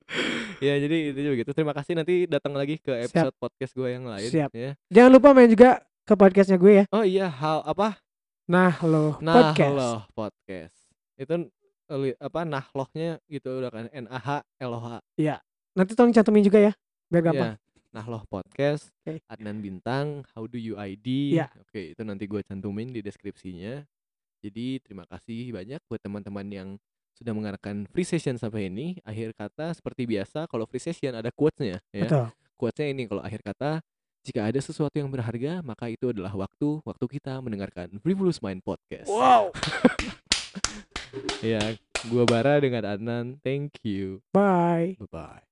ya jadi itu juga gitu. Terima kasih nanti datang lagi ke episode podcast gue yang lain Siap. ya. Jangan lupa main juga ke podcastnya gue ya. Oh iya, hal apa? Nah lo Nah, podcast. loh podcast. Itu apa nahlohnya gitu udah kan N A H L O H. Nanti tolong cantumin juga ya. Biar gampang. Iya. Nahloh podcast. Oke. Adnan Bintang, How do you ID? Iya. Oke, itu nanti gue cantumin di deskripsinya. Jadi terima kasih banyak buat teman-teman yang sudah mengarahkan free session sampai ini. Akhir kata seperti biasa kalau free session ada quotes-nya ya. Betul. Quotes-nya ini kalau akhir kata jika ada sesuatu yang berharga, maka itu adalah waktu waktu kita mendengarkan Frivolous Mind Podcast. Wow. Ya, gua Bara dengan Adnan. Thank you. Bye. Bye bye.